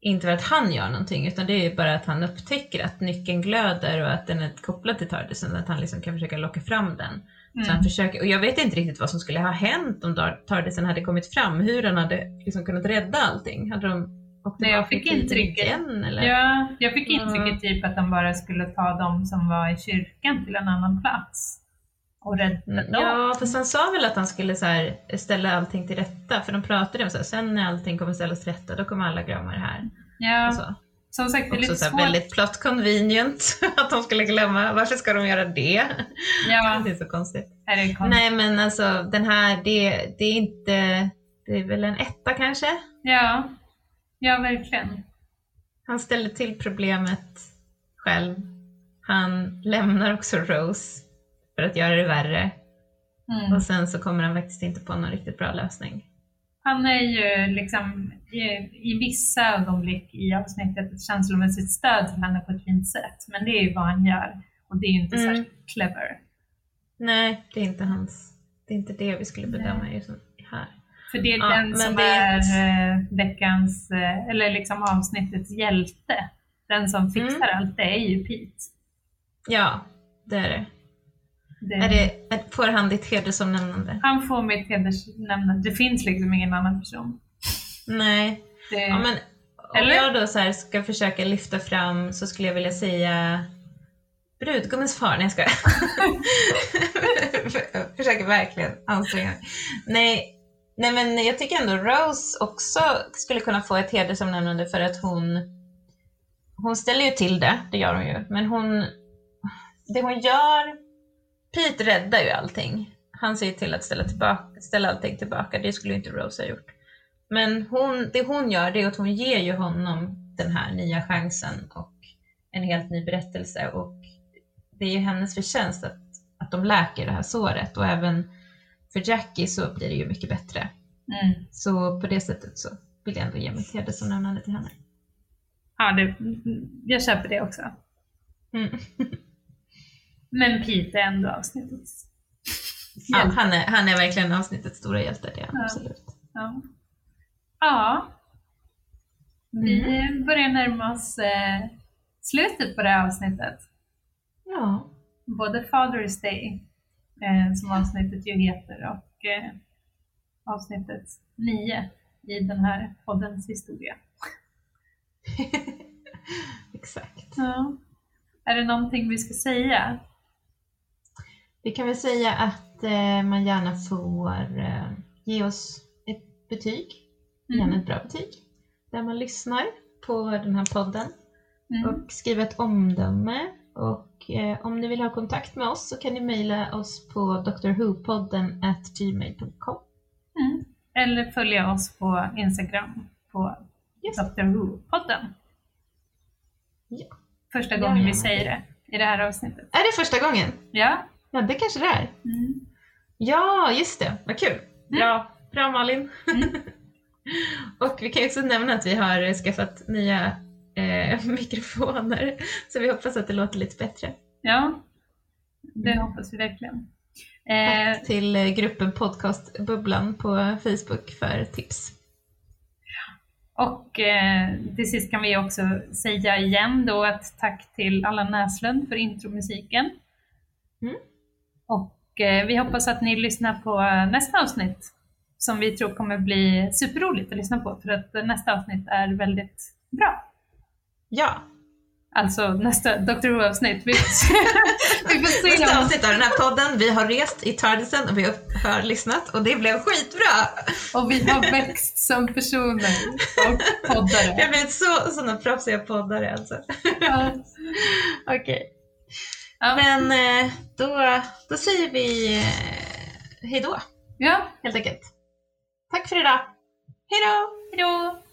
inte för att han gör någonting utan det är ju bara att han upptäcker att nyckeln glöder och att den är kopplad till TARDISen, att han liksom kan försöka locka fram den. Så han Mm. försöker, och jag vet inte riktigt vad som skulle ha hänt om TARDISen hade kommit fram, hur han hade liksom kunnat rädda allting. Hade de åkt Nej, jag fick tiden riktigt- igen eller? Ja, jag fick intrycket typ att de bara skulle ta dem som var i kyrkan till en annan plats och rädda Mm, dem. Ja, fast han sa väl att han skulle så här, ställa allting till rätta, för de pratade om så här, sen när allting kommer ställas till rätta, då kommer alla glömma det här. Ja, Och så. som sagt, det är lite så här, svårt. väldigt plot convenient att de skulle glömma. Varför ska de göra det? Ja, Det är så konstigt. är det konstigt? Nej, men alltså den här, det, det är inte, det är väl en etta kanske? Ja, ja verkligen. Han ställer till problemet själv. Han lämnar också Rose för att göra det värre Mm. och sen så kommer han faktiskt inte på någon riktigt bra lösning. Han är ju liksom i, i vissa ögonblick i avsnittet ett känslomässigt stöd till henne på ett fint sätt. Men det är ju vad han gör och det är ju inte Mm. särskilt clever. Nej, det är inte hans. Det är inte det vi skulle bedöma just här. För det är Ja, den som det är eh, veckans, eh, eller liksom avsnittets hjälte. Den som fixar Mm. allt, det är ju Pete. Ja, det är det. Det, Är det får han ditt hedersomnämnande? Han får mitt hedersnämnande. Det finns liksom ingen annan person. Nej. Det, Ja, men om Eller? jag då så ska försöka lyfta fram så skulle jag vilja säga brudgummens far. Nej, jag skojar. Försöker verkligen anstränga mig. Nej, nej, men jag tycker ändå Rose också skulle kunna få ett hedersomnämnande för att hon hon ställer ju till det, det gör hon ju, men hon det hon gör Pete räddar ju allting. Han ser ju till att ställa, tillbaka, ställa allting tillbaka, det skulle ju inte Rose ha gjort. Men hon, det hon gör det är att hon ger ju honom den här nya chansen och en helt ny berättelse. Och det är ju hennes förtjänst att, att de läker det här såret. Och även för Jackie så blir det ju mycket bättre. mm. Så på det sättet så vill jag ändå ge mitt hedersomnämnande till henne. Ja, det, jag köper det också. Mm. Men Pete är ändå avsnittets Ja, han, är, han är verkligen avsnittets stora hjälte, det är han Ja. absolut. Ja. ja. Vi Mm. börjar närma oss eh, slutet på det här avsnittet. Ja. Både Father's Day, eh, som avsnittet ju heter, och eh, avsnittet 9 i den här poddens historia. Exakt. Ja. Är det någonting vi ska säga? Vi kan väl säga att eh, man gärna får eh, ge oss ett betyg, gärna Mm. ett bra betyg, där man lyssnar på den här podden Mm. och skriva ett omdöme. Och eh, om ni vill ha kontakt med oss så kan ni mejla oss på drwhopodden at gmail.com. Mm. Eller följa oss på Instagram på Yes. Dr. Who-podden. Ja. Första Ja, gången vi ja. säger det i det här avsnittet. Är det första gången? Ja. Ja, det kanske det är. Mm. Ja, just det. Vad kul. Bra, bra Malin. Mm. och vi kan ju också nämna att vi har skaffat nya eh, mikrofoner, så vi hoppas att det låter lite bättre. Ja, det hoppas vi verkligen. Eh, Tack till eh, gruppen Podcastbubblan på Facebook för tips. och eh, till sist kan vi också säga igen då att tack till Allan Näslund för intromusiken. Mm. Och eh, vi hoppas att ni lyssnar på nästa avsnitt som vi tror kommer bli superroligt att lyssna på för att nästa avsnitt är väldigt bra. Ja, Alltså nästa Dr. Who-avsnitt. Vi, vi får se nästa avsnitt av den här podden. Vi har rest i Tardisen och vi har lyssnat och det blev skitbra! Och vi har växt som personer och Vi poddare. har blivit så, sådana proffsiga poddare alltså. Ja. Okej. Ja. Men eh, då, då säger vi eh, hej då, ja, helt enkelt. Tack för idag. Hej då! hejdå!